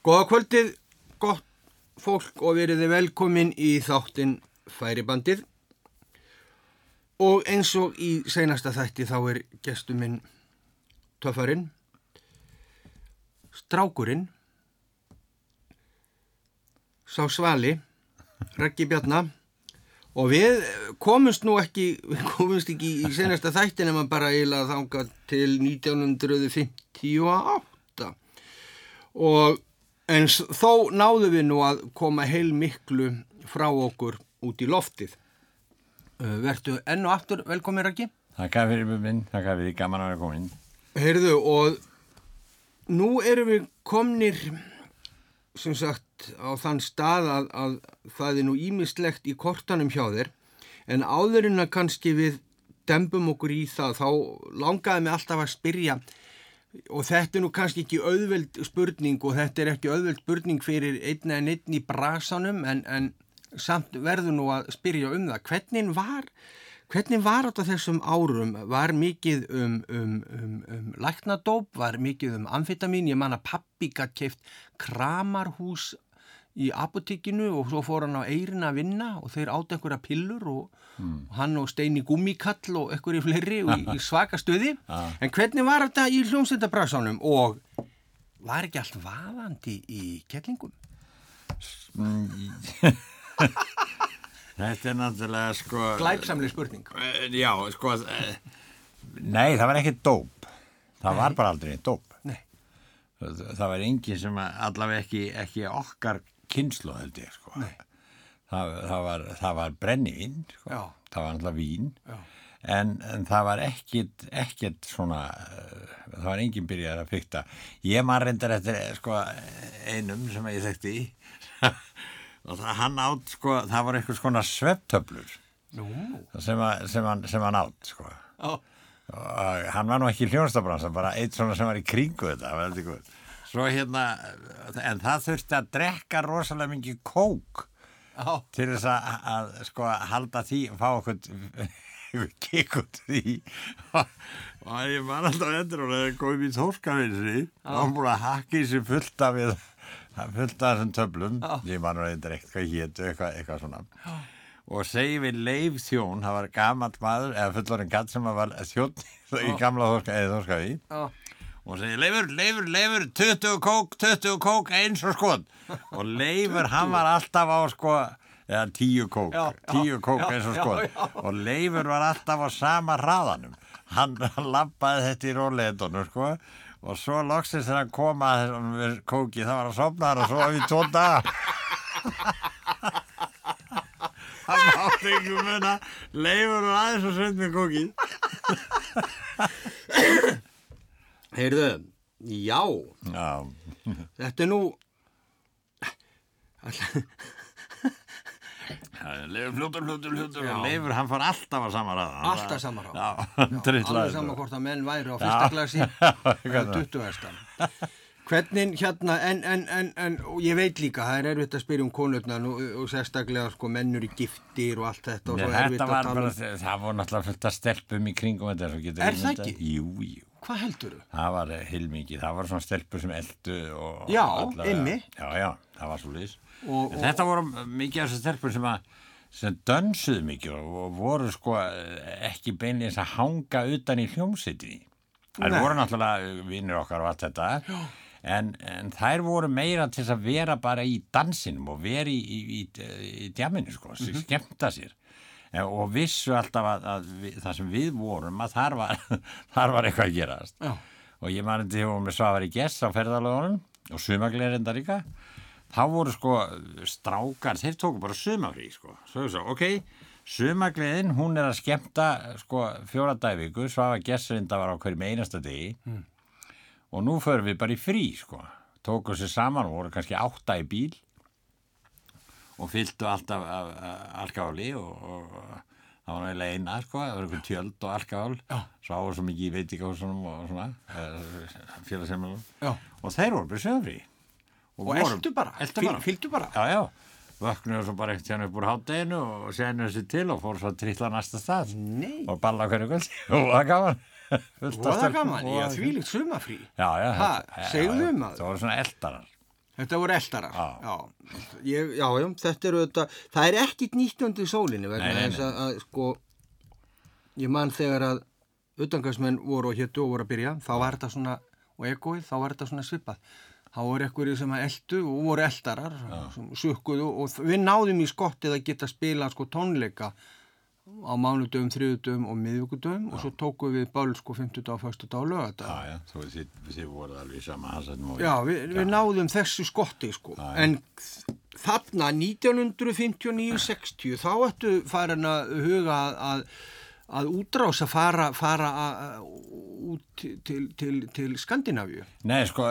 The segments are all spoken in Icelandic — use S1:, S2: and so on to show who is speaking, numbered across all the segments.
S1: Góða kvöldið, gott fólk og veriði velkomin í þáttinn Færibandið. Og eins og í seinasta þætti þá er gestur minn töffarinn, strákurinn, sá svali, Raggi Bjarnar og við komumst nú ekki, við komumst ekki í seinasta þætti nema bara eiginlega þanga til 1958 og En þó náðu við nú að koma heil miklu frá okkur út í loftið. Vertu enn og aftur velkomin, Raki.
S2: Þakka fyrir minn, þakka fyrir gaman að vera komin.
S1: Heyrðu, og nú erum við komnir, sem sagt, á þann stað að, að það er nú ímislegt í kortanum hjá þér, en áðurinn að kannski við dembum okkur í það, þá langaði mig alltaf að spyrja og þetta er nú kannski ekki auðveld spurning og þetta er ekki auðveld spurning fyrir einna en einn í brasanum en, en samt verður nú að spyrja um það. Hvernig var hvernig var þetta þessum árum? Var mikið um, um, um, um læknadóp, var mikið um amfetamin, ég man að pappi gætt keift kramarhús í apotekinu og svo fór hann á eirin að vinna og þeir átt einhverja pillur og, mm. og hann og Steini Gummikall og einhverju fleiri og í, í svaka stöði
S2: Ah.
S1: en hvernig var þetta í hljómsveitabrásanum og var ekki allt vaðandi í kettlingum?
S2: Þetta er náttúrulega sko...
S1: Glæpsamli spurning
S2: Eh, Já, sko... eh, Nei, það var ekki dóp. Það var bara aldrei dóp.
S1: Nei,
S2: Það var engin sem allavega ekki, ekki okkar kynslu held ég sko. Það, það var, það var brennivín, sko. Það var alltaf vín. En, en það var ekkit, ekkit svona, eh, það var enginn byrjar að fykta. Ég maður reyndar eftir eh, sko, einum sem ég þekkti í og það, hann átt, sko, það var eitthvað svona sveftöflur
S1: nú,
S2: sem, sem, sem hann átt, sko.
S1: já,
S2: Og hann var nú ekki hljónstabransa, bara eitt svona sem var í kringu þetta, það var góð. Svo hérna, en það þurfti að drekka rosalega mikið kók
S1: já,
S2: til þess að, að sko halda því fá okkur kikk út því. Og, ég var alltaf endur og það kom í tóskafinsi og hann búin að hakka í sig fullt af við fullt af þessum töflum.
S1: Já.
S2: ég man nú eitthvað eitthvað hétu eitthvað, eitthvað svona. Og segi við Leif Þjón það var gamall maður eða fullorinn gatt sem var þjón í gamla
S1: já,
S2: og segi Leifur, Leifur, Leifur 20 kók, 20 kók, eins og skot. Og Leifur, hann var alltaf á sko, eða 10 kók
S1: Já, já,
S2: 10 kók
S1: já,
S2: eins og
S1: já,
S2: skot.
S1: já.
S2: og Leifur var alltaf á sama hraðanum. Hann, hann lappaði þetta í róleitunum sko. Og svo loksins þegar hann kom að þessum kóki það var hann og svo við tvo daga. Hann mátti ekki muna. Leifur var aðeins og sönd með kóki
S1: heyrðu, já,
S2: já,
S1: þetta er nú,
S2: Leifur fljótur, fljótur
S1: Já.
S2: og Leifur hann fór alltaf á sama ræða Hann
S1: Alltaf
S2: var-
S1: sama ráð.
S2: Já, hann
S1: alveg
S2: trillaði
S1: sama
S2: sko.
S1: hvort að menn væri á fyrsta glasi eða 20 hestan. Hvernig hérna, en, en, en, en og ég veit líka, það er erfitt að spyrja um konurnar og, og sérstaklega sko mennur í giftir og allt þetta og
S2: Nei, Þetta
S1: að
S2: var bara,
S1: um.
S2: það voru náttúrulega fullt að stelpum í kringum þetta svo getur
S1: Er það ekki?
S2: Jú, jú,
S1: Hvað heldur þú?
S2: það var heilmikið, það var svona stelpur sem eldu og
S1: Já, einmitt.
S2: Já, já, það var svo lýs
S1: Og-
S2: Þetta voru mikið af þessu stelpur sem að sem dönsuðu mikið og voru sko ekki beinlega að hanga utan í hljómsiti Það voru náttúrulega vinnir okkar og allt þetta. En, en þær voru meira til að vera bara í dansinum og vera í, í, í, í djaminu sko, mm skemmta sér. En- og vissu alltaf að, að við, það sem við vorum að þar var, þar var eitthvað að gerast.
S1: Já.
S2: og ég man þetta hefur með Svavari Gess á ferðalögunum og sumagleir enda líka þá voru sko strákar, þeir tóku bara sumafrí sko, svo ok sumagleðin, hún er að skemmta sko fjóra dæviku, Svavari Gess reynda var á hverjum einasta degi.
S1: Mm.
S2: og nú förum við bara í frí sko, tóku sér saman og voru kannski átta í bíl og fylltu alltaf af, af alkáli og, og það var náttúrulega eina sko, það var einhver tjöld og alkál svo áður svo mikið í veitingahúsunum og svona félagsheimilum.
S1: Já.
S2: og þeir voru bara sögfrí
S1: Og eltu bara,
S2: eltu
S1: fylg-
S2: bara.
S1: fylgdu bara.
S2: já, já, vöknuðu svo bara ekkert hérna upp úr hátteginu og séðinu þessi til og fór svo að trilla næsta stað
S1: Nei,
S2: og balla hverju kvöld og það gaman. Fullt af
S1: voða
S2: stelpum
S1: gaman,
S2: og-
S1: ég að þvílíkt sumafrí.
S2: já, já,
S1: Ha,
S2: þetta- já,
S1: segðu
S2: já,
S1: maður.
S2: það voru svona eldarar
S1: Þetta voru eldarar.
S2: Já.
S1: Já, ég, já, já, þetta eru þetta, það er ekkit nýtt undir sólinni vegna
S2: Nei,
S1: þess að, að, sko, ég man þegar að utangarsmenn voru og héttu og voru að byrja, þá var þetta svona, og egoið, þá var þetta svona svipað. Þá voru ekkur sem að eldu og voru eldarar, sem sukkuðu og við náðum í skottið að geta spila sko tónleika á mánudöfum, þriðudöfum og miðvíkudöfum og svo tókum við böl sko 50 dag, 1. dag og lögadag.
S2: Já, já, þú þið, þið voruð alveg sama og
S1: Já, við, við náðum þessu skotti sko.
S2: Já, já.
S1: En þarna 1959-60 þá ættu farin að huga að, að, að útrása fara, fara að, út til, til, til, til Skandinavíu.
S2: Nei, sko,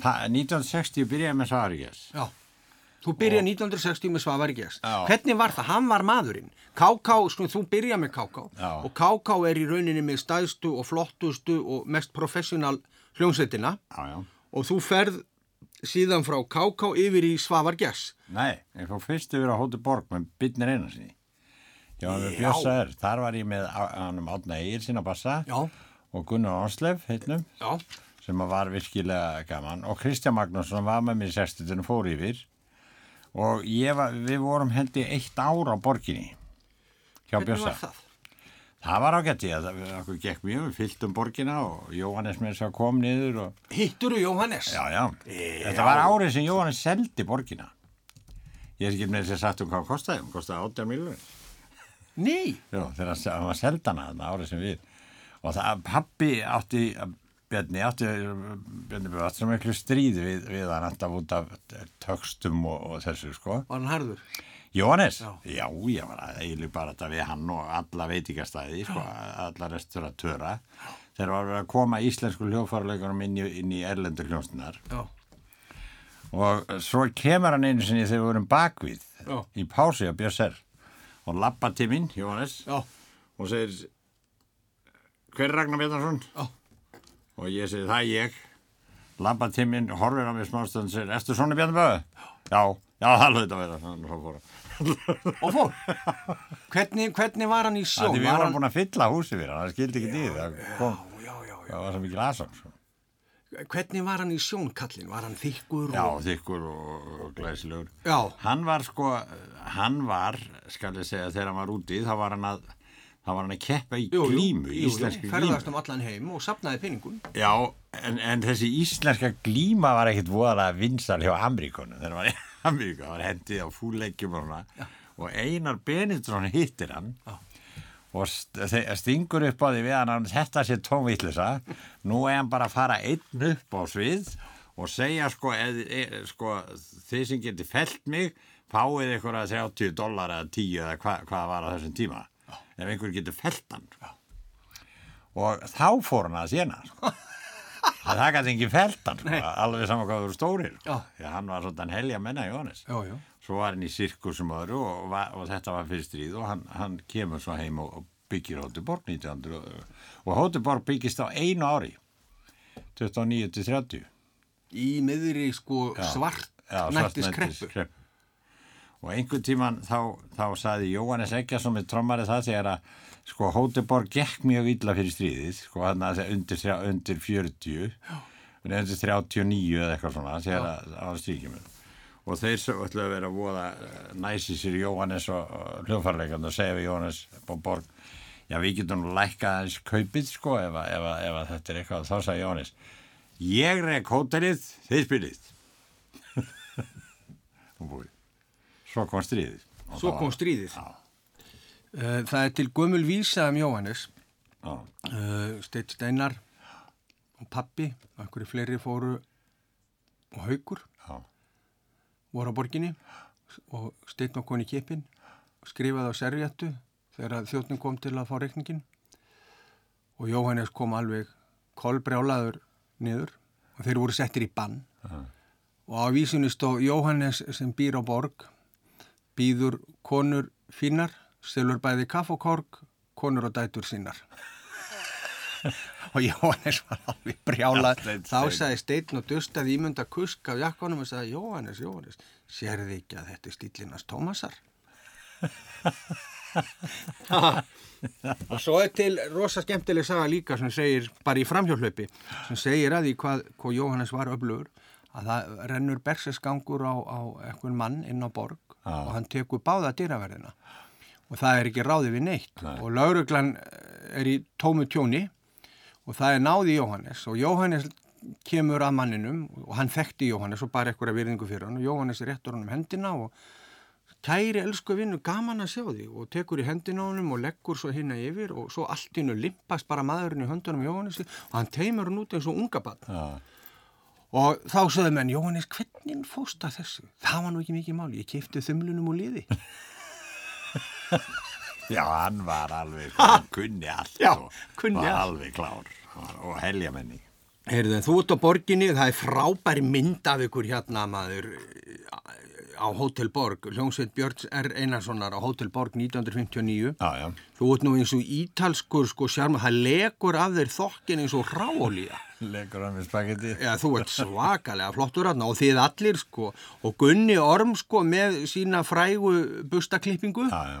S2: það, 1960 byrjaði með Svaríkjæs.
S1: Já. Þú byrjaði 1960 með Svavari Gjess.
S2: Já.
S1: Hvernig var það? Hann var maðurinn. Káká, sko, þú byrjaði með.
S2: Já.
S1: Og Káká er í rauninni með stæðstu og flottustu og mest professional hljómsveitina.
S2: Já, já.
S1: Og þú ferð síðan frá Káká yfir í Svavar Gjess.
S2: Nei, ég fór fyrst yfir á Hóti Borg með Byrnir Einarsinni. Já, með
S1: Já.
S2: Björsaður. Þar var ég með hann um Átna Egil sinna bassa
S1: Já.
S2: og Gunnar Onslef, heitnum,
S1: Já.
S2: sem var virkilega gaman. Og Kristján Magnússon var með mér í 60 fór yfir. Og ég var, við vorum hendi eitt ár á borginni hjá
S1: var það?
S2: Það var ágætt að það mjög, við fylltum borgina og Jóhannes með þess að kom niður og
S1: Hittur þú Jóhannes?
S2: Já, já. Þetta var árið sem Jóhannes seldi borgina. Ég er ekki með þess að sagt um hvað hann kostaði. Hann kostaði 8 miljonir.
S1: Nei.
S2: Já, þegar hann- hann var seldana þarna árið sem við. Og það, pappi átti, Bjarni átti, Bjarni átti svo miklu stríði við, við hann alltaf út af tökstum og, og þessu, sko.
S1: Var hann harður?
S2: Jóhannes?
S1: Já.
S2: Já, ég var að eiginlega bara þetta við hann og alla veitingastæði, sko, alla restauratöra. Þegar var verið að koma íslensku hljófarleikunum inn inn í erlendur hljómsnunar.
S1: Já.
S2: Og svo kemur hann einu sinni þegar við vorum bakvið
S1: Já.
S2: í pási á Björser og lappa til minn, Jóhannes,
S1: Já.
S2: og segir hver er Ragnar Bjarnarsson?
S1: Já.
S2: Og ég segi það ég minn, horfir á mig smástönd og segir, ertu svona Bjarnaböðu? Já, já, það lögði að vera.
S1: Og fór. hvernig, hvernig var hann í sjón?
S2: Því við vorum
S1: hann...
S2: búin að fylla húsi fyrir hann, það skildi ekki því það kom,
S1: Já, já, já.
S2: það var svo mikið lasam sko.
S1: Hvernig var hann í sjón, kallinn? Var hann þykkur?
S2: Já,
S1: Og...
S2: þykkur og, og glæsilegur
S1: Já.
S2: Hann var sko, hann var skal ég segja, þegar hann var úti þá var hann að, þá var hann að keppa í
S1: Jú, jú,
S2: glímu,
S1: jú, jú,
S2: íslenski glímu.
S1: Ferðast um allan heim og sapnaði penningun.
S2: Já, en, en þessi íslenska glíma var ekkit voðalega vinsal hjá Ameríkonu þegar hann var í Ameríku, það var hendið á fúleikjum og svona. Og Einar Benediktsson hittir hann
S1: Já.
S2: og stingur upp á því við hann að þetta sé tónvillisa nú er hann bara að fara einn upp á svið og segja sko, eð, e, sko þið sem geti felt mig fáið ykkur að 30 dólar eða 10 eða hva, hvað var á þessum tíma ef einhver getur felt hann og þá fór hann að séna sko. Það gæti engin feltan, sko, alveg saman hvað þú eru stórir. Sko. Því hann var svona helja menna Jóhannes.
S1: Já, já.
S2: Svo var hann í sirkusum öðru og, var, og þetta var fyrir stríð og hann, hann kemur svo heim og, byggir Hótuborg 1900 og, og Hótuborg byggist á einu ári, 29 til 30.
S1: Í miðri sko svart
S2: Já,
S1: nættis kreppu.
S2: Og einhvern tíman þá, þá saði Jóhannes Eggjarsson með trommari það þegar að sko Hóteborg gekk mjög illa fyrir stríðið, sko hann að undir, undir 40, undir 39 eða eitthvað svona þegar að á stríkjum. Og þeir svo ætlaðu að vera að voða eh, næsi sér Jóhannes og, og hljófarleikand og segja við Jóhannes borg, já við getum lækkað aðeins kaupið sko ef, að- ef, að- ef að þetta er eitthvað, þá sagði Jóhannes, ég rek hótelið, þið spilið. og búið. Svo kom stríðið.
S1: Svo kom stríðið. Uh, það er til gömul vísa um Jóhannes.
S2: já,
S1: Uh, Steitt Steinar og pappi, einhverju fleiri fóru og haugur voru á borginni og Steinn var koni kipin skrifaði á servéttu þegar þjóttnin kom til að fá reikningin og Jóhannes kom alveg kolbrjálaður niður og þeir voru settir í bann. Og á vísunni stó Jóhannes sem býr á borg býður konur fínar stelur bæði kaff og korg konur og dætur sínar. Og Jóhannes var alveg brjálað. Þá sagði Steinn og dustaði ímynda kusk af jakkanum og sagði Jóhannes, Jóhannes sérði ekki að þetta er stílinast Tómasar? Og svo er til rosa skemmtileg saga líka sem segir bara í framhjólhlaupi sem segir að því hvað, hvað Jóhannes var öflugur að það rennur bersesgangur á, á einhvern mann inn á borg
S2: Já.
S1: og hann tekur báða dýraverðina. Og það er ekki ráði við neitt.
S2: Nei.
S1: og lauruglan er í tómu tjóni og það er náði Jóhannes. Og Jóhannes kemur að manninum og hann þekkti Jóhannes og bara eitthvað virðingu fyrir hann og Jóhannes réttur hann um hendina og kæri elsku vinnu gaman að sjá því og tekur í hendina honum og leggur svo hinna yfir og svo allt innu limpast bara maðurinn í höndunum Jóhannesi og hann teimur hann út eins og unga bann
S2: Já,
S1: og þá sögðu menn Jóhannes hvernig fóst að þessu? Það var nú ekki mikið máli, ég kipti þumlunum úr liði
S2: Já, hann var alveg, hann kunni allt
S1: Já,
S2: og
S1: kunni
S2: var
S1: allt.
S2: alveg klár og, og heljamenni.
S1: Heyrðu, þú ert á borginni, það er frábæri mynd af ykkur hérna maður á Hotel Borg, hljómsveit Björns R. Einarssonar á Hotel Borg 1959.
S2: Já, já,
S1: Þú ert nú eins og ítalskur sko sjárma, það legur af þér þokkin eins og ráolía.
S2: leikur hann við spagetti.
S1: Já, þú ert svakalega flottur hérna og þið allir sko og Gunni Orm sko með sína frægu bustaklippingu,
S2: Já, já.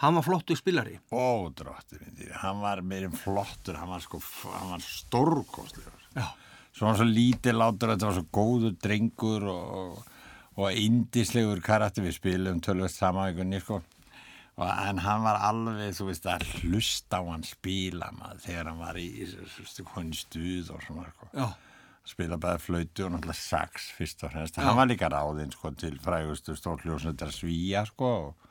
S1: hann var flottur spilari.
S2: Ó, dróttir myndi, hann var meirinn flottur, hann var sko, hann var stórkostlegur.
S1: Já.
S2: Svo hann svo lítið látur, þetta var svo góður drengur og, og, og indislegur karakter við spilum tölvist saman einhvern sko. Og, en hann var alveg, þú veist, að hlusta á hann spila maður þegar hann var í, hvernig stuð og svona, sko. Spila bæði flautu og náttúrulega sax fyrst og fremst. Hann var líka ráðinn, sko, til frægustu stórljósnöldar svíja, sko, og,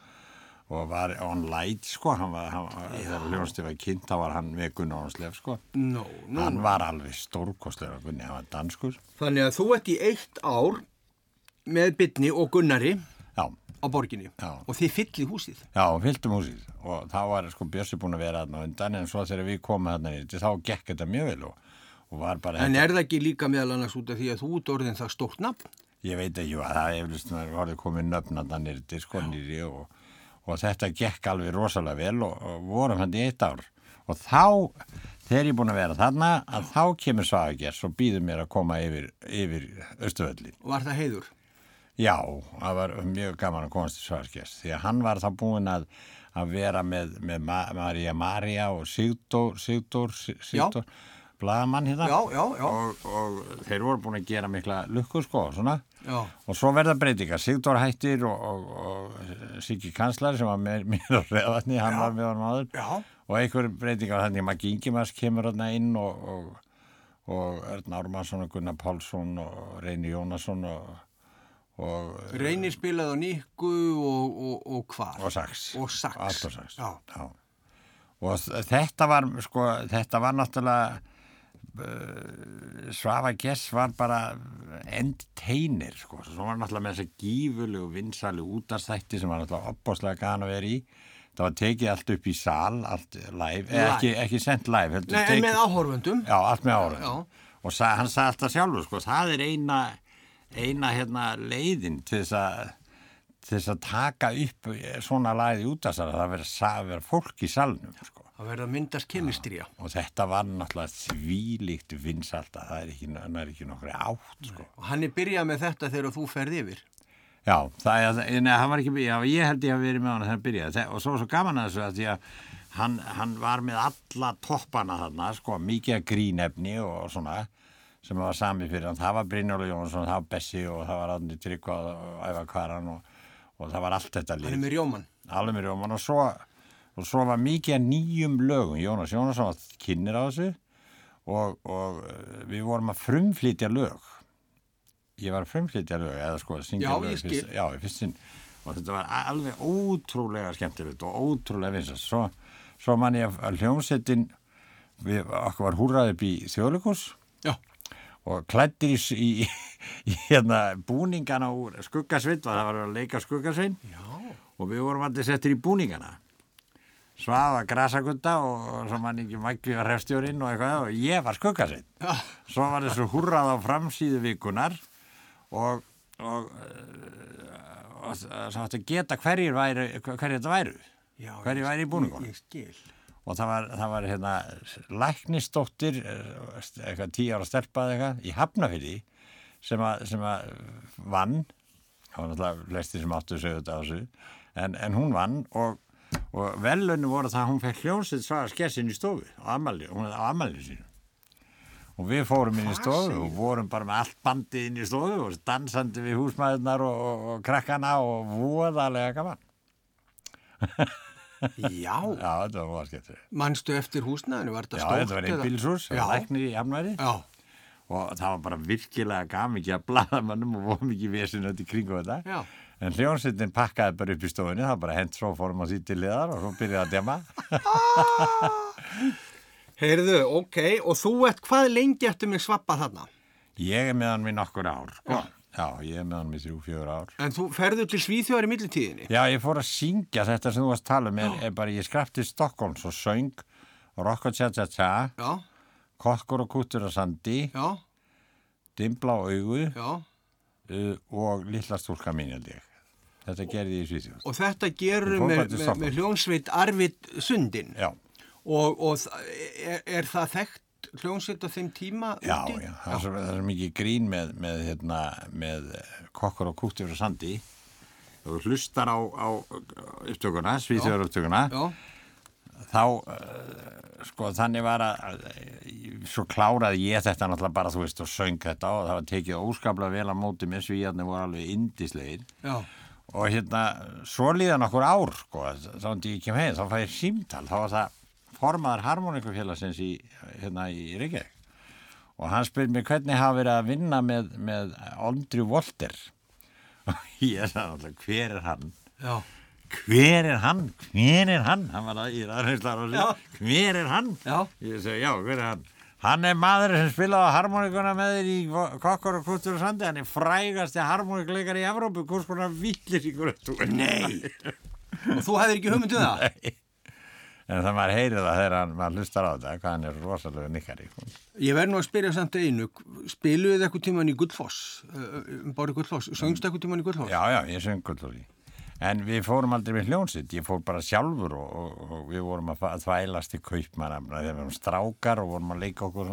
S2: og var on light, sko, hann var, þegar hljónstið var kynnt, þá var hann með Gunnar Ónslef, sko.
S1: Nú, nú.
S2: Hann var alveg stórkostlega, Gunni, hann var danskur.
S1: Þannig að þú ert í eitt ár með Bytni og Gunnari
S2: Já,
S1: á borginni
S2: Já.
S1: og þið fyllið húsið.
S2: já, fylltum húsið og þá var sko Bjössi búin að vera þarna á undan en svo þegar við komum þarna nýtti þá gekk þetta mjög vel og, og var bara
S1: En er það ekki líka meðal annars út af því að þú ert orðin það stórt nafn?
S2: ég veit ekki hvað það eflust var komið nöfn þarna nýtti sko nýri og, og þetta gekk alveg rosalega vel og, og vorum hann í eitt ár og þá þegar ég er búin að vera þarna að þá kemur Svagers og býður mér að koma yfir, yfir Östuvöllin
S1: Var það heiður?
S2: Já, það var mjög gaman að komast til Svarskjæs því að hann var þá búinn að, að vera með, með Ma Maria Maria og Sigdór, Sigdór, Sig- Sigdór blagamann hérna.
S1: Já, já, já.
S2: Og, og þeir voru búin að gera mikla lukku sko og svo verða breytingar, Sigdór hættir og, og, og Siggi Kanslar sem var með mér á reðvatni, hann var með áður
S1: Já.
S2: og einhver breytingar þannig að Maggi Ingimas kemur hérna inn og, og, og Örn Ármannsson og Gunnar Pálsson og Reyni Jónasson og, og
S1: Reynir spilaði á Nikku og, og, og hvar?
S2: og sax
S1: Og sax.
S2: allt og sax
S1: Já.
S2: og þ- þetta var sko, þetta var náttúrulega uh, Svafa Gess var bara endteinir sko, svo var náttúrulega með þess að gífulegu vinsali útastætti sem var náttúrulega opbáslega gana að vera í það var tekið allt upp í sal allt live,
S1: Live.
S2: eða ekki, ekki sendt live
S1: Nei, en
S2: tekið-
S1: með áhorfundum?
S2: Já, allt með.
S1: Já.
S2: Og sa, hann sagði alltaf sjálfur, sko, það er eina, eina hérna, leiðin til þess að til þess að taka upp svona lagið út að það vera, sa- vera fólk í salnum sko.
S1: Það verða að myndast kemistrija.
S2: og þetta var náttúrulega þvílíkt vinsalta, það er ekki, það ekki nokkri átt sko.
S1: Og hann er byrjað með þetta þegar þú ferð yfir.
S2: Já, það neða, hann var ekki, já, ég held ég að verið með hann þegar hann byrjaði og svo var svo gaman að þessu að því að hann, hann var með alla toppana þarna, sko, mikið að grínefni og svona sem var sami fyrir hann, það var Brynjóla Jónsson, það var Bessi og það var Andi Tryggvað og Ævar Kvaran og, og það var allt þetta
S1: Hann er
S2: lið,
S1: með rjóman.
S2: alveg með rjóman og svo, og svo var mikið nýjum lögum, Jónas Jónasson var kynir á þessu og, og eh, við vorum að frumflytja lög. Ég var að frumflytja lög eða sko að syngja
S1: Já,
S2: lög
S1: ég skil.
S2: já, í fyrst sinn. Og þetta var alveg ótrúlega skemmtilegt og ótrúlega vinsast svo, svo man ég að hljómsettin við okkur var húrrað upp í þjóðleikus
S1: Já.
S2: Og klættir í, í, hérna búningana úr skuggasveit það var að leika skuggasvein
S1: Já.
S2: og við vorum allir settir í búningana Svafa grasagutta og svo mann ekki Maggi var hrefstjórinn og eitthvað og ég var skuggasvein
S1: Já.
S2: svo var þessu húrrað á framsíðu vikunar og og, það átti að geta hverjir væri hverjir þetta væru
S1: Já.
S2: Hverjir væri í búningunum?
S1: Ég, ég skil.
S2: Og það var, það var hérna læknisdóttir eh, eitthvað tíu ára stelpað eitthvað í Hafnafyrði sem að, sem að vann. Það var náttúrulega flestir sem áttu sig auðvitað á þessu. En, en hún vann og, og velunni voru það að hún fekk hljómsið svaga skessin í stofu á ammali, hún á ammali sínu. Og við fórum inn í stofu og vorum bara með allt bandið inn í stofu og dansandi við húsmaðurnar og, og, og krakkana og voðalega gaman
S1: Já,
S2: Já, þetta var voða skemmtur
S1: manstu eftir húsnaðinu, var þetta
S2: Já,
S1: stórt?
S2: þetta var
S1: eða-
S2: einbílshús,
S1: Já,
S2: læknir í Hafnværi
S1: já,
S2: og það var bara virkilega gaf mikið að blaða mannum og voru mikið vesinu öll í kringu þetta.
S1: Já.
S2: en hljónsittin pakkaði bara upp í stofunni það var bara hent svo fórum á síti liðar og svo byrjaði að dema.
S1: Heyrðu, ok, og þú ert hvað lengi eftir mig svappa þarna?
S2: ég er með hann við nokkur ár sko. Já, ég er með hann við þrjú, fjögur ár.
S1: En þú ferðu til Svíþjóðar í millitíðinni?
S2: já, ég fór að syngja þetta sem þú varst að tala um. Er bara, ég skrafti Stokkólms og söng Rokko Tja Tja Tja Kokkur og kútur á sandi.
S1: Já,
S2: Dimbla á augu. Uh, og Lilla stúlka mín held ég. Þetta gerði ég í Svíþjóð.
S1: Og þetta gerur með,
S2: til
S1: með, með hljónsveit Arvid Sundin.
S2: já,
S1: Og, og er, er það þekkt hljónsveit á þeim tíma
S2: já,
S1: úti?
S2: já, það er svo, það er mikið grín með, með, hérna, með Kokkur og kútur á sandi. Þú hlustar á, á upptökuna, Svíþjóðar upptökuna
S1: Já,
S2: þá uh, sko þannig var að, að svo kláraði ég þetta náttúrulega bara þú veist og söng þetta og það var tekið óskaplega vel á móti með svíjarnir voru alveg indislegir
S1: já,
S2: og hérna svo líðan okkur ár sko þá en ég kem heim þá fæ ég símtal. Þá var það formaður harmonikufélagsins í, hérna í Reykjavík og hann spyr mér hvernig hafa verið að vinna með, með Andrew Walter og ég sagði náttúrulega hver er hann
S1: já.
S2: hver er hann, hver er hann hann var að og
S1: Já.
S2: sér hver er hann
S1: Já.
S2: ég segi já, hver er hann hann er maður sem spilaði á harmonikuna með þér í Kokkur og Kútur og Sandi hann er frægasti harmonikleikar í Evrópu hvers konar villir ykkur
S1: Nei. Og þú hefðir ekki hugmyndu það?
S2: En það maður heyrið það þegar maður hlustar á þetta hvað hann er rosalega nikkari
S1: Ég verð nú að spyrja samt einu, spiluðu þið eitthvað tíman í Gullfoss, um bári Gullfoss, söngstu eitthvað tíman í Gullfoss?
S2: já, já, ég söng gullfóri en við fórum aldrei með hljónsitt ég fór bara sjálfur og, og, og við vorum að þvælast í kaupmann þegar við vorum strákar og vorum að leika okkur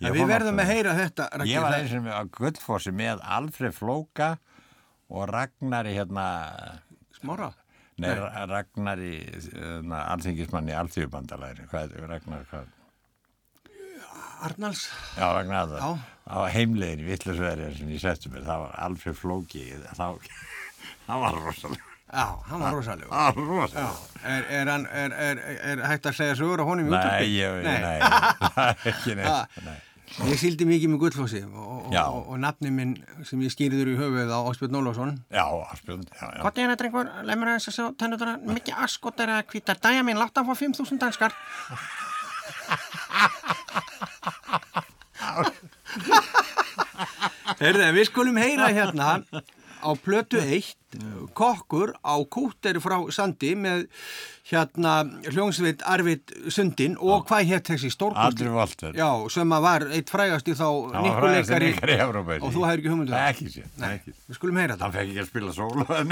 S1: við verðum að heyra þetta, Raggi.
S2: Ég var eins og á Gullfossi með Alfred Flóka og Ragnari hérna,
S1: Smára?
S2: Nei, Ra- Ragnari hérna, alþingismann í alþjóðbandalæri, hvað er Ragnar, hvað?
S1: Arnalds?
S2: Já, Ragnar,
S1: Já.
S2: það það var heimlegin í Vittlusverið sem ég settu mér, það var Alfred Flóki, þá, það var rosalega,
S1: Já, hann var rosalegur.
S2: það var rosalega.
S1: Er, er, hann, er, er, er hægt að segja sögur á honum í útvarpi?
S2: Nei, ég, nei, nei, ekki neitt, nei.
S1: Ég síldi mikið með Gullfossi og, og, og, nafni minn sem ég skýrður í höfuð á Áspjörn Ólafsson.
S2: Já, já.
S1: Hvort er þetta drengur, leið mér aðeins að sjá tennutana, mikið askot er að hvita dæja mín, látt að fá 5.000 danskar. Herðu, við skulum heyra hérna á plötu 1, kokkur á kútteri frá Sandi með hérna hljómsveit Arvid Sundin og hvað hétt þessi. Já, sem að var eitt frægasti þá
S2: Hann var frægasti
S1: nikkuleikari
S2: leikari í Evrópu.
S1: og þú hefur ekki hugmyndu
S2: Nei, ekki sér,
S1: Nei,
S2: ekki.
S1: við skulum heyra þetta.
S2: Hann fekk ekki að spila sólu eða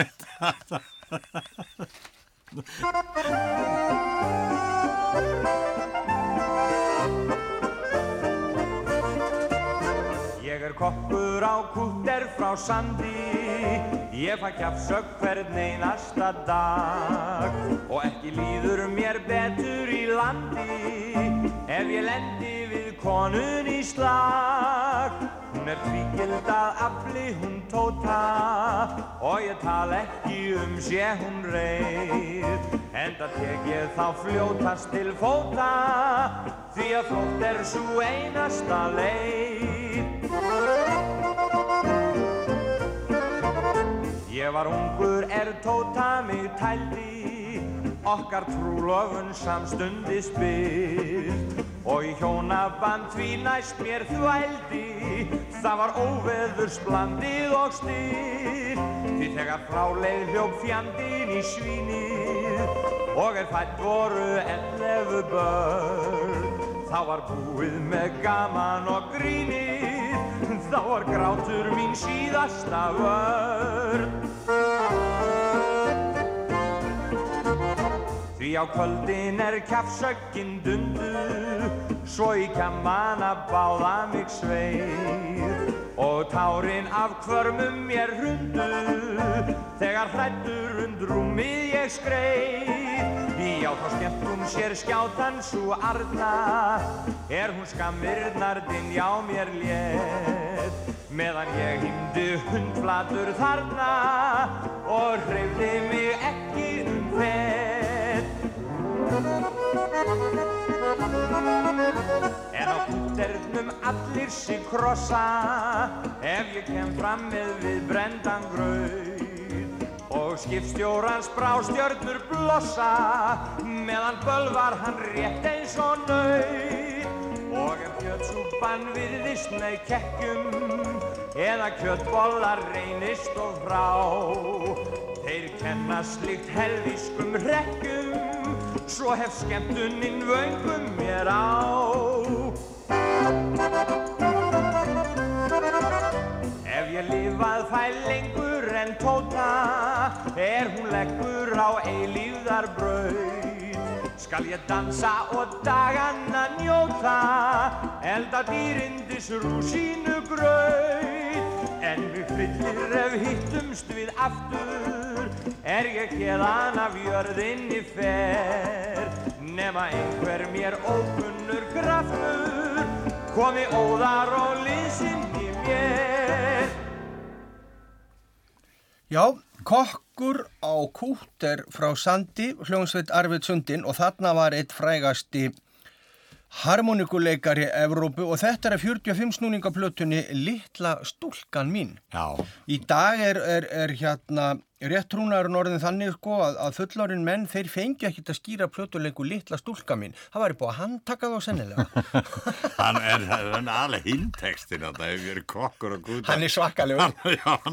S3: Ég er kokkur á kútter frá sandi. Ég fæ kjafsögg hvern einasta dag. Og ekki líður mér betur í landi Ef ég lendi við konun í slag Hún er tvíkild að afli hún tóta. Og ég tala ekki um sé hún reið Enda tek ég þá fljótast til fóta. Því að flótt er svo einasta leið. Ég var ungur er tóta mig tældi Okkar trúlofun samstundi spilt Og í hjónaband því næst mér þvældi. Það var óveðursblandið og styrt Því þegar fráleið hljók fjandinn í svínið Og er fætt voru ellefu börn. Þá var búið með gaman og grínið. Þá var grátur mín síðasta vörn Því á kvöldin er kjafsöggin dundu Svo í kammana báða mig sveir Og tárin af kvörmum mér hrundu Þegar hrættur und rúmið ég skreið. Já, þá skemmt hún sér skjátan svo arna Er hún skammirnar þinn, já mér létt. Meðan ég hýmdi hundflatur þarna Og hreyfði mig ekki um fett En á kúternum allir sig krossa Ef ég kem fram með við brendan gröð Og skipstjórans brástjörnur blossa Meðan bölvar hann rétt eins og nöð Og ef kjötsúpan virðist með kekkjum Eða kjötbollar reynist og frá. Þeir kenna slikt helvískum rekkjum Svo hef skemmtuninn vöngum mér á. Ef ég lifað fæ lengur en tóta Er hún leggur á eilíðar brauð Skal ég dansa og daganna njóta Elda dýrindis rúsínu grauð En við fyllir ef hittumst við aftur Er ég hérðan af jörðinni fer? Nema einhver mér ókunnur kraftur Komi óðar og liðsinn í mér.
S1: Já, kokkur á kúter frá Sandi, hljómsveit Arvid Sundin og þarna var eitt frægasti harmonikuleikari Evrópu og þetta er að 45 snúningaplötunni Littla stúlkan mín.
S2: Já,
S1: Í dag er, er, er hérna réttrúnaðurinn orðin þannig sko að, að fullorinn menn þeir fengi ekkit að skýra plötuleiku Littla stúlka mín. Það búið að handtaka þá sennilega.
S2: hann er, er alveg að það hefur verið kokkur og gúta.
S1: Hann er svakalegur.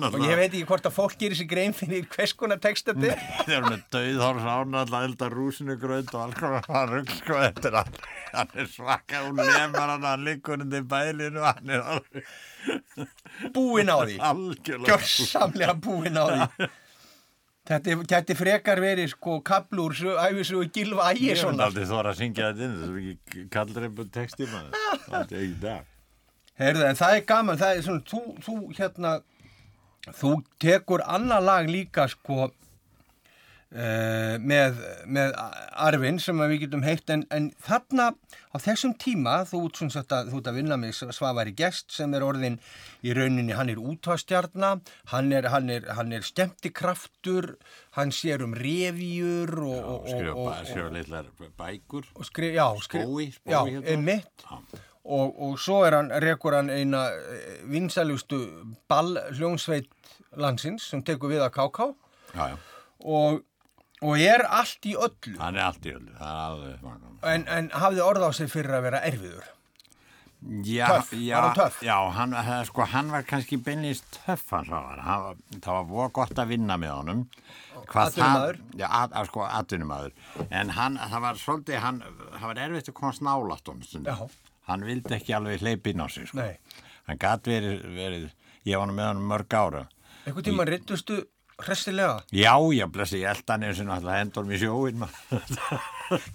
S1: Og ég veit ekki hvort að fólk gerir sér grein fyrir hvers konar text þetta er.
S2: Það er með döðhórs ánall að elda rúsinu grönd og konar hann rugg sko þetta er alveg, hann er svaka hún lemar hann að liggur undir bælinu og hann er alveg
S1: Búinn á því.
S2: algjörlega
S1: gjörsamlega búinn á því þetta geti frekar verið sko kablur, æfisugu Gilva
S2: Ég er aldrei þóra að syngja þetta inn það er ekki kallar einhvern texti maður. Það er ekki það
S1: Heyrðu, en það er gaman, það er svona þú, þú hérna þú tekur annað lag líka sko uh, með, með arfin sem við getum heitt en, en þarna á þessum tíma þú ert að að vinna með Svavari Gest sem er orðin í rauninni hann er útvastjarna hann er, hann er, hann er skemmtikraftur hann sér um revíur og, og,
S2: skrifa,
S1: og,
S2: og, skrifa litlar bækur
S1: og skrif, já, skrif,
S2: Spói, hérna.
S1: og, og svo er hann, rekur hann eina vinsalustu ball hljónsveit landsins sem tekur við að KK
S2: já, já.
S1: og, og er allt í öllu.
S2: Hann er allt í öllu
S1: en, en hafði orð á sig fyrir að vera erfiður?
S2: Já,
S1: Töff,
S2: já,
S1: var hann töff?
S2: Já, hann, það- sko, hann var kannski beinlýst töff hann sá hann, var, það var voða gott að vinna með honum. Það- Já, að, að, sko, atvinnumaður. En hann, það var svolítið, hann, það var erfitt að komast
S1: Já.
S2: Hann vildi ekki alveg hleypa inn á sig, sko. Hann gat verið, verið, ég var með hann mörg ára.
S1: Einhvern tíma rittustu hressilega?
S2: Já, já, blessi, ég held hann eins og náttúrulega hendur mér sjóin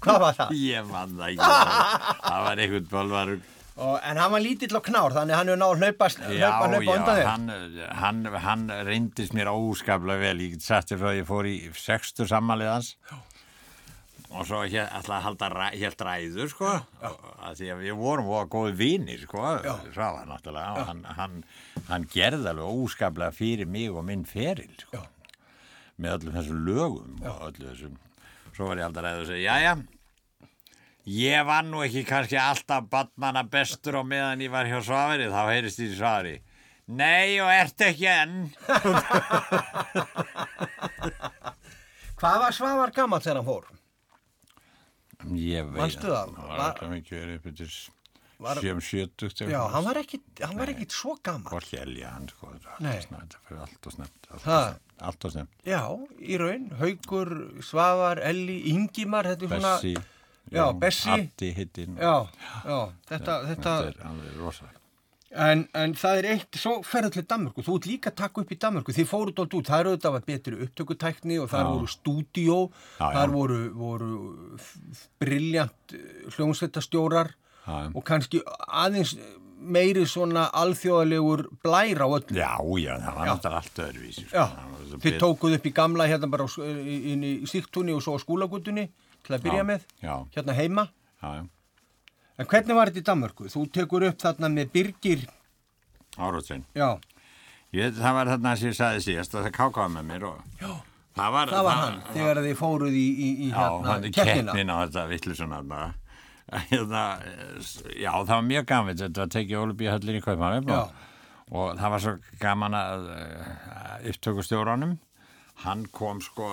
S1: hvað var það?
S2: Ég man það ekki Það var einhvern bölvar
S1: Og, en hann var lítill og knár þannig hann hefur náð að hlaupa,
S2: Já,
S1: hlaupa, hlaupa
S2: já,
S1: undan þér.
S2: hann, hann, hann reyndist mér óskaplega vel, ég get sagt þér frá að ég fór í sextu sammalið hans. Og svo hér, alltaf að halda ræ, helt ræður, sko, því að við vorum voða góði vinir, sko, svo var náttúrulega, og hann, hann, hann gerði alveg óskaplega fyrir mig og minn feril, sko, með öllum þessum lögum og öllu þessum, svo var ég alltaf ræður og segja, já, já, Ég var nú ekki kannski alltaf badmanna bestur á meðan ég var hjá Svavari, þá heyrist því Svavari. Nei, og ertu ekki enn?
S1: hvað var Svavar gammal þegar hann fór?
S2: Ég veit
S1: Manstu það?
S2: Það
S1: Var-
S2: ekki mikið verið upp yfir
S1: Var-
S2: sjöum sjötugt.
S1: já, hann var ekki, hann var ekki svo gammal
S2: Og helja hann, sko, þetta fyrir allt og snemt, og snemt, allt og snemt.
S1: já, í raun, Haugur, Svavar, Elli, Ingimar er
S2: Bessi,
S1: Já, Bessi.
S2: Addi hittinn.
S1: Já, já, þetta, þetta,
S2: Þetta er alveg rosalega.
S1: en, en það er eitt, svo ferðu til Danmörku, þú ert líka að taka upp í Danmörku, þið fóruð dótt út, það eru auðvitað betri upptökutækni og
S2: Já.
S1: voru stúdíó, þar voru, voru briljant hljómsveitastjórar
S2: Já, já.
S1: og kannski aðeins meiri svona alþjóðalegur blær á öllu.
S2: Já, já, það var náttúrulega allt öðruvísi. sko.
S1: Já, þið
S2: bet-
S1: tókuð upp í gamla hérna bara inn í síktúni og svo á skúlagutunni, til að byrja
S2: Já,
S1: með,
S2: já.
S1: hérna heima.
S2: Já, já,
S1: En hvernig var þetta í Danmörku? Þú tekur upp þarna með Birgir,
S2: árótsinn.
S1: já,
S2: Ég, það var þarna sem ég sagði síðast að það kákaði með mér og
S1: Já.
S2: það var,
S1: það var hann, þegar þið fóruð í, í, í
S2: Já,
S1: hérna,
S2: hann er
S1: keppnina.
S2: keppnin á þetta vittlusuna bara. Hérna, já, það var mjög gaman, þetta var tekið Olubíahöllin í Kaupmannum
S1: Já.
S2: og, og það var svo gaman að uh, upptökustjóranum, hann kom sko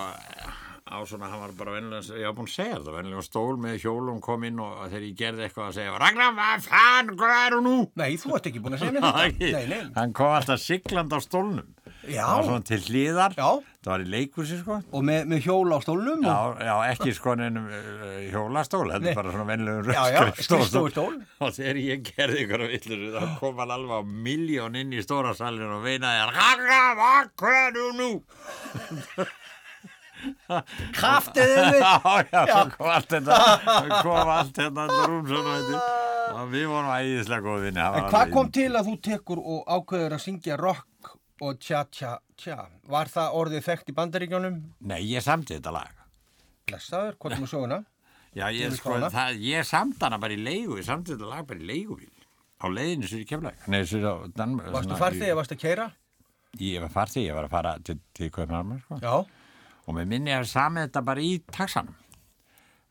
S2: á svona, hann var bara vennilega, ég var búin að segja þetta, vennilega stól með hjólum kom inn og þegar ég gerði eitthvað að segja, Ragnar, hvað fann, hvað er þú nú?
S1: Nei, þú ert ekki búin að segja þetta. Nei, nei.
S2: Hann kom alltaf sigland á stólnum.
S1: Já.
S2: Það var svona til hlýðar,
S1: Já.
S2: það var í leikursi sko.
S1: Og með, með hjóla á stólnum
S2: Já,
S1: og,
S2: já, ekki sko nefnum uh, hjólastól, þetta
S1: Nei.
S2: er bara svona vennilegum
S1: Já, já, skrifstofustól.
S2: Og þegar ég gerði ykkur af villur, þá kom hann alveg á miljón inn í stóra salin og veinaði, Ragga, hvað er þú nú?
S1: kraftið þið.
S2: Já, já, svo kom allt þetta, kom allt þetta rúm svona. Og við vorum æðislega góð vinni.
S1: En hvað kom til að þú tekur og ákveður að syngja rock og tja tja tja? Var það orðið þekkt í bandaríkjónum?
S2: Nei, ég samti þetta lag.
S1: Blessaður, hvað er nú söguna?
S2: Já, ég, sko, það, ég samt hana bara í leigu, ég samt þetta lag bara í leigubíl á leiðinu sér í keflæk. Nei, sér á Danmur.
S1: Varstu farþið, varstu að keira?
S2: Ég var farþið, ég var að fara til, til Kaupmannarmar, sko.
S1: Já.
S2: Og með minni að samið þetta bara í taxanum.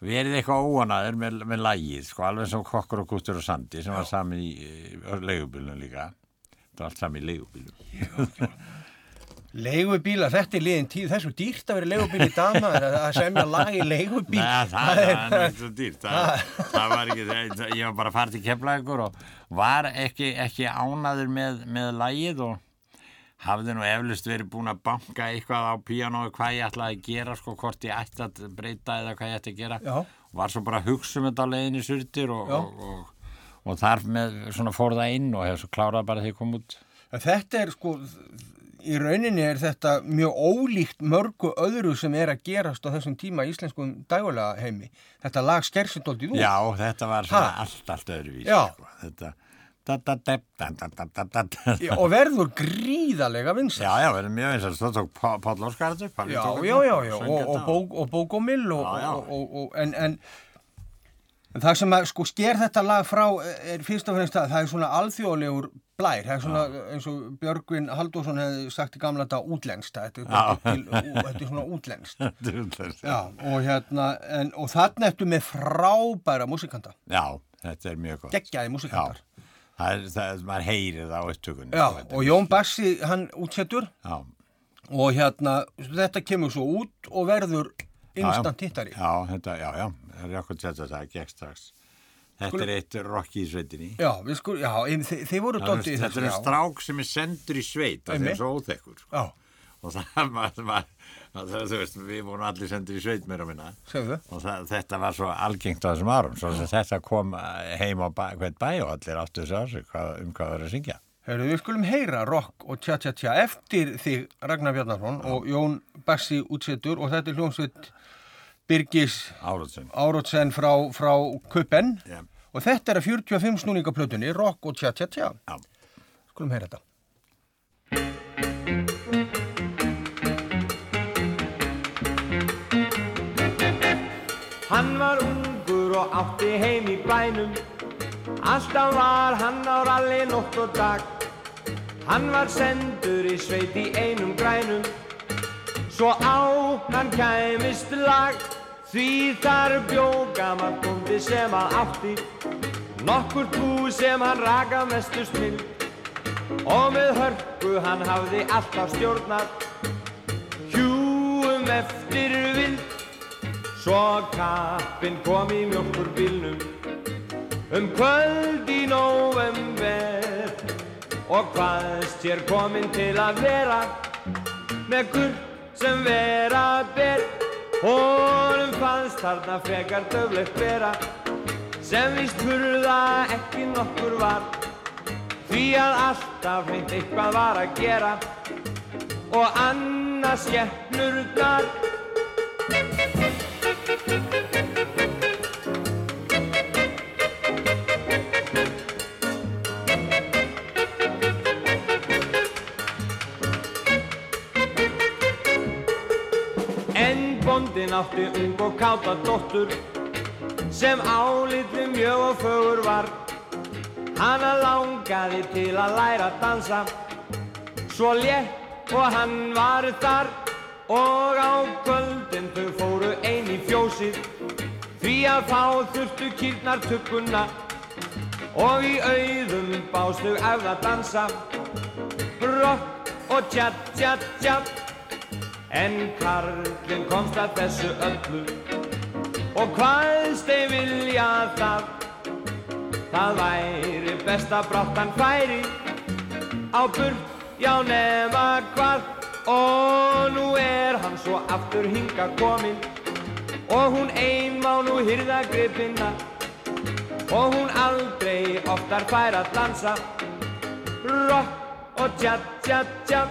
S2: Verið eitthvað óanaður með, með lagið, sko, alveg og kokkur og kútur og sandi sem var samið í, í leigubílunum líka. Það var allt samið í leigubílunum.
S1: Leigubíla, þetta er liðin tíð, þessu dýrt að vera leigubíl í dama, að semja lag í leigubíl.
S2: Nei, það, er svo dýrt. Það, það var ekki, það, ég var bara að fara til keflækur og var ekki, ekki ánaður með, með lagið og hafði nú eflust verið búin að banka eitthvað á píanói hvað ég ætlaði að gera, sko, hvort ég ætti að breyta eða hvað ég ætti að gera.
S1: Já.
S2: Var svo bara að hugsa um þetta á leiðinni surtir og, og, og, og þar með svona fór það inn og hefði svo klárað bara því kom út.
S1: Þetta er sko í rauninni er þetta mjög ólíkt mörgu öðru sem er að gerast á þessum tíma íslenskum dægulega heimi þetta lag skersind aldrei nú
S2: Já, þetta var
S1: ha.
S2: allt, allt
S1: öðruvís
S2: sko. þetta da, da, da,
S1: og verður gríðalega vinsast
S2: Já, já, verður mjög vinsast þá tók Páll Óskarður
S1: Já, já, já, og Bókomill en, en en það sem að sko sker þetta lag frá er fyrst og fremst að það er svona alþjóðlegur blær, það er svona eins og Björgvin Halldórsson hefði sagt í gamla þetta útlengst, þetta er,
S2: Já.
S1: til, þetta er svona útlengst.
S2: Þetta er útlæst.
S1: Já, og hérna, en, og þarna ertu með frábæra músikanta,
S2: Já, þetta er mjög gott.
S1: geggjaði músikantar.
S2: Það er, það er, maður heyrir það á upptökunni.
S1: Já,
S2: sko,
S1: og Jón Bassi, hann útsettur
S2: Já,
S1: og hérna, þetta kemur svo út og verður
S2: já,
S1: instant hittari.
S2: Já, þetta, já, já, það er okkur þetta það, gekk strax. Þetta
S1: Skulum-
S2: er eitt rocki í sveitinni.
S1: Já, sko, já, em, þi, þið voru doldið í
S2: Þetta er
S1: já.
S2: strák sem er sendur í sveit, það er svo óþekkur. sko.
S1: Já,
S2: Og það var, var það, þú veist, við vorum allir sendur í sveit meira og minna. Og það, þetta var svo algengt á þessum árum, svo þetta kom eh, heim á bæ, hvert bæ og allir áttu þessu á sig hvað, um hvað það er að syngja.
S1: Við skulum heyra rock og tja tja tja eftir þig Ragnar Bjarnarsson og Jón Bassi útsettur og þetta er hljómsveit Birgis. Árótsen frá, frá Kuppen
S2: Já.
S1: og þetta er að 45 snúningaplötunni rock og tja tja tja.
S2: Já.
S1: Skulum heyra þetta.
S3: Hann var ungur og átti heim í bænum Alltaf var hann á ralli nótt og dag Hann var sendur í sveit í einum grænum Svo á hann kæmist lag Því þar bjó gammal bóndi sem að átti Nokkur bú sem hann raka mestust minn Og með hörku hann hafði alltaf stjórnað Hjúum eftir vild Svo kappinn kom í mjölkurbílnum um kvöld í november og hvaðst hér kominn til að vera með gull sem vera ber honum fannst þarna frekar döflegt vera sem víst furða ekki nokkur var. Því að alltaf hreint eitthvað var að gera og annars skeppnurnar Bondin átti ung og káta dóttur sem álitli mjög og fögur var. Hanna langaði til að læra að dansa, svo létt og hann var þar. Og á kvöldin þau fóru ein í fjósið því að fá þurftu kýrnar tugguna. Og í auðum bástu ef að dansa rock og tjatt, tjatt, tjatt en Karlinn komst að þessu öllu. Og hvaðst þeir vilja það. Það væri best að bráttan færi. Á burt, já nema hvað. Og nú er hann svo aftur hinga komin og hún ein má nú hyrða gripina. Og hún aldrei oftar fær að dansa. Rock og tja tja tja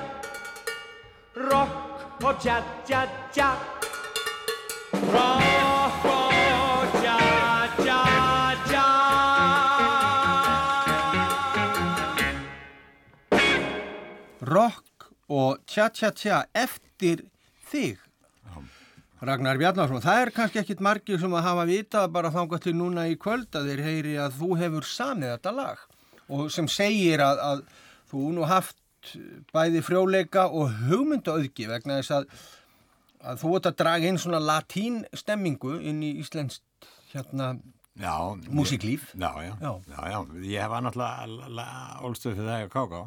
S3: rock og tja tja tja rock og tja tja tja
S1: eftir þig. Ragnar Bjarnarsson, það er kannski ekkit margir sem að hafa vitað bara þangað til núna í kvöld að þeir heyri að þú hefur samið þetta lag og sem segir að, að þú nú haft bæði frjóleika og hugmyndaauðgi vegna þess að, að þú ert að draga inn svona latín stemmingu inn í Íslandst hérna
S2: Já.
S1: Músíklíf?
S2: Já, já,
S1: Já.
S2: já. Ég var náttúrulega ólstuð fyrir það að káka á.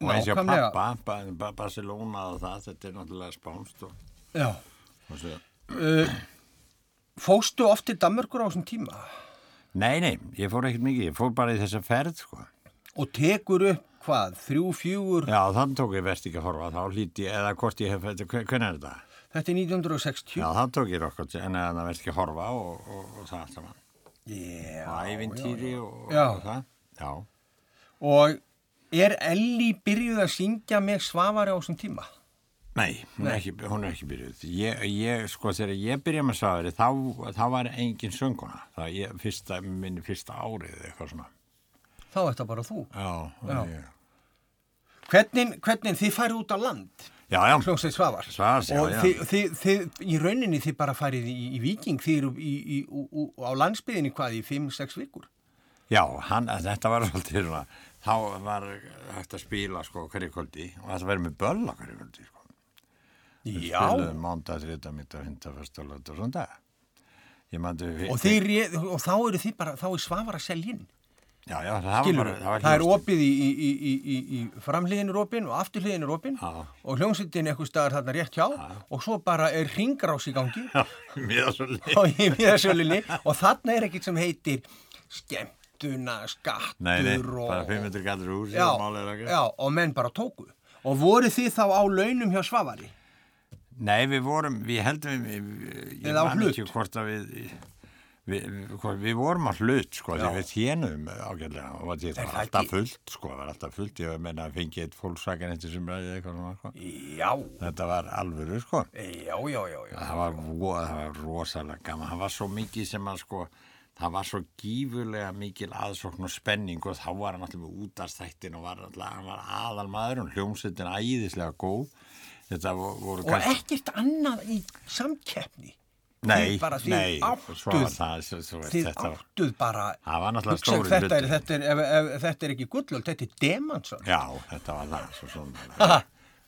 S2: Og eins og pappa, ba, ba, Barcelona og það, þetta er náttúrulega spánst og, og.
S1: Uh, fóstu oft til Danmörkur á þessum tíma
S2: Nei, nei, ég fór ekkert mikið, ég fór bara í þessa ferð, sko.
S1: og tekur upp hvað, þrjú, fjúur,
S2: Já, þann tók ég verst ekki að horfa, þá hlíti ég, eða hvort ég hef, hvernig er þetta?
S1: þetta er 1960.
S2: Já, þann tók ég rokkot, en það verst ekki að horfa og, og, og það saman.
S1: Já,
S2: Og ævintýri og, og það. Já.
S1: Og er Elli byrjuð að syngja með Svavari á þessum tíma?
S2: Nei, hún er ekki, hún er ekki byrjuð. Ég, ég, sko, þegar ég byrjaði með Svavari, þá, þá var engin sönguna. Það ég, fyrsta, minni fyrsta árið eitthvað svona.
S1: Þá er þetta bara þú.
S2: Já,
S1: Hvernig, hvernig þið farið út á land,
S2: já, já.
S1: hljómsveit Svavar?
S2: Svavars, já,
S1: Og
S2: já.
S1: þið, þið, þið, í rauninni þið bara farið í, í Viking, þið eru í, í, á landsbyðinni hvað í 5-6 vikur?
S2: Já, hann, þetta var svona, þá var hægt að spila sko hverju kvöldi og þetta verið með bölla hverju kvöldi sko.
S1: Já.
S2: Spiluðum mándag, þrita, mitta, hinta, fyrsta, löta og svona dag.
S1: Og, og þá eru þið bara, þá er Svavar að selja inn.
S2: Já, já, það bara...
S1: það, það er opið í, í, í, í, í, í framhliðin er opin og afturhliðin er opin
S2: Já.
S1: og hljómsveitin eitthvað staðar þarna rétt hjá og svo bara er ringrás í gangi. Og í miðasölinni og þarna er ekkert sem heitir skemmtuna, skattur
S2: Nei, nei,
S1: og,
S2: bara 500 gallur úr
S1: og menn bara tóku. Og voru þið þá á launum hjá Svavari?
S2: Nei, við vorum, við heldum við, ég man ekki hvort að við við, við, við vorum á hlut sko, því við þénum ágæðlega og það var alltaf
S1: ekki?
S2: fullt sko, það var alltaf fullt, ég meina að fengi eitt fólksvækjan eftir sem ræði eitthvað svona sko.
S1: Já,
S2: þetta var alvöru sko
S1: já, já, já, já.
S2: það var, það var rosalega gaman það var svo mikið sem að sko það var svo gífurlega mikil aðsókn og spenning og þá var hann alltaf útastættin og var alltaf, hann var aðal maður og hljómsveitin æðislega góð voru
S1: Og ekkert annað í samkeppni
S2: Nei,
S1: bara,
S2: nei,
S1: áttuð-
S2: svo var það, svo, svo
S1: Þið áttuð bara
S2: það var náttúrulega
S1: Hugsa,
S2: stóri
S1: þetta er, þetta er, ef, ef, þetta er ekki gullöld, þetta er demansson.
S2: Já, þetta var það, svo svona.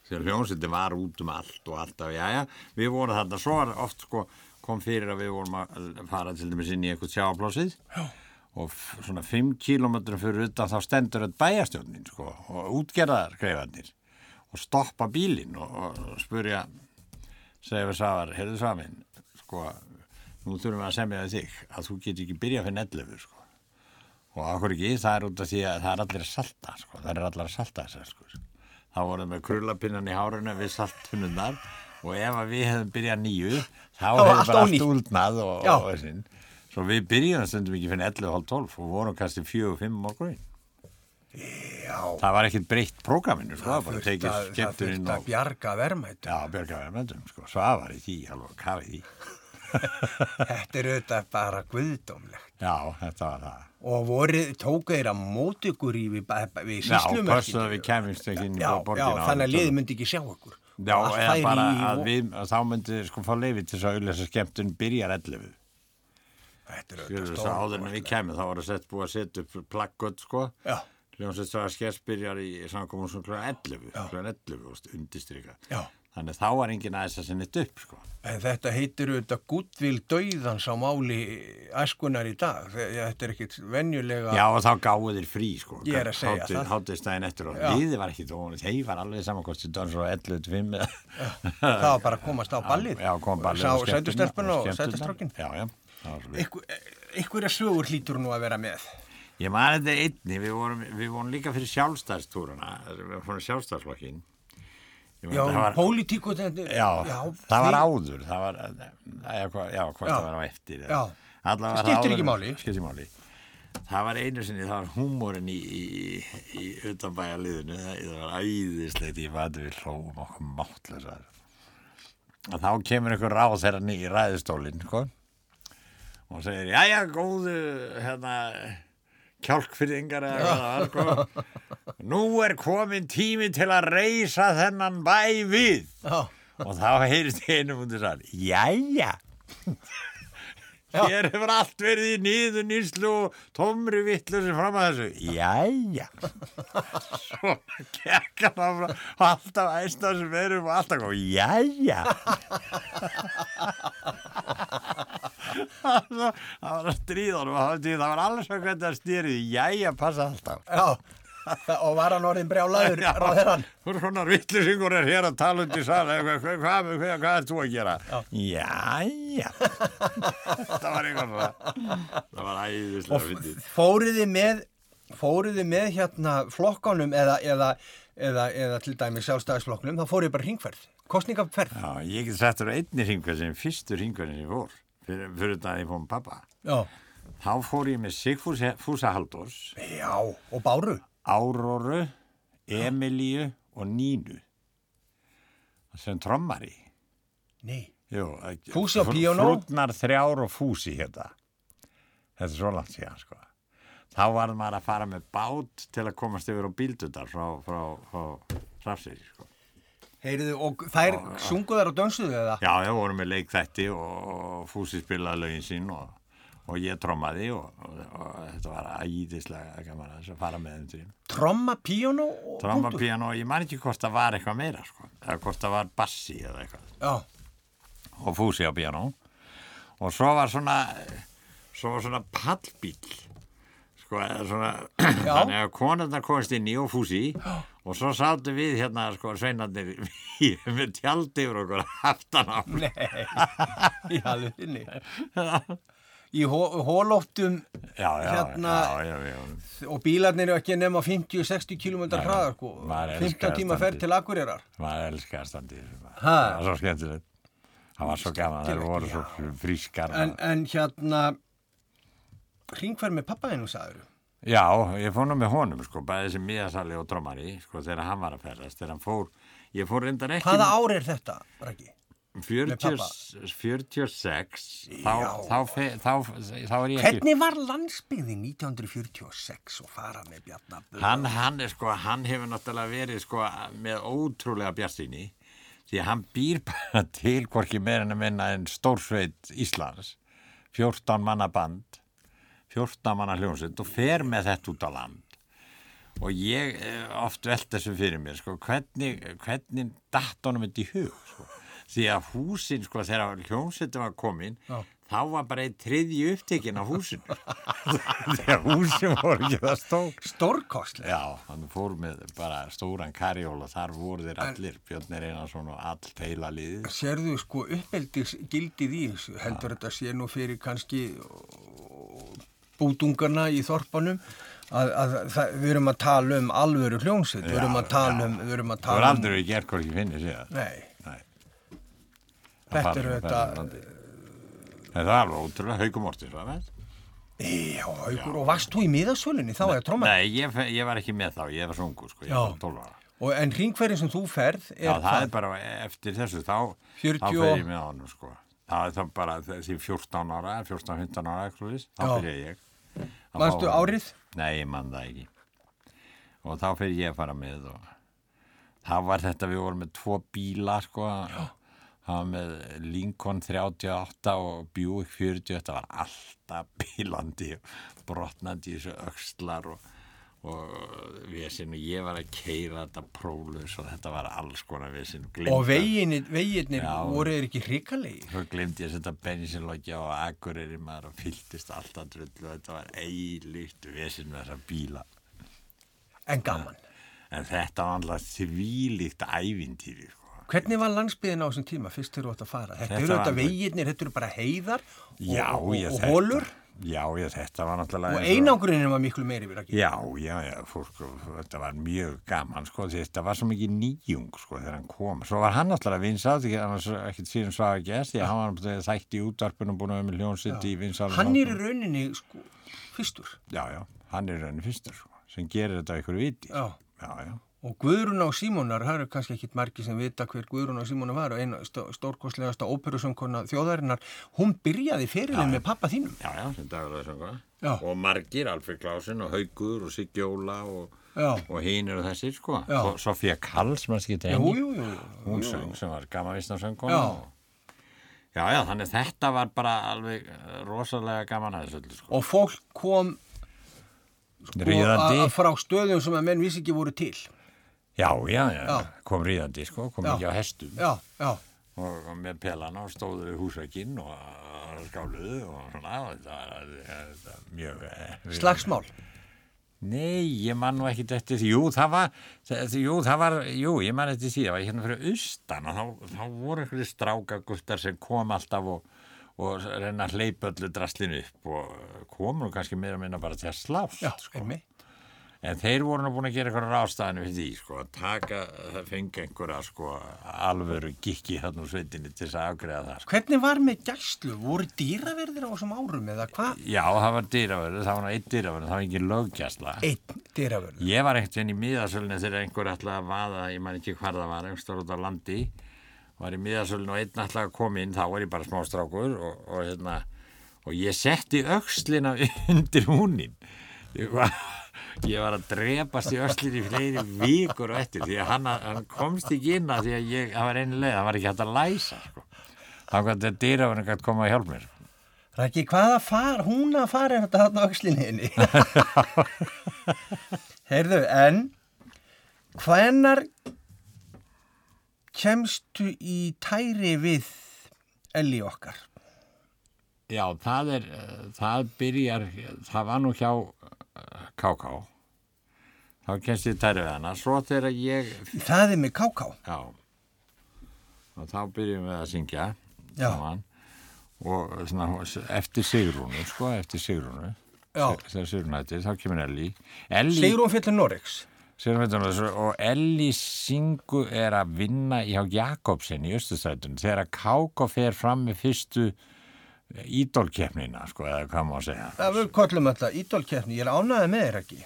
S2: Þegar hljómsveitin var út um allt og alltaf, já, já, við vorum þarna, svo oft sko, kom fyrir að við vorum að fara til dæmis inn í eitthvað sjáplásið og svona 5 kilometrum fyrir utan þá stendur þetta bæjastjórnin, sko, og útgerðar greifarnir og stoppa bílinn og, og, spurja, segja við Svavar, heyrðu Svavin, sko, nú þurfum við að semja þig að þú getur ekki byrjað fyrir 11, sko. Og okkur ekki, það er út af því að það er allir að salta, sko. Það er allir að salta þessar, sko. Þá vorum við krullapinnan í háruna við saltfunnundar og ef að við hefðum byrjað nýju, þá
S1: var allt
S2: bara allt úldnað og, og þessinn. Svo við byrjum stundum ekki fyrir 11 og 12 og vorum kannski 4-5 morgunin.
S1: Já,
S2: Það var ekkert breytt prógraminu, sko. Það
S1: þurfti að- að
S2: og...
S1: bjarga verðmættu.
S2: Já, björgaði með sko. Svavar í því, alveg kafið í.
S1: Þetta er auðvitað bara guðdómlegt.
S2: Já, þetta var það.
S1: Og voru, tóku þeir að móti ykkur í við, við
S2: Já,
S1: síslumörkinu.
S2: passaði að við kemumst ekki inn í
S1: Já, já, þannig að liði myndi ekki sjá ykkur.
S2: Já,
S1: allt
S2: eða bara
S1: í
S2: að við, að þá myndi sko fá leifi til þess að auðvitað skemmtun byrjar 11.
S1: Þetta er auðvitað
S2: að áður en við kemur þá var að sett búið að setja upp plakkut sko.
S1: Já,
S2: Hljómsveit svo að skess byrjar í samkomum svona kl. 11,
S1: Já.
S2: kl. 11 og undistrykka. Þannig þá var enginn aðeins að sinni upp sko.
S1: En þetta heitir auðvitað gúttvíl dauðans á máli æskunar í dag. Þe- Þetta er ekkit venjulega...
S2: Já og þá gáðu þeir frí sko.
S1: Ég er að segja það.
S2: Háttistæðin eftir og liði var ekki dónið, þeir var alveg samankosti dónið svo 11 til 5
S1: Það var bara að komast á ballið.
S2: Já, kom ballið og skemmtun
S1: sætustelpun og
S2: skemmturnar.
S1: sætustrákin.
S2: Já, já.
S1: Einhver, einhverja sögur hlýtur nú að vera með.
S2: Ég man þetta einni, við vorum, við vorum
S1: Já,
S2: var,
S1: pólitíku þetta...
S2: já, það var áður, það var, já, hvað, já
S1: Já.
S2: það var á eftir.
S1: Já. Það skiptir ekki máli.
S2: Skiptir ekki máli. Það var einu sinni, það var húmórin í, í, í utanbæjarliðinu, það, var æðislegt, ég vati við hlóum okkur máttlesaður. Þá kemur einhver ráð þeirra ný í ræðistólinn, sko, og segir, jæja, góðu, hérna, kjálkfyrðingar sko. Nú er komin tími til að reysa þennan bæ við. Og þá heyrist einu mútið sann, jæja. Hér hefur allt verið í nýðu nýslu og tómri vittlu sem fram að þessu. Jæja. Svo gekk hann áfram og alltaf æstað sem erum og alltaf góð. Jæja. Það var að stríða og það var alveg svo hvernig það stýrið. Jæja, passa alltaf.
S1: já. Og var hann orðin brjálaður, ráðherran.
S2: Er svona vittlisingur er hér að tala undir sal hvað, er þú að gera? Jæja Það var veginn Það var æðislega
S1: fóruði með, fóruði með hérna flokkanum eða, eða, eða, eða til dæmi sjálfstæðisflokknum, þá fóruði bara hringferð, kostningaferð.
S2: Já, ég get sett þér einni ringverð sem fyrstu ringverðin sem fór fyrir, fyrir þetta að ég fór með pappa
S1: Já.
S2: Þá fór ég með Sigfúsa Haldors
S1: Já, og Báru.
S2: Áróru Emilíu og Nínu sem trommari
S1: Nei.
S2: Jú,
S1: Fúsi á píanó?
S2: Frútnar þrjár og fúsi hérna. Þetta er svo langt síðan, sko. Þá var maður að fara með bát til að komast yfir á bíldudar frá, frá, frá Hrafseyri, sko.
S1: Heyriðu, og þær sungu þær og dönsuðu eða?
S2: Já, já, vorum með leikþætti og, og fúsi spilaði lögin sín og, og ég trommaði og, og, og þetta var æðislega gaman að fara með þeim til.
S1: Tromma, píónu og
S2: Tromma, piano og ég man ekki hvort það var eitthvað meira, sko. Eða hvort það var bassi eða eitthvað.
S1: Já,
S2: og fúsi á piano og svo var svona svo var svona pallbíl sko, eða svona
S1: Já.
S2: þannig að konurnar komast inn í og fúsi og svo sátu við hérna sko sveinarnir með tjaldi yfir okkur aftan á
S1: nei, í alvegni. Í hó, hólóttum Hérna- og bílarnir eru ekki nema 50-60 km hraðar, sko.
S2: maður
S1: 15
S2: elskar
S1: tíma ferð til Akureyrar.
S2: maður elskar standið það var svo skemmtilegt. Það var svo gaman,
S1: Skemmtilegt,
S2: voru svo frískar
S1: En, en hérna, hringferð með pappaðinu, sagður
S2: Já, ég fór nú með honum sko, bæði sem miðasali og drómari sko, þegar hann var að ferðast, fór ég fór reyndar ekki
S1: Hvaða ár er þetta, Raki?
S2: 40,
S1: pappa?
S2: 46 þá, þá, þá, þá er ég
S1: Hvernig var landsbyggðin 1946 og fara með Bjarnaböð?
S2: hann, hann, sko, hann hefur náttúrulega verið sko, með ótrúlega bjartýni því að hann býr bara til hvorki meira en að minna en stórsveit Íslands 14 manna band 14 manna hljómsveit og fer með þetta út á land og ég eh, oft velt þessu fyrir mér sko, hvernig, hvernig datt honum þetta í hug sko? Því að húsin sko, þegar hljómsveitin var komin
S1: Já.
S2: þá var bara einn triðji upptekinn á húsinu þegar húsin voru ekki það stók
S1: Stórkostlega.
S2: Já, hann fór með bara stóran karjól og þar voru þeir allir, Björnir Einarsson og all heila liðið.
S1: Sérðu sko uppeldis gildið í þessu, heldur þetta sé nú fyrir kannski ó, bútungarna í þorpanum að, að það, við erum að tala um alvöru hljómsveit, við erum að tala um, við erum að tala um,
S2: aldrei gert hvort ekki finnir síðan.
S1: Nei. Þetta
S2: Það
S1: eru þetta-.
S2: Það er alveg ótrúlega haugum það?
S1: já, haukur, og varst þú í miðasölunni þá eða tróma?
S2: Nei, ég, ég var ekki með þá, ég var svo ungur, sko, ég
S1: Já.
S2: var 12 ára.
S1: Og en hringferðin sem þú ferð er
S2: Já, það
S1: hvað?
S2: er bara eftir þessu, þá,
S1: 40
S2: þá fer ég með honum, sko. Það er þá bara þessi 14 ára, 14-15 ára, eitthvað, þá
S1: Já.
S2: fer ég. fá-
S1: árið?
S2: Nei, ég man það ekki. Og þá fer ég að fara með og þá var þetta, við vorum með tvo bíla sko, það var með Lincoln 38 og Buick 40, þetta var alltaf bílandi, brotnandi í þessu öxlar og, og vesinn og ég var að keira þetta prólus og þetta var alls konar vesinn
S1: Og veginir, veginir
S2: Já.
S1: voru ekki hrikalegi.
S2: Svo glemdi ég að setja bensinlokja á Akureyri maður og fylltist alltaf drullu og þetta var eilíkt vesinn með þessa bíla.
S1: En gaman.
S2: En þetta var alltaf þvílíkt ævintýri, sko.
S1: Hvernig var landsbyðin á þessum tíma fyrst þegar þú átt að fara? Þetta,
S2: Þetta
S1: eru þetta veginir, þetta eru bara heiðar og,
S2: Já,
S1: og,
S2: ég
S1: og
S2: þetta.
S1: hólur
S2: Já, ég þetta var náttúrulega...
S1: og einangurinn var miklu meiri við ekki.
S2: Já, já, já, fólk, þetta var mjög gaman, sko, þetta var svo mikið nýjung, sko, þegar hann kom. Svo var hann náttúrulega vinsað, var ekkert síðan svaga gæst, því að hann var þætt í útvarpunum búin að vera með hljónsitt í vinsað.
S1: Hann er í rauninni sko, fyrstur.
S2: Já, já, hann er raunin fyrstur, sko, sem gerir þetta ykkur viti.
S1: Já.
S2: Já, já.
S1: Og Guðrún á Símonar, það eru kannski ekkit margi sem vita hver Guðrún á Símonar var og eina stó- stórkostlegasta óperusöngkona þjóðarinnar, hún byrjaði fyrirlin með pappa þínum.
S2: Já, já, sem dagulega söngva.
S1: Já.
S2: Og margir, Alfred Klausen og Haugur og Siggjóla og, og hinn eru þessir, sko. Sofía Karls, maður skilti
S1: Jú,
S2: henni. Hún söng sem var gamanvistna söngkona.
S1: Já.
S2: og- Já, já, þannig þetta var bara alveg eh, rosalega gaman að þessu öllu, sko.
S1: Og fólk kom sko, að- frá stöðum sem að menn vissi ekki voru til.
S2: Já, já, já,
S1: Já.
S2: kom ríðandi, sko, kom
S1: Já.
S2: ekki á hestum. Og, með pelana og stóðu við húsvækinn og skáluðu og svona, og þetta var mjög... eh,
S1: Slagsmál.
S2: Nei, ég man nú ekki eftir því, jú, það var, það, jú, það var, jú, ég man eftir því, það var hérna fyrir austan og þá, þá voru einhverju strákaguttar sem kom alltaf og, og reyna að hleypa öllu draslinu upp og komu nú kannski meira minna bara til að slást,
S1: Já,
S2: sko.
S1: einmitt.
S2: En þeir voru nú búin að gera eitthvað rástaðinu fyrir því, sko, að taka, það fengi einhverja, sko, alvöru gikki hérna úr sveitinni til þess að afgreða það, sko.
S1: Hvernig var með gæslu? Voru dýraverðir á þessum árum eða hvað?
S2: Já, það var dýraverður, það var eitt dýraverður, það var ekki löggjastla.
S1: Einn dýraverður.
S2: Ég var ekkert venn í miðasölunni þegar einhver ætlaði að vaða, ég man ekki hvar það var, einhver út á landi, var í miðasölunni og einn að koma inn, þá var ég bara smástrákur og, og, hérna, og ég var, að drepast í öxlin í fleiri vikur og eftir því að hann, hann komst ekki inn að því að ég, það var einu leið, það var ekki hægt að læsa, sko. Þá gæti þetta dýraverðin gæti koma að hjálpa mér.
S1: Rækki, hvaða far, hún að fara er þetta þarna á öxlinni henni? Heyrðu, en hvenar kemstu í tæri við Elli okkar?
S2: Já, það er, eh, það byrjar, það var nú hjá KK, þá kemst ég tæri við hana, svo þegar ég,
S1: Það er með káká.
S2: já, og þá byrjum við að syngja
S1: Já.
S2: saman og svona, eftir Sigrúnu, sko, eftir Sigrúnu, hættir, þá kemur Elli.
S1: Sigrún.
S2: Sigrún hættir, og Elli syngu er að vinna hjá Jakobsen í Östustrætun, þegar KK fer fram með fyrstu ídólkeppnina, sko, eða hvað má segja.
S1: Það við kollum alltaf ídólkeppni. Ég er ánæðið með þér ekki.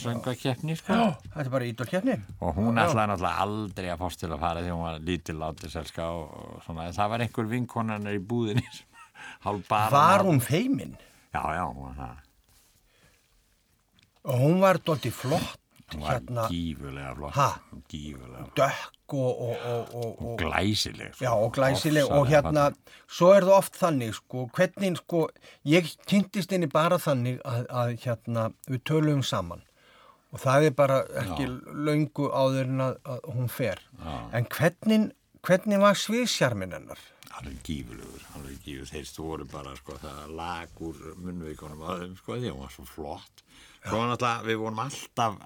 S2: Söngakeppni, sko.
S1: Þetta er bara ídólkeppni.
S2: Og hún ætlaði náttúrulega aldrei að fást til að fara því hún var lítil látiselska og, og svona. En það var einhver vinkonarnar í búðinni sem hálf bara...
S1: Var hún feimin?
S2: Já, já, hún var það.
S1: Og hún var dólti flott.
S2: Hún var
S1: Hérna,
S2: gífulega flott.
S1: Ha?
S2: Gífulega
S1: dökk og, og, og, og, og
S2: Glæsileg. sko.
S1: Já, og glæsileg og hérna, svo er það oft þannig, sko, hvernig, sko, ég kynntist henni bara þannig að, að hérna, við töluðum saman og það er bara ekki löngu áður en að, að hún fer.
S2: Já.
S1: En hvernig, hvernig var sviðsjarmin hennar?
S2: Alveg gífulegur, alveg gífulegur. Þeir stóru bara, sko, það lag úr munnveikunum að þeim, sko, því hún var svo flott. Svo var náttúrulega, við vorum alltaf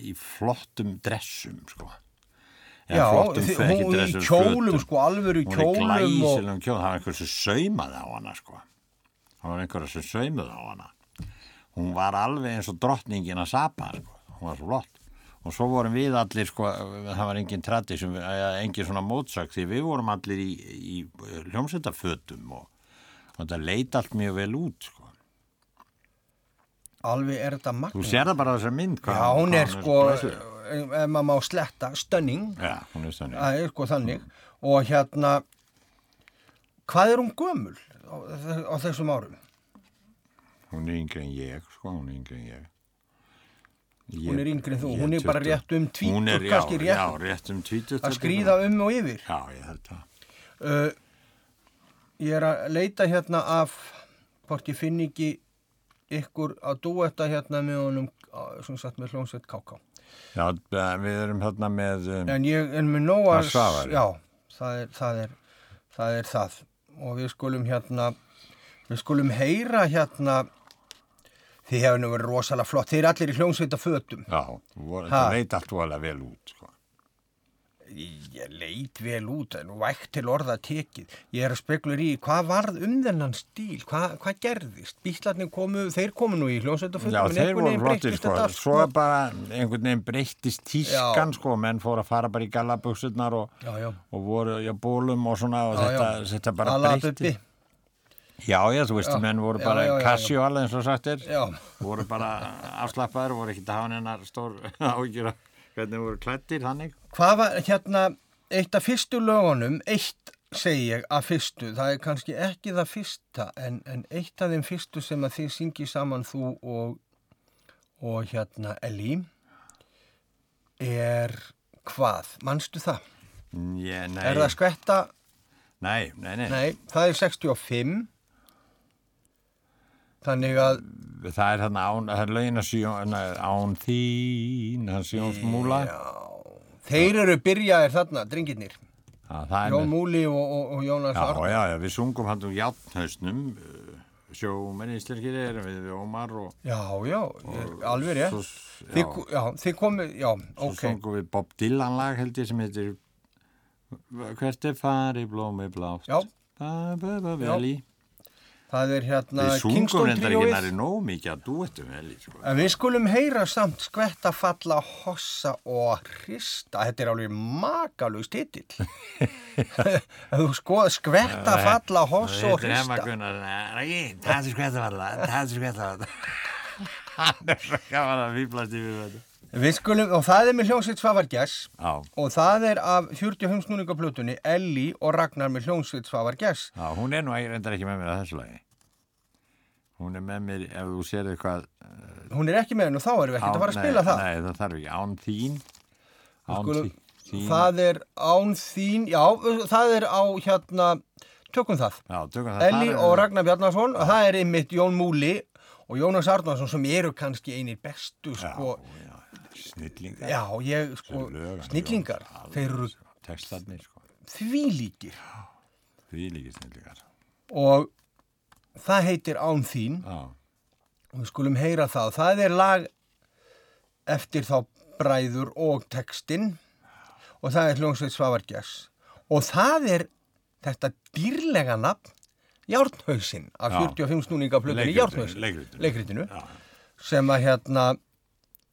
S2: í flottum dressum, sko.
S1: Já,
S2: flottum,
S1: þi-
S2: ekki
S1: hún í
S2: dressum,
S1: kjólum,
S2: fötum.
S1: sko, alvöru
S2: Hún er
S1: kjólum og...
S2: glæsilegum kjól, það var einhver sem saumaði á hana sko. Það var einhver sem saumaði á hana. Hún var alveg eins og drottningin að sapa sko. Hún var svo flott. Og svo vorum við allir sko, það var engin tradisum, engin svona mótsök því við vorum allir í, í hljómsveitafötum og, og þetta leit allt mjög vel út sko.
S1: Alveg er þetta
S2: Þú
S1: magna.
S2: sér það bara á þessar mynd. hvað-
S1: Já, hún er sko,
S2: glæsileg.
S1: ef maður má sletta, stunning.
S2: Já, hún er þannig.
S1: Það er sko þannig og hérna hvað er hún gömul á, á þessum árum?
S2: Hún er yngri en ég, sko, hún er yngri en ég.
S1: Hún er yngri en þú,
S2: Ég
S1: hún er bara
S2: 20.
S1: rétt um tvítur, kannski rétt
S2: Já, rétt um tvítur.
S1: að skrýða um og yfir.
S2: Já, ég held það.
S1: Uh, ég er að leita hérna af hvort ég finn ekki ykkur að dúetta hérna með honum sem sagt með hljómsveit KK.
S2: Já, við erum hérna með, um,
S1: En ég er með nóa...
S2: Að Svavari?
S1: Já, það er það, er, það er það. Og við skulum hérna, við skulum heyra hérna, þið hefur nú verið rosalega flott, þið er allir í hljómsveita fötum.
S2: já, það leit allt voðalega vel út, sko.
S1: Ég leit vel út, en vægt til orða tekið. Ég er að spekulur í hvað varð um þennan stíl, hvað, hvað gerðist? Bílarnir komu, þeir komu nú í en
S2: þeir voru flottir, sko. Svo bara einhvern veginn breyttist tískan,
S1: Já.
S2: sko. Menn fóru að fara bara í gallabuksurnar og, og voru í bólum og svona og
S1: Já,
S2: þetta,
S1: já.
S2: þetta bara breytti. Já, já, þú veist, menn voru bara
S1: já, já.
S2: casual eins og sagt er. Voru bara afslappaður, voru ekki að hafa hennar stór áhyggjur af hvernig voru klættir, þannig.
S1: Hvað var hérna, eitt af fyrstu lögunum, eitt segi ég af fyrstu, það er kannski ekki það fyrsta, en, en eitt af þeim fyrstu sem að þið syngi saman þú og, og hérna Elí, er hvað? Manstu það?
S2: Nei,
S1: Er það skvetta?
S2: nei, nei, nei,
S1: Nei, það er 65. Þannig að,
S2: Það er þarna án, það er lögin að sjón, án þín, hann sjóns múla.
S1: já, þeir eru byrjaðir þarna.
S2: Já, er
S1: Jón Múli og, og, og Jónas
S2: Já,
S1: Arnar.
S2: já, já, við sungum hann um játnhausnum, sjómenni íslenskir erum við við Ómar og
S1: Já, já, ég, alveg
S2: svo,
S1: Þið,
S2: já,
S1: ko- já, þið komið, já,
S2: svo
S1: ok.
S2: sungum við Bob Dylan lag held ég sem heitir Hvert er fari blómi blátt?
S1: Já.
S2: Það er vel
S1: Já.
S2: í.
S1: Það er hérna
S2: Við sungum
S1: Kingston
S2: reyndar ekki næri nóg mikið að duettum í, sko.
S1: En við skulum heyra samt skvetta falla hossa og hrista. Þetta er alveg makalug stitill. Ef þú skoða skvetta falla hossa og
S2: er
S1: hrista.
S2: Það er að varða, það er skvætt að varða. Hann er svo gaman að fýblast yfir þetta.
S1: Við skulum, og það er með hljómsveit Svavar Gess
S2: Já,
S1: og það er af 45 snúningaplutunni Elli og Ragnar með hljómsveit Svavar Gess.
S2: já, hún er nú reyndar ekki með mér að þessu lagi. Hún er með mér, ef þú sér eitthvað...
S1: Hún er ekki með henn og þá erum við ekkert að fara að spila
S2: nei,
S1: það.
S2: Nei, það þarf ekki, án þín. Án
S1: Skulum,
S2: þí- þín.
S1: það er án þín, já, það er á hérna, tökum það.
S2: Já, tökum það.
S1: Elli og Ragnar Bjarnason og það er einmitt Jón Múli og Jónas Arnarsson sem eru kannski einir bestu sko,
S2: já, snillingar.
S1: já, ég sko,
S2: Sem lög,
S1: snillingar,
S2: alveg,
S1: þeir eru
S2: sko, Textarnir, sko.
S1: þvílíkir
S2: Því líki snillingar.
S1: og það heitir Án þín
S2: Já,
S1: og við skulum heyra það það er lag eftir þá bræður og textin og það er hljómsveit Svavargjess og það er þetta dýrlega nafn Járnhausinn af
S2: Já.
S1: 45 snúninga plötunni
S2: Leikritinu,
S1: Járnhausinn
S2: leikritinu. já.
S1: sem að hérna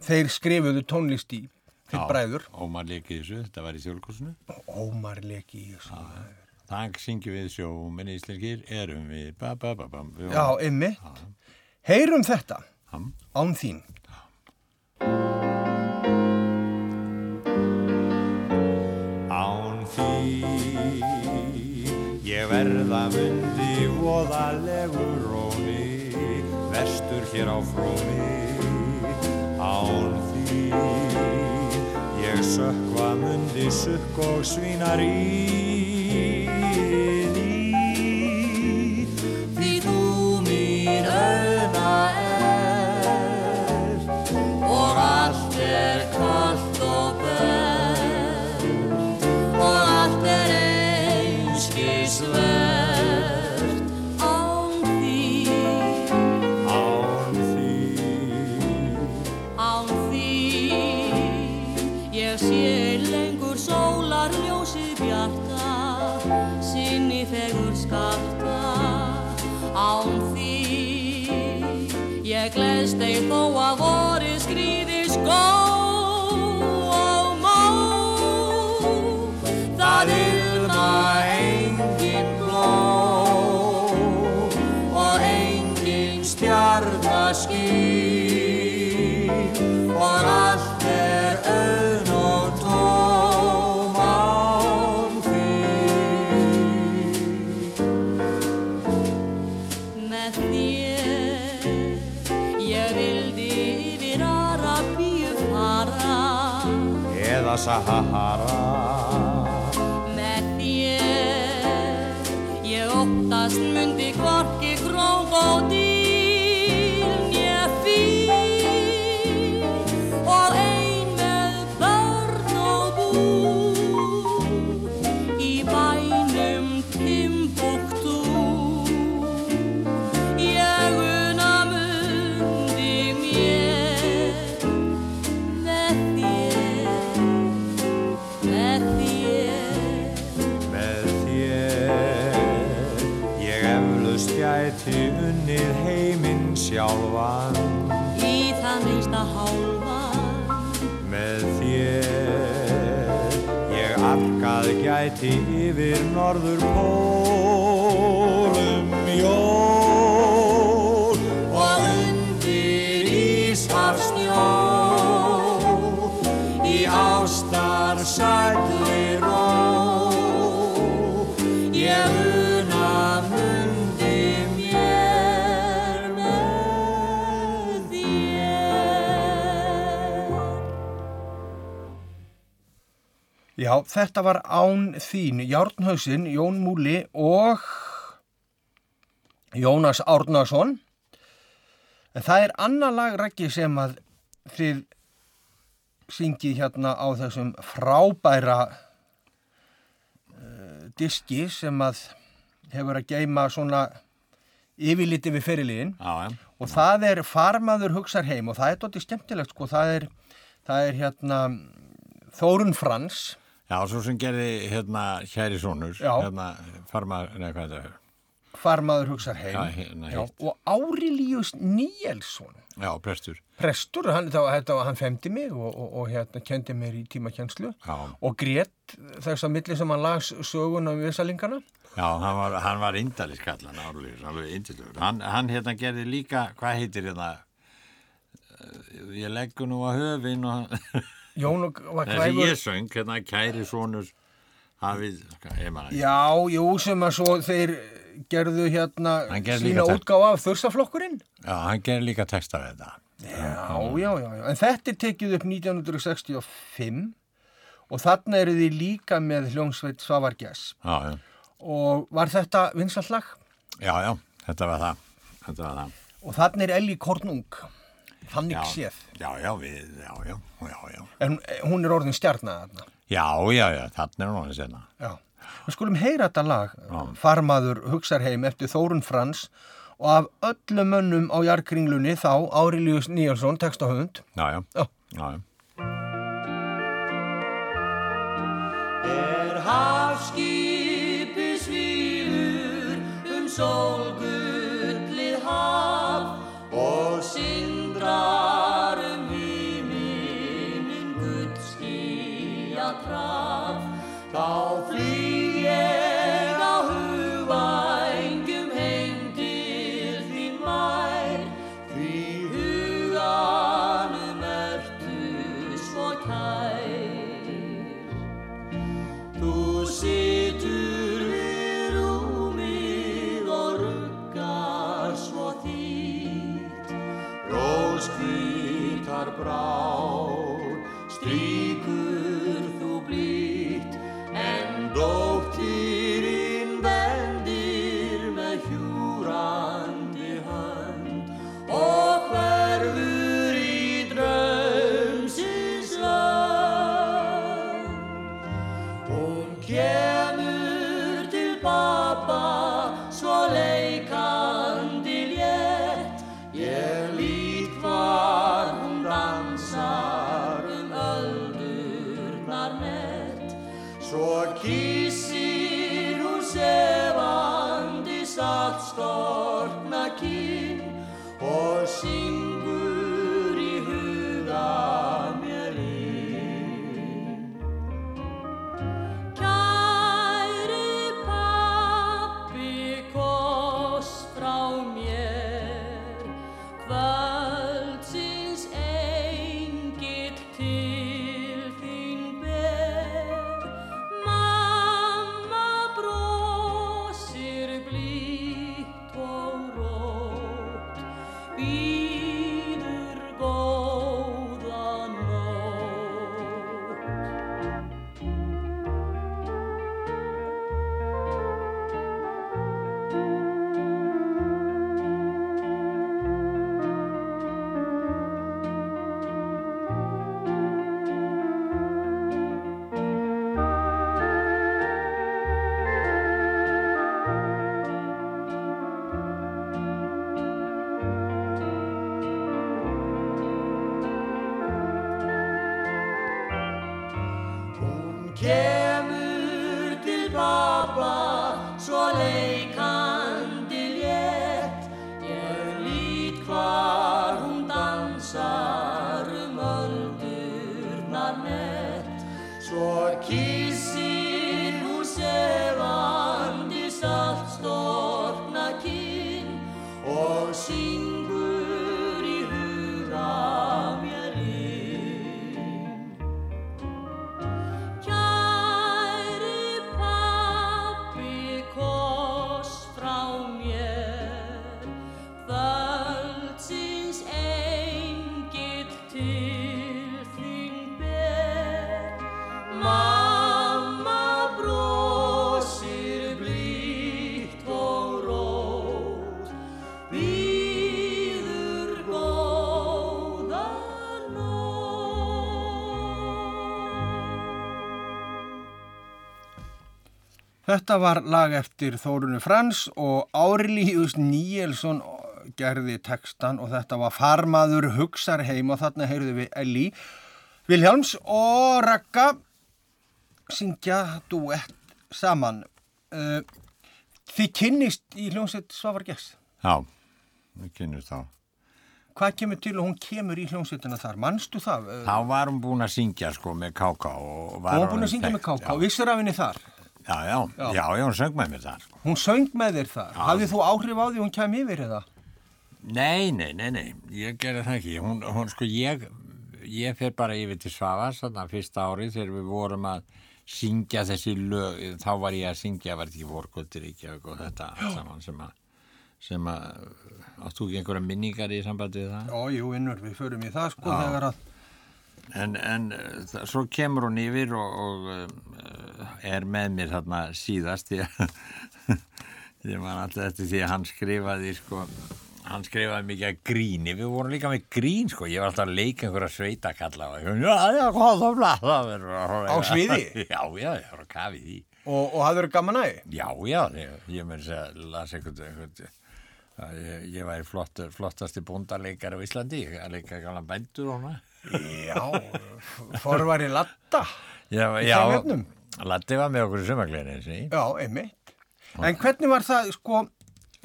S1: þeir skrifuðu tónlist í þeir
S2: Já,
S1: bræður.
S2: Ómar leikið þessu, þetta var í þjólkursinu.
S1: Ómar leki í þessu
S2: Þannig syngjum við sjó, menn íslenskir, erum við, ba, ba, ba,
S1: Já, ymmi Heyrum þetta
S2: Ham.
S1: án þín.
S3: Án því ég verða mundi voðalegu róni vestur hér á fróni Án því ég sökva mundi sukk og svínarí Því
S4: ég gleðst
S3: yfir norður pólum
S1: Já, þetta var án þín, Járnhausinn, Jón Múli og Jónas Árnason. En það er annar lagrækki sem að þið syngið hérna á þessum frábæra uh, diski sem að hefur að geima svona yfirliti við fyrirliðin
S2: Já, já,
S1: og það er farmaður hugsar heim og það er dóttið skemmtilegt sko, það er, það er hérna Þórun Frans
S2: já, svo sem gerði hérna kæri sonur
S1: Já.
S2: hérna farma, neða hvað þetta er
S1: farmaður hugsar heim.
S2: Já, hérna hitt.
S1: og Árilius Níelsson.
S2: Já, prestur.
S1: Prestur, hann, þá, þetta, hann femdi mig og, og, og hérna kendi mér í tímakjenslu
S2: Já,
S1: og grét þess að milli sem hann las söguna um visalingana
S2: já hann var, hann var indaliskallan árlega, alveg indislegur hann, hann hérna gerði líka, hvað heitir hérna? Ég leggur nú að höfin og
S1: Jón og var
S2: þessi
S1: klæfur
S2: ég söng, hérna kæri sonur hafið, ég ekki.
S1: Já, jú, sem að svo þeir gerðu hérna sína útgáfa af þursaflokkurinn
S2: Já, hann gerði líka texta við þetta.
S1: Já, já, já, já, en þetta er tekið upp 1965 og þarna eru þið líka með hljómsveit
S2: já,
S1: og var þetta vinsallag
S2: já, já, þetta var það. Þetta var það.
S1: Og þarna er Elli Kornung þannig
S2: Já,
S1: séð.
S2: Já, já, við, já, já, já, já.
S1: En hún er orðin stjarnar þarna.
S2: Já, já, já, þarna er hún að senna
S1: Já, við skulum heyra þetta lag Farmaður hugsar heim eftir Þórun Frans og af öllum mönnum á jarkringlunni þá Árilius Níelsson, textahöfund.
S2: Já, já,
S1: Já.
S2: já, já.
S4: Er hafskipi svífur um sólgullið
S1: Þetta var lag eftir Þórunu Frans og Árlíus Níelsson gerði textan og þetta var Farmaður hugsar heim og þarna heyrðu við Elli Vilhjálms og Ragga syngja duett saman. Uh, þið kynnist í hljómsveit Svavar Gess.
S2: Já, við kynnumst þá.
S1: Hvað kemur til og hún kemur í hljómsveitina þar? Manstu það? Uh,
S2: Þá var hún búin að syngja sko með Káká.
S1: hún var búin að syngja með Káká. Vissur af henni þar?
S2: Já, já, já, já, já, hún söng með mér þar sko.
S1: Hún söng með þér þar. Hafið þú áhrif á því hún kem yfir eða?
S2: Nei, nei, nei, nei, ég gerði það ekki. Hún, hún sko, ég, ég fer bara yfir til Svavas þarna fyrsta árið þegar við vorum að syngja þessi lög, þá var ég að syngja, var þetta ekki vorkvöldir ekki og þetta saman sem að, sem að, áttu ekki einhverja minningar í sambandi við það?
S1: Já, jú, innur, við förum í það sko
S2: Já.
S1: þegar að
S2: En, en svo kemur hún yfir og, og uh, er með mér þarna síðast ég, ég man alltaf eftir því að hann skrifaði sko, hann skrifaði mikið að gríni. Við vorum líka með grín sko. Ég var alltaf að leika einhverja sveitakalla
S1: Á sviði?
S2: Já, já, ég var að kafi því.
S1: Og, og hafði verið gaman að því?
S2: Já, já, ég, ég þess að las einhvern að ég, ég væri flott, flottasti bóndaleikar á Íslandi, ég að leika gamla bændur og hana
S1: Já, forvari latta.
S2: Já,
S1: Í
S2: já? Latti var með okkur í þessi.
S1: Já, einmitt. En hvernig var það, sko,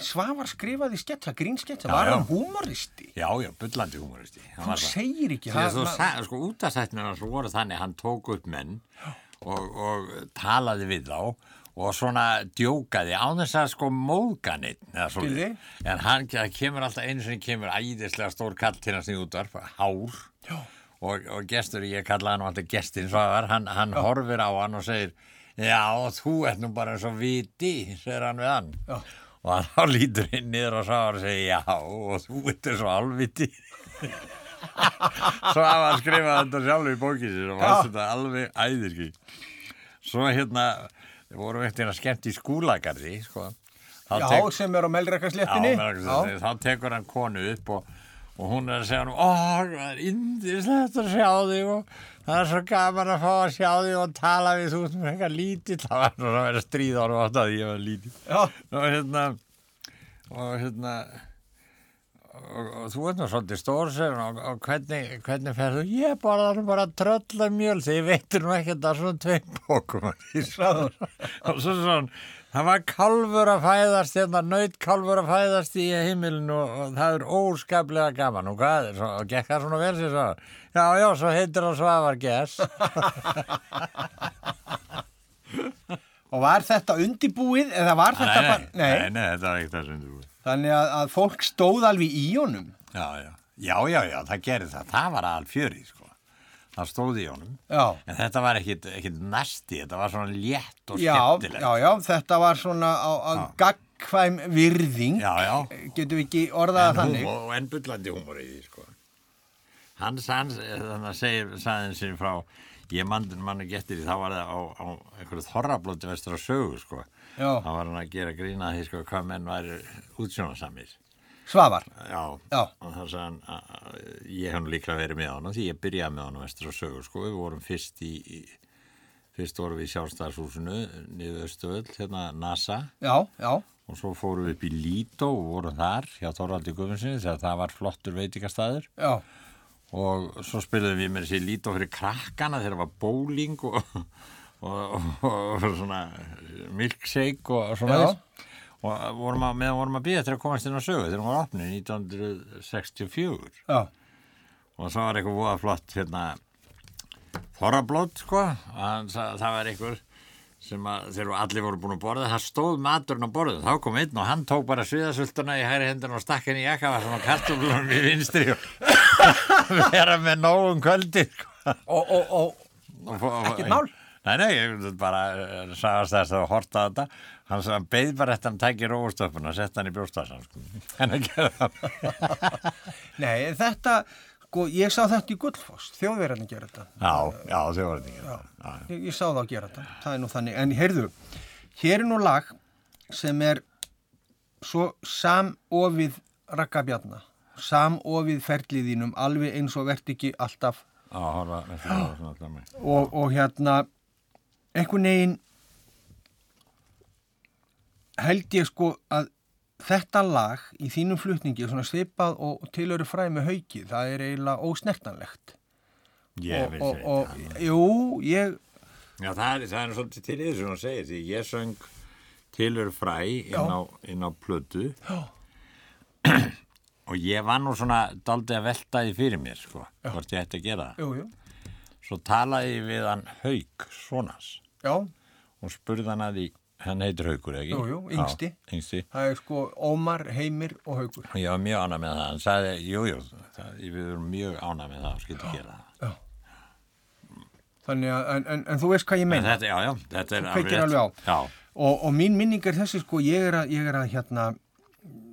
S1: Svavar skrifaði sketsa, grínsketsa, var hann húmoristi?
S2: Já, já, bullandi humoristi. Hann það.
S1: segir ekki,
S2: Því að þú
S1: hann-
S2: sagði, sko, útastættin hans voru þannig, hann tók upp menn og, og talaði við þá og svona djókaði á þess að sko móðganit
S1: Skilji.
S2: en hann það kemur alltaf einu sem kemur æðislega stór kall til hans í útvarp hár. Og, og gestur, ég kallaði hann alltaf gestin svagar, hann, hann horfir á hann og segir já, þú ert nú bara svo viti, segir hann við hann.
S1: Já.
S2: og hann þá lítur inn niður og svagar og segir já, og þú ert svo alviti svo hafa hann skrifað þetta sjálfur í bókið sér og varst þetta alveg æðirki svo hérna við vorum eftir að skemmt í skúlagarði sko.
S1: Já,
S2: tek-
S1: sem er á
S2: meðal- þá tekur hann konu upp og, og hún er að segja hann ó, það er indislegt að sjá þig og það er svo gaman að fá að sjá þig og tala við þú sem er eitthvað lítill. Það var svona að vera stríð ára átt að ég var lítill.
S1: Já,
S2: og hérna og hérna og, og þú ert nú svolítið stór sér og, og hvernig, hvernig ferðu ég bara nú bara trölla mjöl því ég veitir nú ekki þetta svona tveim bókum og svo svona það var kálfur að fæðast hérna nöyt kálfur að fæðast í heimilinu og, og það er óskaplega gaman og hvað svo, og gekk það svona vel sér svo já, já, svo heitir það Svavar Gess
S1: og var þetta undibúið eða var þetta
S2: nei,
S1: bara...
S2: nei, nei, nei, þetta var það sem þú
S1: Þannig að, að fólk stóð alveg í honum.
S2: Já, já, já, já, já, það gerði það. Það var al fjöri, sko. Það stóði í honum.
S1: Já.
S2: En þetta var ekkit, næsti, þetta var svona létt og skemmtilegt.
S1: já, já, þetta var svona á, á gagkvæm virðing. Getum við ekki orðað
S2: En,
S1: þannig?
S2: húmor, og en bullandi húmor í því, sko. Hans, hans, þannig að segir, sagði sér frá, ég mann, mann ekki eftir því, þá var það á, á einhverju þorrablóti vestur á sögu, sko. Það var hann að gera grína því, sko, hvað menn væri útsjónasamir.
S1: Svavar.
S2: Já,
S1: Já.
S2: og hann ég hef nú líklega verið með honum því ég byrjaði með honum vestur á sögur sko, við vorum fyrst í, í fyrst vorum við í sjálfstæðarshúsinu niður Östuöld, hérna NASA
S1: Já, já,
S2: og svo fórum við upp í Lító og vorum þar hjá Þorvaldi Guðmundsson þegar það var flottur veitingastæður
S1: já.
S2: og svo spilaðum við með þessi Lító fyrir krakkana þegar það var bóling og, og, og, og svona milkshake og svona
S1: Já.
S2: þess og vorum að, meðan vorum að býða eftir að komast inn á sögu þegar hún var opnið 1964
S1: Já,
S2: og svo var eitthvað voða flott hérna þorrablót sko. Að, það, það var einhver sem að þegar allir voru búin að borða. Það stóð maturinn á borðu þá kom einn og hann tók bara sviðasvölduna í hægri hendun og stakk henni í jakka var svona kartoflunum í vinstri og vera með nógum kvöldi sko.
S1: og, og, og
S2: Og
S1: Ekkert mál?
S2: Nei, nei, ég bara eh, sagast þess að horta þetta hann sagði, beð bara eftir að hann tæki róustöfuna og setta hann í brjóstassan sko. en að gera það
S1: nei, þetta, sko, ég sá þetta í Gullfoss, þjóðverðarnir gera þetta.
S2: Já, já, þau voru þetta já.
S1: Ég, ég sá það að gera þetta, það er nú þannig. En heyrðu, hér er nú lag sem er svo samofið rakkabjarna, samofið ferliðinum, alveg eins og verðt ekki alltaf
S2: Já, horfa, þetta var svona alltaf með
S1: og, og hérna einhvern veginn held ég sko að þetta lag í þínum flutningi er svona svipað og tilöru fræ með hauki, það er eiginlega ósnertanlegt.
S2: Ég vil segja
S1: jú, ég
S2: Já, það er, það er svolítið til í þessu hún segir því ég söng tilur fræ inn
S1: Já.
S2: á, inn á plötu.
S1: Já.
S2: og ég var nú svona daldið að velta því fyrir mér sko, hvort ég ætti að gera það.
S1: Jú, jú,
S2: svo talaði ég við hann Hauk Svonans
S1: já,
S2: og spurði hann að því hann heitir Haukur, ekki?
S1: Jú, jú, yngsti.
S2: Já, yngsti.
S1: það er sko Ómar, Heimir og Haugur
S2: ég var mjög ánað með það. Hann sagði, jú, jú, það, við erum mjög ánað með það og skildi gera það.
S1: þannig að, en, en, en þú veist hvað ég meina?
S2: þetta, já, já, þetta er
S1: Þú kveikir alveg á.
S2: já,
S1: og, og mín minning er þessi sko, ég er að, ég er að hérna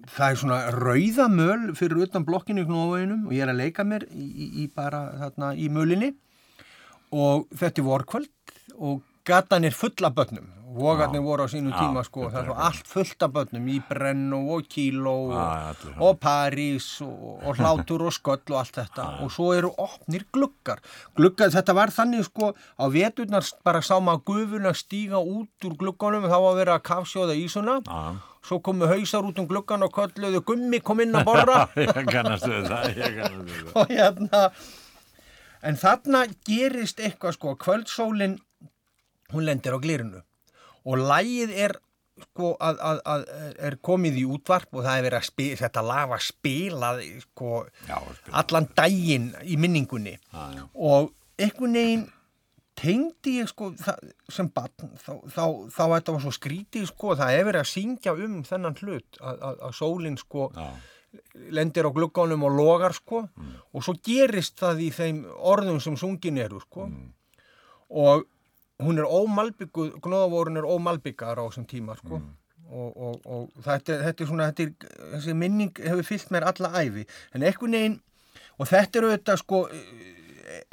S1: það er svona rauðamöl fyrir utan blokkinu í knóðuðinum og ég er að leika mér í, í, í bara þarna í mölinni. Og þetta er vorkvöld og gatan er full af börnum vogarnir voru á sínu tíma sko,
S2: þetta
S1: það er svo allt fullt af börnum í Brennó og Kíló og, og París og, og Hlátur og Sköll og allt þetta. Og svo eru opnir gluggar. Gluggar, þetta var þannig sko á veturnar bara sá maður gufuna stíga út úr glugganum þá var að vera að kafsjóða ísuna. Svo komu hausar út um gluggan og kölluðu gummi kom inn að borra
S2: ég kannast við það ég kannast við það.
S1: Og hérna en þarna gerist eitthvað sko. Kvöldsólin hún lendir á glirinu og lægið er sko að, að, að er komið í útvarp og það er verið að spila þetta lag var spilað sko allan daginn í minningunni.
S2: Já.
S1: og einhvern veginn tengdi ég sko það, sem barn þá, þá, þá þetta var svo skrítið sko það er verið að syngja um þennan hlut að, að, að sólin sko
S2: Já.
S1: lendir á glugganum og logar sko. Og svo gerist það í þeim orðum sem sungin eru sko. Og hún er ómalbygguð gnóðavorun er ómalbyggar á þessum tíma sko. Og, og, og þetta, þetta er svona þetta er, þessi minning hefur fyllt mér alla æfi en einhvern veginn og þetta er auðvitað sko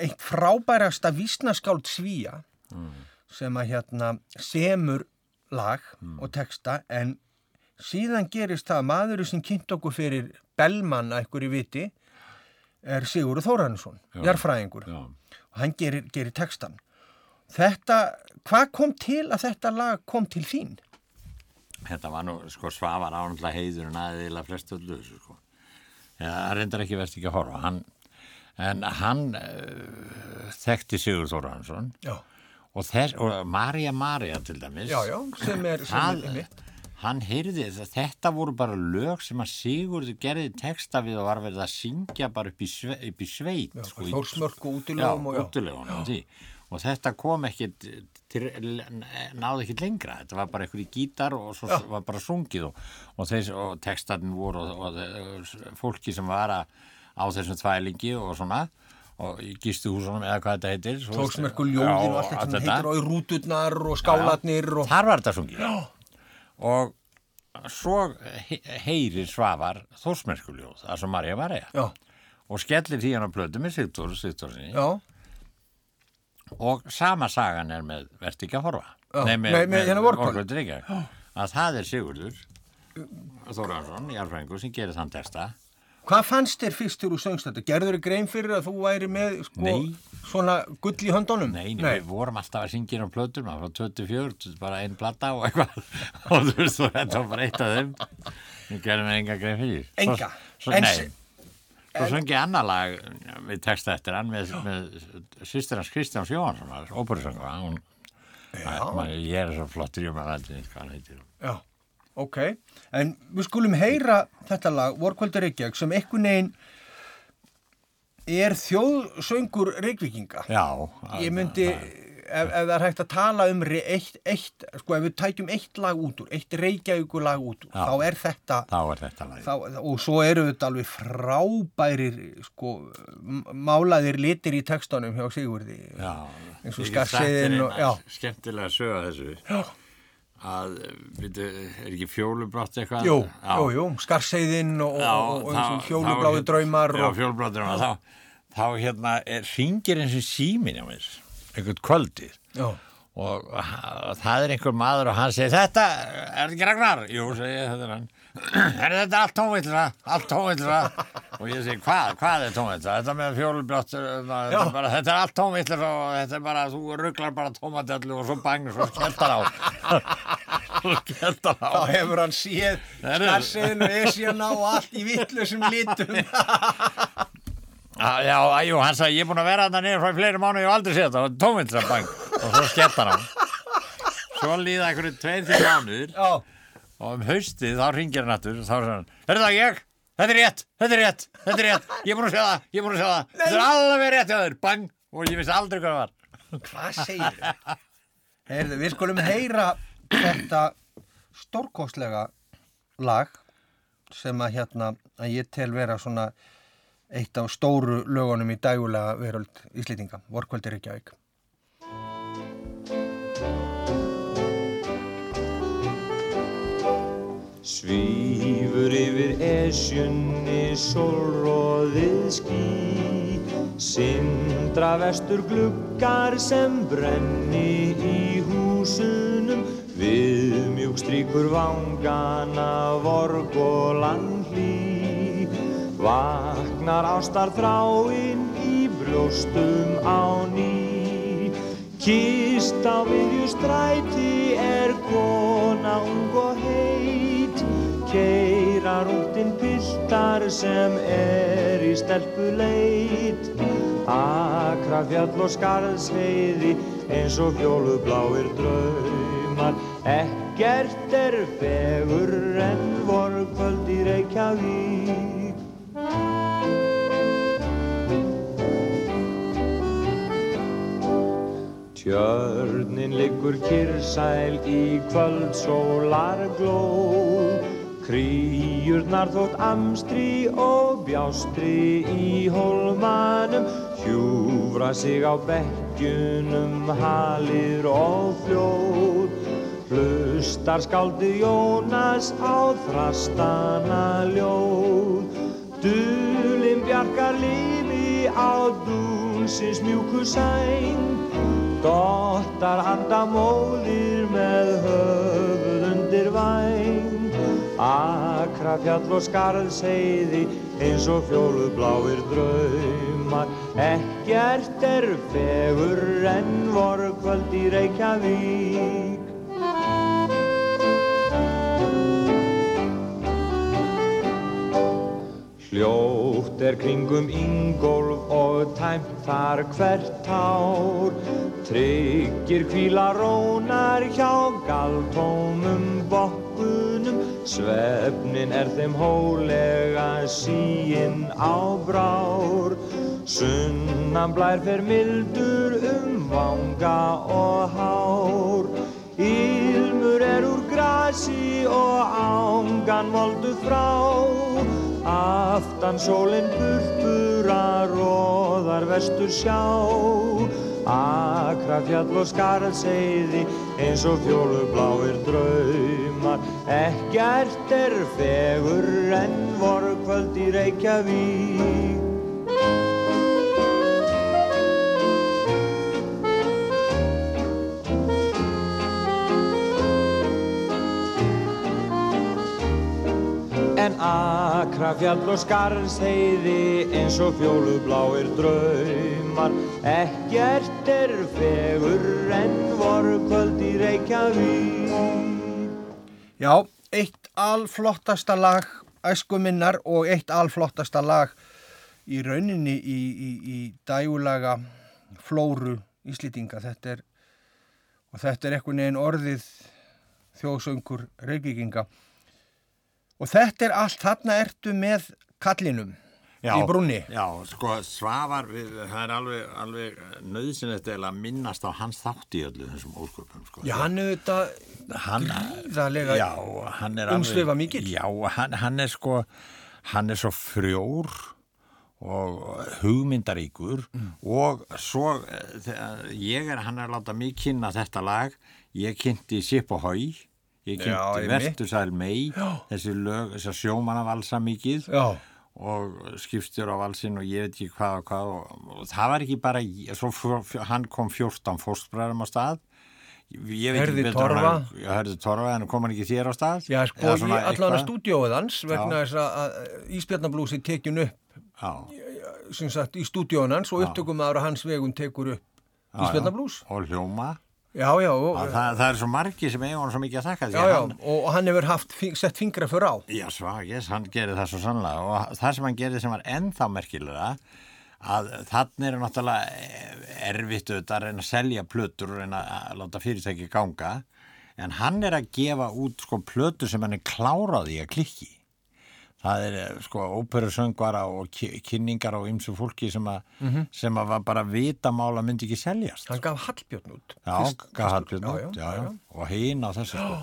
S1: eitt frábærasta vísnaskáld svíja sem að hérna semur lag og texta. En síðan gerist það að maðurinn sem kynnt okkur fyrir Bellmann að ykkur í viti er Sigurður Þórannsson, jarfræðingur og hann gerir, gerir textan þetta, hvað kom til að þetta lag kom til þín?
S2: Þetta var nú, sko, Svavar ánægla heiðurinn aðeila flest öllu þessu, sko. Það reyndar ekki verðst ekki að horfa. Hann, en hann uh, þekkti Sigur Þóransson
S1: Já,
S2: og, og Marja Marja til dæmis.
S1: já, já sem er, sem er mitt
S2: hann heyrði, þetta voru bara lög sem að Sigurður gerði texta við og var verið að syngja bara upp í, sve, upp í sveit.
S1: Já,
S2: sko, í-
S1: Þórsmörk og útilegum og
S2: já,
S1: já.
S2: útilegum því. Og þetta kom ekkit, til, náði ekkit lengra. Þetta var bara einhverju gítar og svo var bara sungið og, og, og textarnir voru og, og, og fólki sem var að, á þessum þvælingi og svona og í gistuhúsunum eða hvað þetta heitir. Já,
S1: ljóðin og allt þetta sem heitir og í rúturnar og skálarnir og
S2: Þar var þetta sungið. Já. Og svo he heyrir Svavar Þórsmerkuljóð, það sem Marja Marja
S1: já,
S2: og skellir því hann á plötu með Sigtur Sigtursinni
S1: já,
S2: og sama sagan er með Vert ekki að horfa
S1: Já. Nei, með hérna Vorkvöld.
S2: Vorkvöld Reykjavík. að það er Sigurður Þóransson, jarfrængur sem gerir þann texta
S1: Hvað fannst þér fyrst þegar þú söngst þetta? Gerður þér grein fyrir að þú væri með sko,
S2: Nei.
S1: svona gull í höndunum?
S2: Nei, nei, við vorum alltaf að syngja á plötur maður frá 24, bara einn platta og eitthvað og þú veist, og þetta var bara eitt af þeim við gerum enga grein fyrir Svo-
S1: Enga?
S2: svo,
S1: En
S2: Nei,
S1: se-
S2: svo söngi annar lag við texta eftir hann með, með sýstir hans Kristjáns Jóhanssonar, óperusöngur Ég er svo flottur í maður aldrei hvað hann heitir.
S1: Já, ok. En við skulum heyra þetta lag, Vorkvöldur Reykjavík, sem einhvern veginn er þjóðsöngur Reykvíkinga.
S2: Já.
S1: Ég myndi, ef, ef það er hægt að tala um eitt, eitt, sko ef við tækjum eitt lag út úr, eitt Reykjavíkur lag út úr,
S2: Já.
S1: þá er þetta,
S2: Þá er þetta
S1: þá, og svo eru þetta alveg frábærir, sko, málaðir litir í textanum hjá Sigurði.
S2: Já.
S1: eins og já.
S2: Skemmtilega söga þessu. Já. Að, veitu, er ekki fjólubrott eitthvað?
S1: Jú, jú, jú, skarseiðin og, og, og
S2: þá-
S1: draumar
S2: Já,
S1: og,
S2: fjólubláði draumar. Þá, þá hérna er, ringir eins og símin á mér, einhvern kvöldið.
S1: já,
S2: og það er einhver maður og hann segir þetta, er þetta ekki Ragnar? Jú, segi ég, þetta er hann er þetta allt tónvillra, allt tónvillra og ég segi, hvað, hvað er tónvillra? þetta með fjólubrjátt þetta, er bara- þetta er allt tónvillra og þetta er bara þú rugglar bara tómadellu og svo bang á svo skelltar á
S1: þá hefur hann séð skarseiðin og esjana og allt í vittlusum litum.
S2: Já, já, jú, hann sagði, ég er búin að vera þarna niður frá í fleiri mánu, ég hef aldrei séð þetta, og tónvillra bang og svo skelltar á svo líða einhverju tveir til mánuður og um haustið þá ringir hann aftur. Og þá er hann, er það ég? Þetta er rétt, þetta er rétt, þetta er rétt, ég er búin að segja það, ég er búin að segja það, þetta er alveg rétt hjá þér, bang, og ég vissi aldrei hvað það var.
S1: hvað segir þau? Heyrðu, við skulum heyra þetta stórkostlega lag sem að hérna, að ég tel vera svona eitt af stóru lögunum í dægulega veröld Íslendinga, Vorkvöldi Reykjavík.
S3: Svífur yfir esjunni sólróðið ský. Sindra vestur gluggar sem brenni í húsunum. Viðmjúk stríkur vangana vorg og landhlý Vaknar ástar þráinn í brjóstum á ný. Kist á miðju stræti er kona ung og heit. Keirar rútin piltar sem er í stelpu leit Akra fjall og skarðsheiði eins og fjólubláir draumar. Ekkert er fegur en vorkvöld í Reykjavík Tjörnin liggur kyrsæl í kvöld sólar glóð Kríurnar þótt amstri og bjástri í hólmanum Hjúfra sig á bekkjunum halir og fljóð Hlustar skáldi Jónas á þrastana ljóð. Dulinn bjargar lífi á dúnsins mjúku sæng Dottar handa móðir með höfuð undir væng. Akra fjall og skarðsheiði eins og fjólubláir draumar. Ekkert er fegur en vorkvöld í Reykjavík Hljótt er kringum ingólf og tæmt þar hvert tár Tryggir kvíla rónar hjá galtómum bokkunum Svefnin er þeim hólega síinn á brár. Sunnan blær fer mildur um vanga og hár. Ilmur er úr grasi og ángan voldu frá Aftan sólinn purpura róðar vestur sjá. Akra fjall og skarðseiði eins og fjólubláir draumar. Ekkert er fegur en vorkvöld í Reykjavík En akra fjall og skarðsheiði eins og fjólubláir draumar. Ekkert er fegur en vorkvöld í Reykjavík.
S1: Já, eitt alflottasta lag æsku minnar og eitt alflottasta lag í rauninni í, í, í dægulaga flóru Íslýtinga. Þetta er og þetta er einhvern veginn orðið þjóðsöngur reykvíkinga og þetta er allt, þarna ertu með kallinum í brúnni.
S2: Já, sko, Svavar, við, það er alveg, alveg nöðsynlegt eða að minnast á hans þátt í öllu þessum ósköpum, sko.
S1: Já, hann er þetta gríðarlega
S2: já, alveg-
S1: umsvifamikill.
S2: Já, hann, hann er sko, hann er svo frjór og hugmyndaríkur og svo, eh, ég er, hann er að láta mig kynna þetta lag, ég kynnti Sip og Hói, ég kynnti
S1: einmitt.
S2: Vertusæl mei, þessi lög, þessar sjómanavalsa mikið
S1: Já,
S2: og skipstjóra á valsinn og ég veit ekki hvað og hvað og, og það var ekki bara, svo fjó, hann kom 14 fórstbræðum á stað. Ég veit
S1: Herði Torfa.
S2: Herði Torfa, en kom hann ekki þér á stað?
S1: Já sko,
S2: eitthvað?
S1: stúdíóið hans vegna þess að- Ísbjarnablúsi tekjun upp.
S2: Já,
S1: sem sagt í stúdíóin hans og upptökum aðra hans vegum tekur upp. Ísbjarnablús
S2: og hljóma
S1: Já, já, og,
S2: Já, það, það er svo margi sem eiga hann svo mikið að þakka því
S1: já, já,
S2: hann,
S1: og, hann hefur haft sett fingra fyrir á.
S2: Já, svagis, hann gerir það svo sannlega. Og það sem hann gerir sem var ennþá merkilega að þannig er náttúrulega erfitt auðvitað að reyna að selja plötur og reyna að láta fyrirtæki ganga. En hann er að gefa út sko plötur sem hann er kláraði að klikki það er eh, sko óperusöngvara og kynningar á ymsu fólki sem að, sem að var bara vitamála myndi ekki seljast.
S1: Hann gaf Hallbjörn út
S2: Já,
S1: Fyrst-
S2: Gahallbjörn,
S1: já,
S2: já,
S1: já,
S2: já, já, og hinn á þessu sko.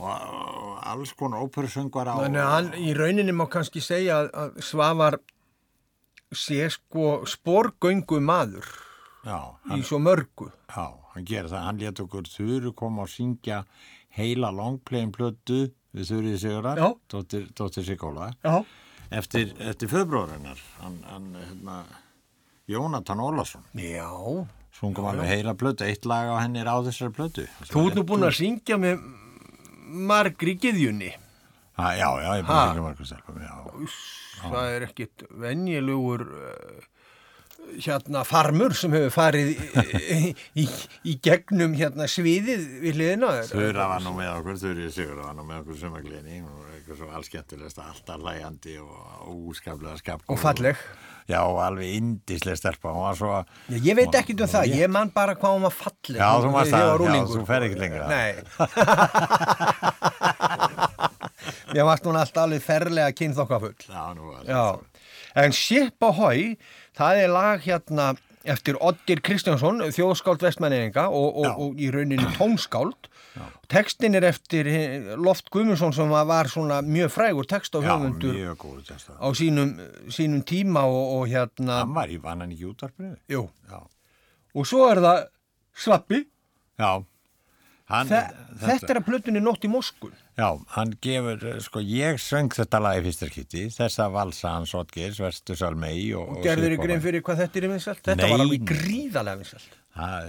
S2: og, og alls konar óperusöngvara og,
S1: Þannig að hann í rauninni má kannski segja að, Svavar sé sko sporgöngu maður
S2: já,
S1: í svo mörgu.
S2: Já, hann gerir það, hann let okkur Þuru koma og syngja heila longplayin plötu við Þurrið Sigurar, dóttir, dóttir Sigóla,
S1: Já.
S2: eftir, eftir föðbróðurinnar, hann, hann hérna, Jónatan Ólason,
S1: Já.
S2: sungum alveg heila plötu, eitt lag á henni er á þessari plötu.
S1: Þú ert nú búin að syngja með margri giðjunni.
S2: Já, já, ég búin
S1: Ha?
S2: að syngja margur stelpum, já.
S1: Það er ekkit venjulegur uh, hérna farmur sem hefur farið í, í, í gegnum hérna sviðið við hliðina.
S2: Þura var nú með okkur, Þurrið Sigurar var nú með okkur sumagliðni og eitthvað svo allskemmtilegst, alltaf hlæjandi og óskaplega skap.
S1: Og falleg.
S2: Já, og alveg indislega stelpa, svo...
S1: Já, ég veit ekkit um það, ég man bara hvað hún var falleg.
S2: Já, þú
S1: ég
S2: það, já, þú fer ekkert lengra.
S1: Nei. Mér varst hún alltaf alveg ferlega kynþokkafull.
S2: Já, nú var
S1: Já, en Ship Ahoy, það er lag hérna eftir Oddir Kristjánsson, þjóðskáld vestmæninga og, og,
S2: Já.
S1: og í rauninni tónskáld. Tekstin er eftir eh, Loft Guðmundsson sem var- svona mjög frægur text á
S2: Já,
S1: höfundur
S2: góðu testa.
S1: á sínum, sínum tíma og, og hérna,
S2: Hann var í vannan ekki útvarpinu.
S1: jú,
S2: Já.
S1: og svo er það Svappi,
S2: Já. Hann,
S1: Þe, þetta er að plötunni Nótt í Moskun.
S2: Já, hann gefur, eh, sko, ég söng þetta lag í fyrsta skipti, þessa valsa hans Otgeirs, Verstu Salmei og...
S1: Og gerður
S2: Svipaða.
S1: grein fyrir hvað þetta er vinsalt? Þetta
S2: Nei.
S1: var alveg gríðarlega vinsalt.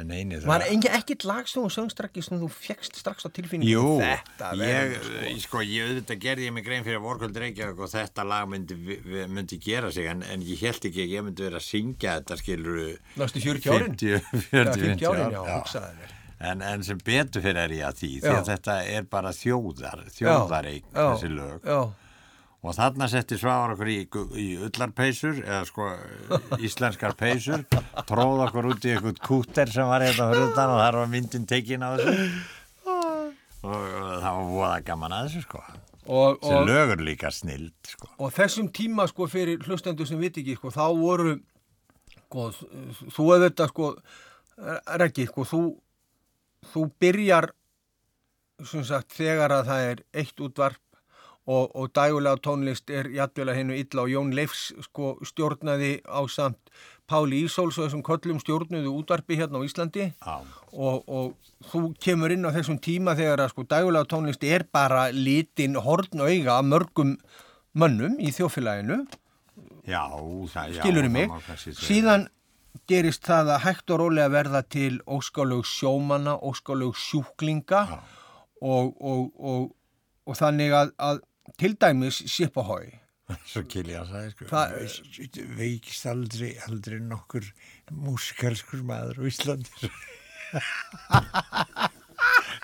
S2: Neini, það...
S1: Var engin ekkit lag sem þú söngst ekki sem þú fegst strax á tilfinningu?
S2: Jú,
S1: þetta
S2: ég, sko. sko, ég auðvitað gerði ég mig grein fyrir vorkvöld Reykjavík og þetta lag myndi, myndi gera sig en, en ég held ekki að ég myndi vera að syngja þetta skilur
S1: Næstu 40 árin?
S2: 50, 40,
S1: Já, 50 árin,
S2: ár,
S1: já, hugsaði þér.
S2: En, en sem betur fyrir er ég að því því að þetta er bara þjóðar þjóðareik þessi lög.
S1: Já,
S2: og þarna setti svavar okkur í, í ullarpeysur eða sko íslenskar peysur tróð okkur út í eitthvað kúter sem var hérna fyrir utan og þar var myndin tekin á þessu. Og, og það var voða gaman að þessu sko.
S1: Og, og,
S2: lögur líka snild sko.
S1: Og þessum tíma sko fyrir hlustendur sem viti ekki sko, þá voru sko, þú hefur þetta sko Reggi, sko, þú þú byrjar sagt þegar að það er eitt útvarp og, og dægulega tónlist er jættvel að hennu illa og Jón Leifs sko stjórnaði á samt Páli Ísóls og þessum köllum stjórnuðu útvarpi hérna á Íslandi.
S2: Já.
S1: og, og þú kemur inn á þessum tíma þegar að sko dægulega tónlist er bara litin horn auga af mörgum mönnum í þjófélaginu
S2: Já, það, já,
S1: skilur
S2: það
S1: mig, síðan gerist það að hægt og rólega verða til óskalög sjómanna, óskalög sjúklinga og, og, og, og þannig að, að til dæmis Sipahói
S2: Svo Kilja sagði sko.
S1: Það-
S2: veist, veikist aldrei, aldrei nokkur músikalskur maður á Íslandi.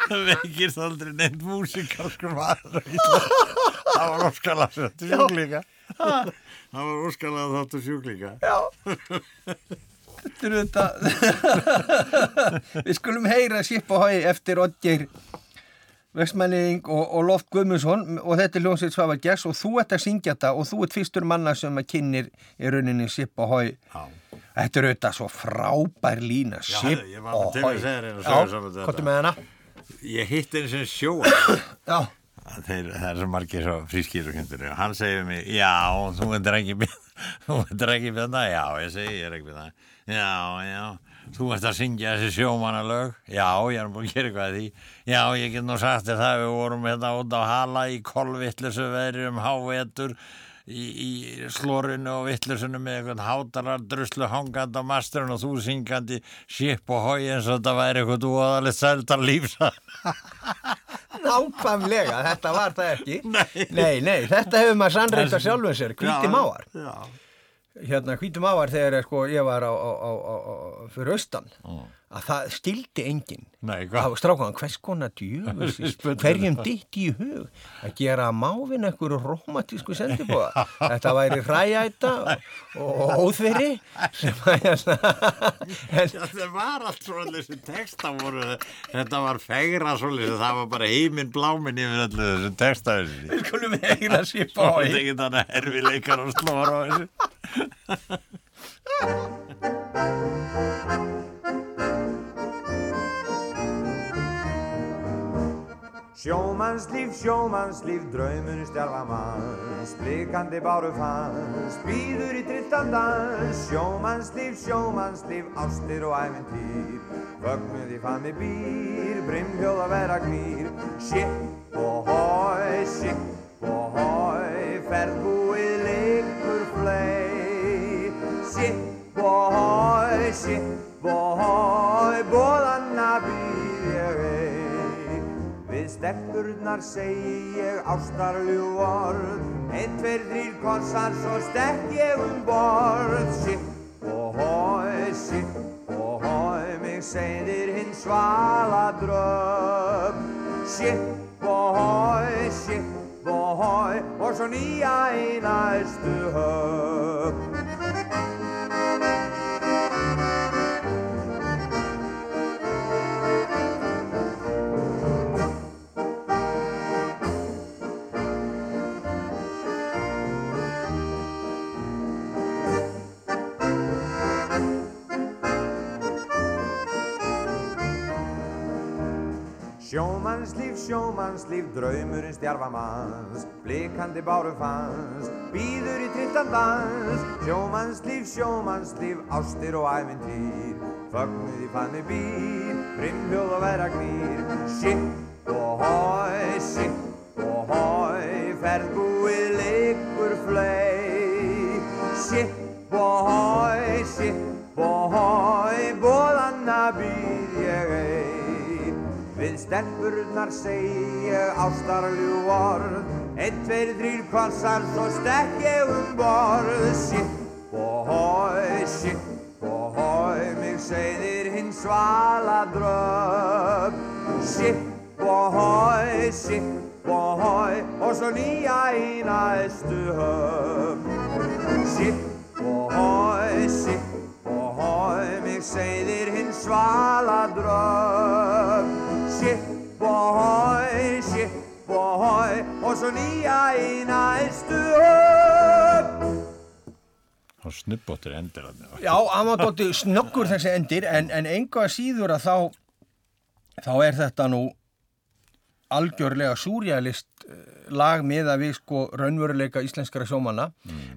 S2: Það veikist aldrei neitt músikalskur maður á Íslandi. Það var óskalega þáttu sjúklinga. Það var óskalega þáttu sjúklinga.
S1: Já Þetta er þetta. Við skulum heyra Sip og Hói eftir Oddgeir Vestmenning og, og Loft Guðmundsson og þetta er hljómsveit Svavar Gess og þú ert að syngja þetta og þú ert fyrstur manna sem að kynir í rauninni Sip og Hói.
S2: Já.
S1: Þetta er auðvitað svo frábær lína,
S2: Já,
S1: Sip
S2: ég var
S1: og
S2: til að
S1: Hói.
S2: þetta.
S1: er með hana?
S2: Ég hitt einu sem sjóa.
S1: Já,
S2: Þeir, það er svo margir svo frískir og kyntur og hann segir mér, já, þú ekki byrna, þú veitir ekki byrna, já, ég segi, ég er ekki byrna, já, já, þú ert að syngja þessi sjómanalög, já, ég er búin að gera eitthvað að því, já, ég get nú sagt þér það, við vorum hérna út á hala í kolvittlusu veðri um hávetur, í, í slorinu og vittlusinu með einhvern hátalar druslu hangandi á masturinn og þú syngandi ship og hói eins og þetta væri eitthvað úaðalegt sæltar lífsa.
S1: nákvæmlega, þetta var það ekki.
S2: Nei.
S1: Nei, nei, þetta hefur maður sannreita sjálfum sér, hvíti máar.
S2: Já,
S1: hérna hvítum ávar þegar sko, ég var á, á, á, á, á fyrir austan að það skildi enginn var strákan, hvers konar djöfus hverjum ditt í hug að gera mávin einhverju romantísku sendibóða þetta væri hræjæta og, óþveri sem að hérna
S2: það var allt svona þessi texta voru, þetta var fegra svolítið, það var bara heiminn bláminn yfir öllu þessu texta
S1: við skulum heyra sér
S2: Það var
S1: bói
S2: ekki þannig herfileikar og slóra á þessu.
S3: Sjómannslíf, sjómannslíf, draumur stjálfa manns, blikandi báru fannst, býður í trilltan dans. Sjómannslíf, sjómannslíf, ástir og æventýr, vögnuð í fami býr, brimhjóð að vera knýr. Ship og hói, ship og hói, ferðbúið liggur flei. Ship og hói, bóðanna býð ég ei. Við stelpurnar segi ég ástarljú orð. Einn, tveir, þrýr kossar, svo stekk ég um borð. Sipp og hói, sipp og hói Mig segðir hinn svala dröf Sipp og hói, sipp og hói Og svo nýja í næstu höf Sjómannslíf, sjómannslíf, draumurinn stjarfa manns, blikandi báru fanns, býður í trittan dans. Sjómannslíf, sjómannslíf, ástir og ævintýr, fögnuð í fanni býr, brimhljóð og vera knýr. Sipp og hói, sipp og hói, ferðbúið liggur flei. Sipp og hói, sipp og hói, bóðanna býð ég ei. Við stelpurnar segi ég ástarljú orð Einn, tveir, þrýr kossar, svo stekk ég um borð. Sipp og hói, sipp og hói Mig segðir hinn svala dröf Sipp og hói, sipp og hói Og svo nýja í næstu höf Sipp og hói, sipp og hói Mig segðir hinn svala dröf Og hói, sipp og svo nýja í næstu höf
S2: Og snubbóttir endur hann.
S1: Já, hann var dóttir snöggur þessi endir en, en enga síður að þá þá er þetta nú algjörlega súrjalist lag með að við sko raunveruleika íslenskara sjómanna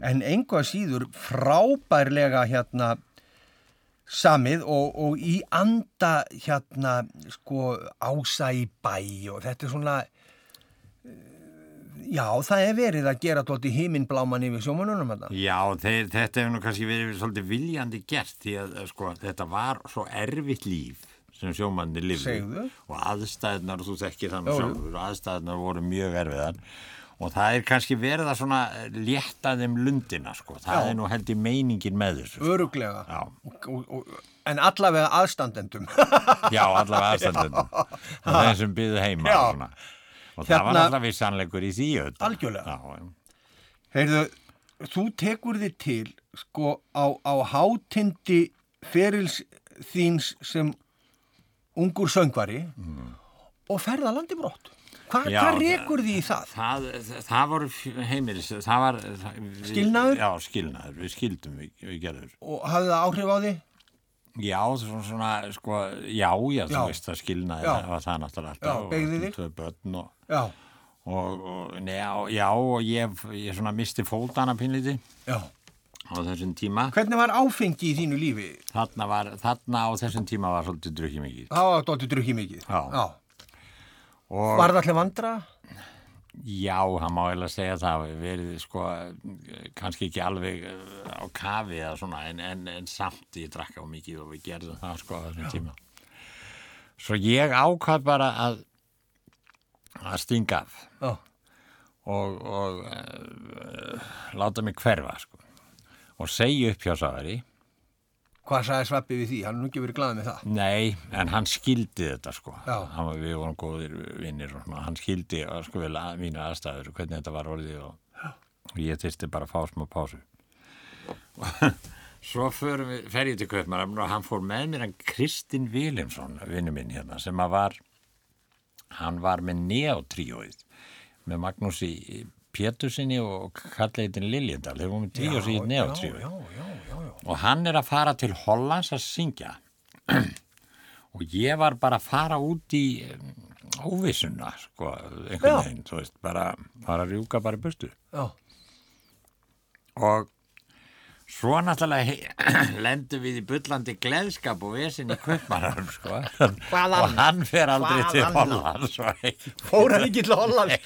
S1: en enga síður frábærlega hérna samið og, og í anda hérna sko ása í bæ og þetta er svona Já, það er verið að gera tótti himinbláman yfir sjómanunum þetta.
S2: Já, þeir, þetta hefur nú kannski verið svolítið viljandi gert því að sko, þetta var svo erfitt líf sem sjómanni lifði
S1: Segðu.
S2: og aðstæðnar, þú þekkir þannig sjálfur, aðstæðnar voru mjög erfiðar og það er kannski verið að svona létta þeim lundina, sko, það
S1: Já.
S2: er nú held í meiningin með þessu.
S1: Öruglega.
S2: Já.
S1: Og, og, og, en allavega aðstandendum.
S2: Já, allavega og þeim sem byggðu heima og, svona. og það var
S1: Hérna-
S2: allavega sannleikur í því auðvitað.
S1: Algjörlega.
S2: Já.
S1: Heyrðu, þú tekur þið til sko á, á hátindi ferils þíns sem ungur söngvari og ferða landi brott. Hva,
S2: Já,
S1: hvað rekur því í það?
S2: Það, það, það voru heimilis, það var... Við,
S1: Skilnaður?
S2: Já, skilnaður, við skildum, við, við gerður.
S1: Og hafði það áhrif á því?
S2: Já, svona, svona sko, já, já, þú
S1: Já.
S2: veist, það skilnaði,
S1: Já.
S2: það var það náttúrulega
S1: Já,
S2: alltaf.
S1: beygði
S2: og
S1: þig?
S2: Tvö börn og,
S1: Já,
S2: og, og já, já, og ég, ég svona misti fóldana pínlíti
S1: já.
S2: á þessum tíma.
S1: Hvernig var áfengi í þínu lífi?
S2: Þarna var, þarna á þessum tíma var svolítið drukkið mikið.
S1: Það var dóttir drukki mikið.
S2: Já. Og,
S1: Var það allir vandra?
S2: Já, hann má eiginlega segja það hafi verið sko kannski ekki alveg eh, á kafi eða svona en, en, en samt ég drakka á mikið og við gerðum það sko á þessum tíma. Svo ég ákvað bara að að stinga af
S1: Já.
S2: og, og uh, láta mig hverfa sko og segja upp hjá Sáðari
S1: Hvað sagði Sveppi við því? Hann er nú ekki verið glaðið með það.
S2: Nei, en hann skildi þetta sko. Hann, við vorum góðir vinnir og hann skildi sko vel að mínu aðstæður og hvernig þetta var orðið og, og ég þyrsti bara að fá smá pásu. Svo förum við, fer ég til Kaupmannafn og hann fór með mér hann Kristinn Viljumsson, vinnu minn hérna, sem að var, hann var með neotríóið með Magnúsi Pétursinni og kalleitin Liljendal, þeir voru með neotríóið
S1: Já, já, já, já.
S2: og hann er að fara til Hollands að syngja. Og ég var bara að fara út í um, óvissuna sko, einhvern veginn, bara að rjúka bara í burtu.
S1: Já,
S2: og svo náttúrulega lendum við í bullandi gleðskap og vesin í kvöpmarar sko. Og hann fer aldrei til
S1: Hvaðan?
S2: Hollands og
S1: fór hann ekki til Holland?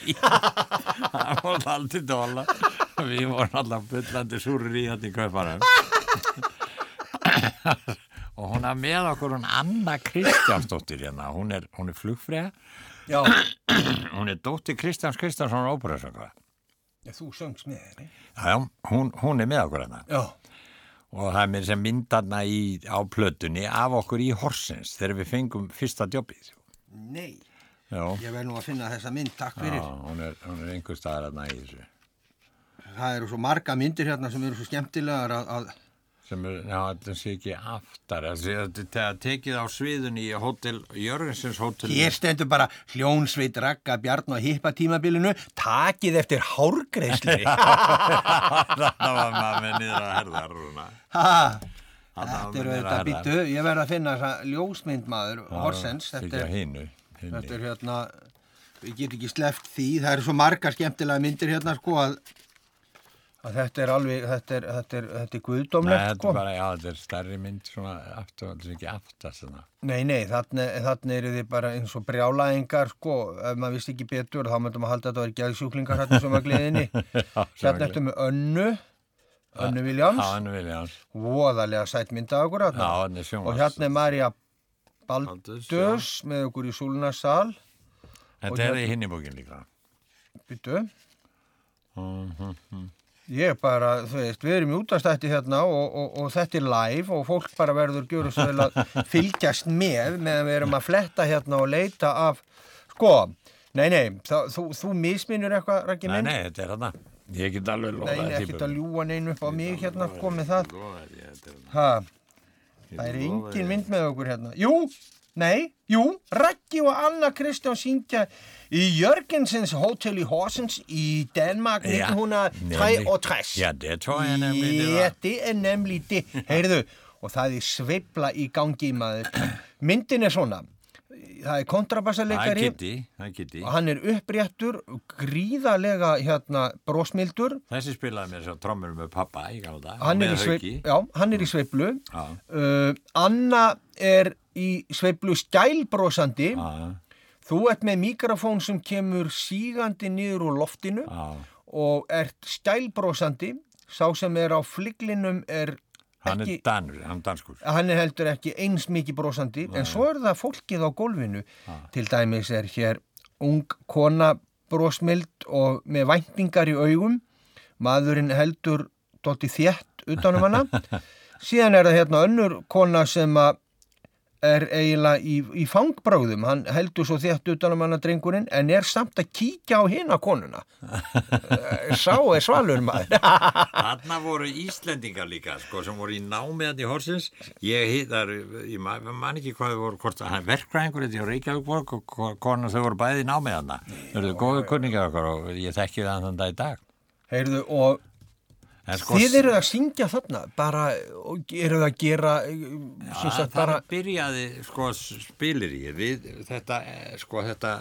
S2: hann fór aldrei til Hollands. Við vorum alltaf bullandi súrir í hann í kvöpmarar og hún er með okkur hún Anna Kristjánsdóttir hérna, hún er, hún er flugfræða
S1: Já,
S2: hún er dóttir Kristjáns Kristjánsson
S1: Já, þú söngst með henni.
S2: já, hún, hún er með okkur hérna.
S1: Já,
S2: og það er mér sem myndarna í, á plötunni af okkur í Horsens þegar við fengum fyrsta jobbið
S1: nei,
S2: já,
S1: ég verð nú að finna þessa mynd, takk
S2: já
S1: fyrir.
S2: hún er, hún er einhver staðar hérna í þessu.
S1: Það eru svo marga myndir hérna sem eru svo skemmtilegar að, að
S2: sem er, já, þetta sé ekki aftar þetta er tekið á sviðun í hótel, Jörgensens hótel
S1: hér stendur bara hljónsveit ragga bjarn og hippa tímabilinu, takið eftir hárgreisli.
S2: þetta var maður niður að herðar rúna.
S1: Þetta eru þetta býtu, ég verð að finna þessa ljósmynd maður, Horsens, þetta er,
S2: hinu, hinu.
S1: þetta er hérna, við getum ekki sleft því, það eru svo marga skemmtilega myndir hérna sko að, að þetta er alveg, þetta er, þetta er, þetta er
S2: Nei,
S1: guðdómlegt
S2: þetta
S1: sko.
S2: er bara, já, þetta er stærri mynd svona aftur, þetta er ekki aftast svona.
S1: Nei, nei, þannig, þannig eru þið bara eins og brjálaðingar, sko, ef maður vissi ekki betur, þá myndum að halda að þetta var geðsjúklingar hérna sem var gleðinni. Hérna ertu með Önnu, Önnu Viljáns,
S2: Já, hennu Viljáns.
S1: voðalega sætt mynda okkur
S2: Já,
S1: hérna.
S2: hann er sjónvars.
S1: Og hérna er Marja
S2: Baldurs,
S1: með okkur í Súlunasal, og
S2: Þetta er í hinni bókin líka.
S1: byttu. Ég bara, þú veist, við erum í útastætti hérna og, og, og þetta er live og fólk bara verður gjöru svo vel að fylgjast með meðan við erum að fletta hérna og leita af, sko, nei, nei, það, þú, þú misminur eitthvað,
S2: Nei,
S1: minn?
S2: nei, þetta er hann. Ég get alveg
S1: Nei,
S2: lofað
S1: nei, ekkert að ljúa neinu upp á mig hérna, sko, með það. Ha, það er engin mynd með okkur hérna. Jú, nei, jú, Raggi og Anna Kristján syngja í Jørgensens Hotel i Horsens i Danmark
S2: Ja,
S1: 1963.
S2: Ja, det tror jeg nemlig, det var.
S1: Ja, det er nemlig det. Heyrðu, og það er sveifla í gangi maður. Myndin er svona. Það er kontrabassalegari og hann er uppréttur, gríðalega hérna brósmildur.
S2: Þessi spilaði mér svo trommur með pappa í gamla dag.
S1: Hann er, í hann er í sveiflu.
S2: Já.
S1: Uh, Anna er í sveiflu skælbrósandi.
S2: Já,
S1: Þú ert með mikrofón sem kemur sígandi niður úr loftinu
S2: já.
S1: og ert skælbrósandi. Sá sem er á fliglinum er
S2: Hann er danur, hann er danskur.
S1: hann er heldur ekki eins mikið brosandi en svo er það fólkið á gólfinu til dæmis er hér ung kona brosmild og með væntingar í augum maðurinn heldur dotti þétt utanum hana síðan er það hérna önnur kona sem að er eiginlega í, í fangbráðum, hann heldur svo þétt utanum hann að drengurinn, en er samt að kíkja á hina konuna. Eh, Sá er svalur maður.
S2: Þarna voru Íslendingar líka sko, sem voru í námiðan í Horsins ég hittar, ég ma- man ekki hvað voru, hvort hann er verkfræðingur þetta í Reykjavíkborg og ko- konan þau voru bæði í námiðanna þau eru góðu kunningar okkar og ég þekki það þann dag í dag
S1: Heyrðu, og
S2: sko,
S1: þið eruð að syngja þarna, bara, og eruð að gera, eh, sagt,
S2: það
S1: bara,
S2: byrjaði sko spilir ég við þetta, eh, sko þetta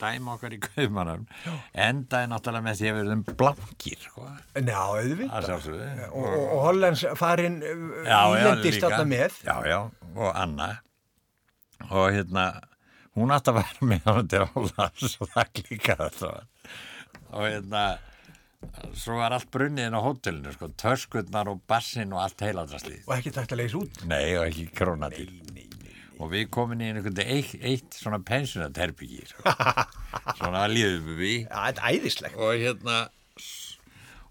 S2: dæma okkar í kaumanum endaði náttúrulega með því að við erum blankir sko,
S1: njá, auðvitað. Og, og, og Hollands farin
S2: já, já,
S1: ílendist þarna með.
S2: já, já, og Anna. Og hérna hún átti að vera með hann til Hollands og það klíkaði alltaf og hérna svo var allt brunnið inn á hótelinu sko, töskurnar og bassin og allt heiladraslið.
S1: Og ekki tægt að leysa út.
S2: nei og ekki króna til og við komin í einhvern veginn eitt, eitt svona pensionat-herbyggi sko. svona líðum við.
S1: Æðislegt.
S2: og hérna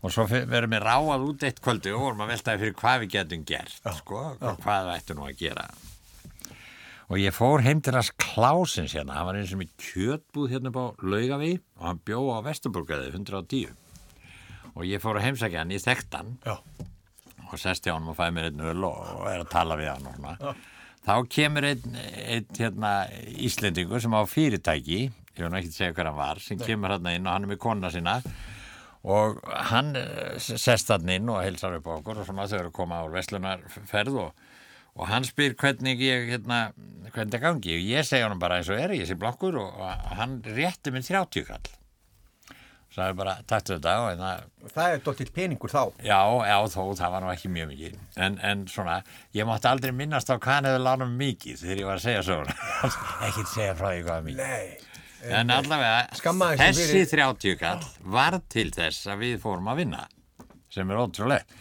S2: og svo verðum við ráað út eitt kvöldi og vorum að veltaði fyrir hvað við getum gert sko, og hvað við ættum nú að gera. Og ég fór heim til hans Klásins hérna, hann var eins og með kjötbúð hérna á Laugaví og hann bjó á Vesturburgaði 110 og ég fór að heimsækja hann í þekktan
S1: Já.
S2: og sest hjá hann og fæði mér einn öl og, er að tala við hann og svona. Þá kemur einn, einn hérna, Íslendingur sem á fyrirtæki ég nú ekki segja hver hann var sem kemur hann inn og hann er með kona sína. Og hann eh, sest hann inn og heilsar upp á okkur og svona þau eru að koma á verslunarferð og, og hann spyr hvernig ég hérna, hvernig það gangi. Og ég segja hann bara eins og er ég sé blokkur og, og hann rétti mér 30 kall sagði bara takk þetta og hérna
S1: Það er dóttill peningur þá.
S2: Já, já, þó, það var nú ekki mjög mikið. En, en svona, ég mátti aldrei minnast á hvað hann hefði lánum mikið þegar ég var að segja svona. ekki segja frá því hvað mikið.
S1: Nei.
S2: En allavega,
S1: Skammaðist þín
S2: þessi
S1: fyrir-
S2: 30 kall var til þess að við fórum að vinna, sem er ótrúlegt.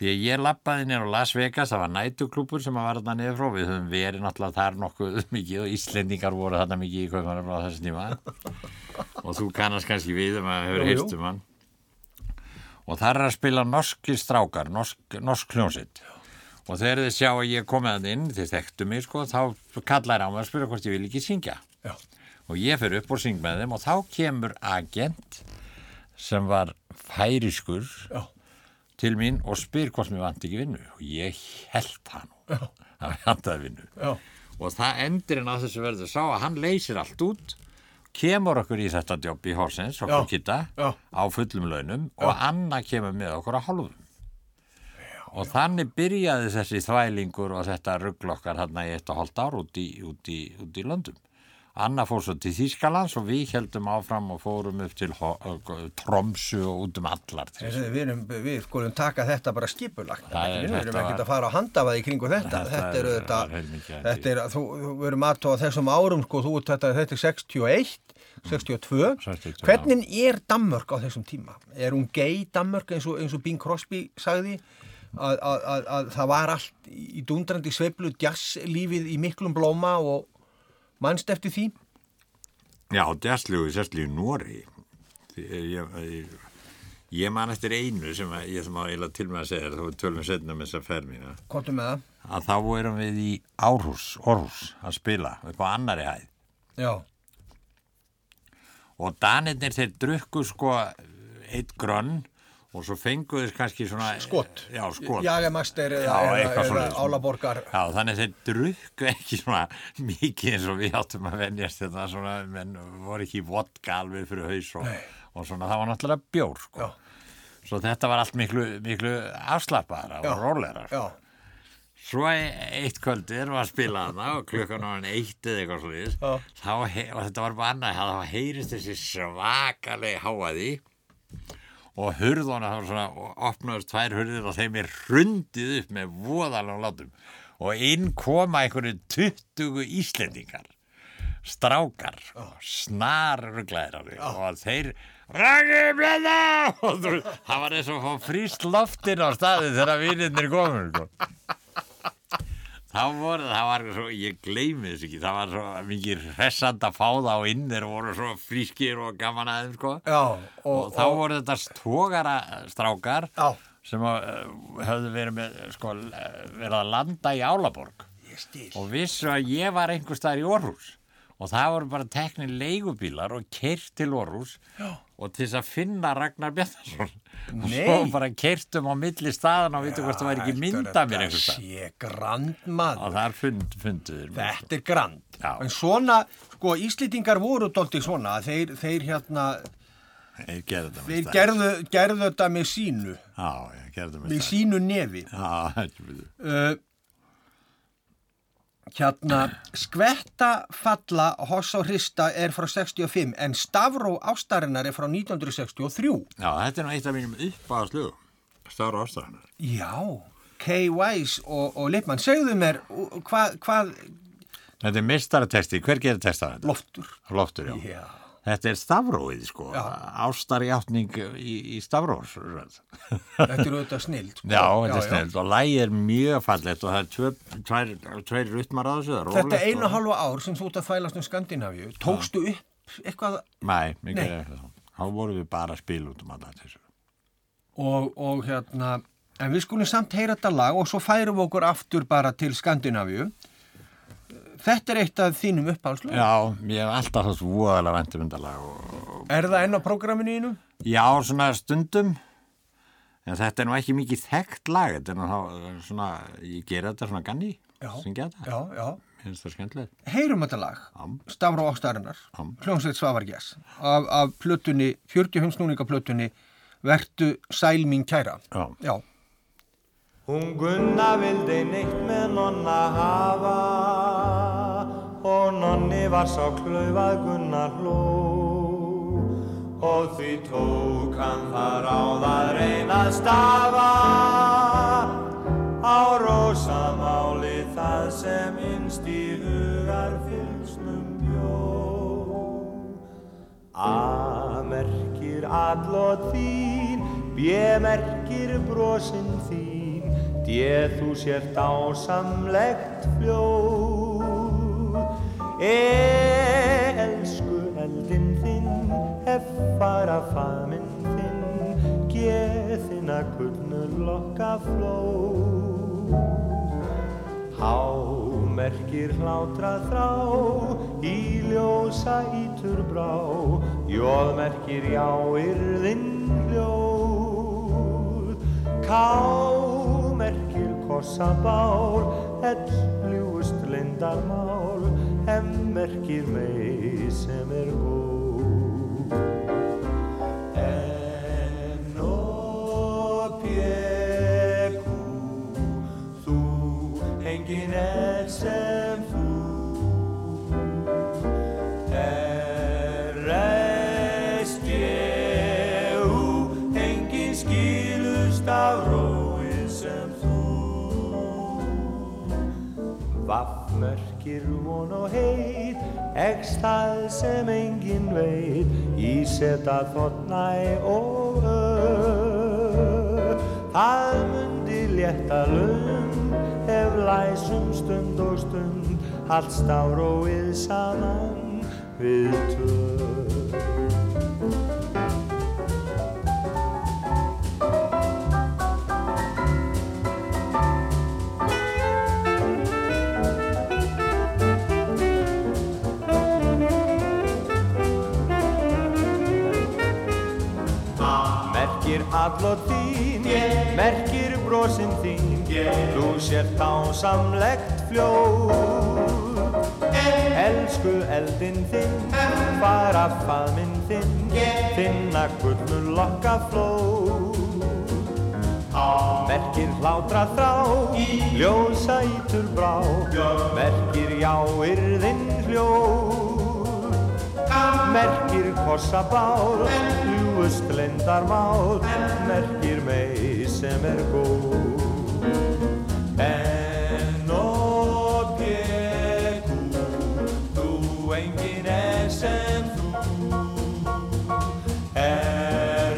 S2: Því að ég lappaði nér á Las Vegas, það var nætuklúpur sem að var þarna niður frá, við höfum verið náttúrulega þar nokkuð mikið og Íslendingar voru þarna mikið í kaupanum á þessu tíma og þú kannast kannski við um að hefur
S1: Jú, jú.
S2: hýrt um hann og þar er að spila norski strákar, norsk, norsk hljónsitt og þegar þið sjá að ég komið að inn, þið þekktu mig sko, þá kallar á mig að spyrja hvort ég vil ekki syngja
S1: Já.
S2: og ég fer upp og syng með þeim og þá kemur agent sem var færiskur
S1: Já.
S2: Til mín og spyr hvort mér vant ekki vinnu. Og ég held hann að við vantaði vinnu.
S1: Já.
S2: og það endurinn á þessu verður sá að hann leysir allt út kemur okkur í þetta jobb í Horsens okkur
S1: Já.
S2: kitta
S1: Já.
S2: á fullum launum og Anna kemur með okkur á hálfum. Og þannig byrjaði þessi þvælingur og þetta rugglokkar hérna í eitt og hálft ár út í, út í, út í löndum Anna fór svo til Þýskalands og við heldum áfram og fórum upp til Tromsu og út um allar
S1: Við, erum, við skulum taka þetta bara skipulagt. Við erum ekkert að fara á handafaði í kringu þetta.
S2: Þetta
S1: er þetta, þetta er, þú, erum aðtóð á þessum árum, sko, þú, þetta, þetta er 61, 62.
S2: 62,
S1: Hvernig er Danmörk á þessum tíma? Er hún gay Danmörk eins og, eins og Bing Crosby sagði? Að, að, að, að það var allt í dundrandi sveiflu jazzlífið í miklum blóma og mannst eftir því?
S2: Já, sérstlegu í Nóri ég, ég, ég man eftir einu sem ég sem á eiginlega til með að segja þá við tölum setna með þessa ferð mína
S1: Kontum með það?
S2: að þá erum við í Árhús, Orhús að spila upp á annari hæð
S1: Já.
S2: og danirnir þeir drukku sko eitt grönn og svo fengu þeir kannski svona
S1: Skot.
S2: Já, skot
S1: Jagamaster eða, eða, eða. Álaborgar.
S2: Já, þannig þeir drukku ekki svona mikið eins og við áttum að venjast þetta svona, menn voru ekki vodka alveg fyrir haus og, og svona, það var náttúrulega bjór, sko. Svo þetta var allt miklu, miklu afslappaðara og róleira.
S1: Já.
S2: Svo e- eitt kvöldi erum við að spila þarna og klukkan var hann eitt eða eitthvað slúðis. Og þetta var bara annað, þá heyrist þessi svakalegi háaði og hurðuna þá svona og opnaðust tvær hurðir og þeim er hrundið upp með voðalegum látum. Og inn koma einhverju 20 Íslendingar. Strákar snar rugglæðir og þeir Raki blenda og það var eins og fríst loftin á staði þegar vinnirnir komur þá voru það var svo, ég gleymi þess ekki það var svo mikið hressand að fá það á inn þeir voru svo frískir og gaman aðeins sko.
S1: Já.
S2: og, þá voru þetta stógara strákar
S1: Já.
S2: sem uh, höfðu verið með sko, verið að landa í Álaborg
S1: ég stil.
S2: og vissu að ég var einhver staðar í Orhús og það voru bara teknir leigubílar og keirt til Orhús og til þess að finna Ragnar Bjarnason og
S1: Nei.
S2: svo bara keirtum á milli staðan og veitum hvort það var ekki mynda mér stað
S1: Þetta sé grand maður.
S2: og fund, funduður mig,
S1: Þetta er grand.
S2: Já.
S1: En svona, sko, Íslendingar voru dóltið svona, þeir, þeir hérna.
S2: Þeir gerðu
S1: þeir gerðu, gerðu þetta með sínu,
S2: Já, gerðu með
S1: með sínu nefi.
S2: Já, þetta er
S1: Uh, hérna, skvetta falla hoss á hrista er frá 65 en stafró ástarinnar er frá 1963.
S2: Já, þetta er nú eitt af mínum uppáðaslugum. Stára ástæðanar.
S1: Já, Kay Wise og, og Lippmann, segðu mér hvað, hvað,
S2: Þetta er mistaratesti. Hver gerir testa þetta?
S1: loftur.
S2: Loftur, já.
S1: Já.
S2: Þetta er stafróið, sko.
S1: Já.
S2: Ástarjátning í, í stafrós.
S1: Þetta er auðvitað snild. sko.
S2: Já, þetta er snilt og lægi er mjög fallegt og það er tvær ruttmar á þessu.
S1: Þetta einu og halva ár sem þú ert að þvælast um Skandinavíu, tókstu upp eitthvað
S2: Nei, mikið eitthvað. Þá vorum við bara að spila út um alla þessu.
S1: og, og hérna, en við skulum samt heyra þetta lag og svo færum við okkur aftur bara til Skandinavíu. Þetta er eitt af þínum uppáhalslög.
S2: Já, ég hef alltaf þess voðalega vendum undarlag og
S1: Er það enn á prógraminu þínu?
S2: já, svona stundum en þetta er nú ekki mikið þekkt lag þetta er nú svona ég gera þetta svona ganni syngja þetta,
S1: Já, já. Heyrum þetta lag,
S2: Já.
S1: Stafró Ástarinnar, hljómsveit Svavargjess, af, af plötunni, 40 hundsnúninga plötunni, Vertu sæl mín kæra.
S2: Já.
S1: Já.
S3: Hún Gunna vildi neitt með nonna hafa og nonni var sá klaufað Gunna hló og því tók hann það ráð að reyna að stafa á rósamáli það sem innst í hugar fylgsnum bjó. A merkir allot þín, B merkir brosin þín, D þú sért ásamlegt fljóð. Elsku eldin þinn, F fara famin þinn, G þinna gullnu lokka flóð. Há merkir hlátra þrá, í ljósa ítur brá, jóð merkir já yrðin hljóð. Ká merkir kossa bár, ell ljúust lindarmál, em merkir mei sem er góð. En og pjeku, þú engin er sem Vaff merkir von og heit, X-stað sem engin veit, Í seta þotnæ og ö. Það mundi létta lund, ef læsum stund og stund, Allt stafróið saman við tvö. Allot þín, merkir brosin þín, þú sért ásamlegt fljóð. Elsku eldin þinn, fara faðminn þinn, þinna gullnu lokka flóð. Merkir hlátra þrá, ljósa ítur brá, merkir já yrðin hljóð. Merkir kossa bál, ljúust lindarmál, merkir mei sem er góð. En og pjeku, þú engin er sem þú.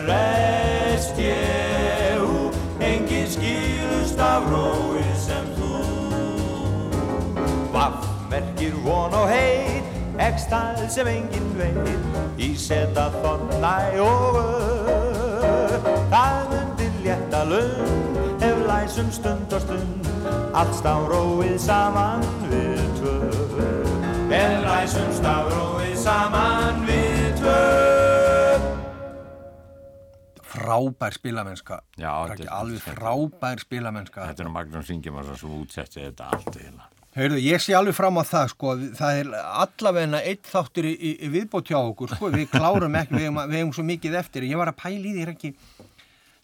S3: R-S-T-U, engin skilust af rói sem þú. Vaff merkir von og heit, X-stað sem engin veit, Í seta þotnæ og ö. Það mundi létta lund, ef læs ræsum stund og stund Allt stafróið saman við tvö En ræsum stafróið saman við tvö
S1: Frábær spilamennska.
S2: Já,
S1: alveg frábær spilamennska.
S2: Þetta er nú Magnús Ingemannsson sem útsetti þetta allt eiginlega.
S1: Heyrðu, ég sé alveg fram á það, sko, það er allavegna eitt þáttur í, í, viðbót hjá okkur, sko, við klárum ekki, við hefum, við hefum svo mikið eftir, ég var að pæla í þér ekki,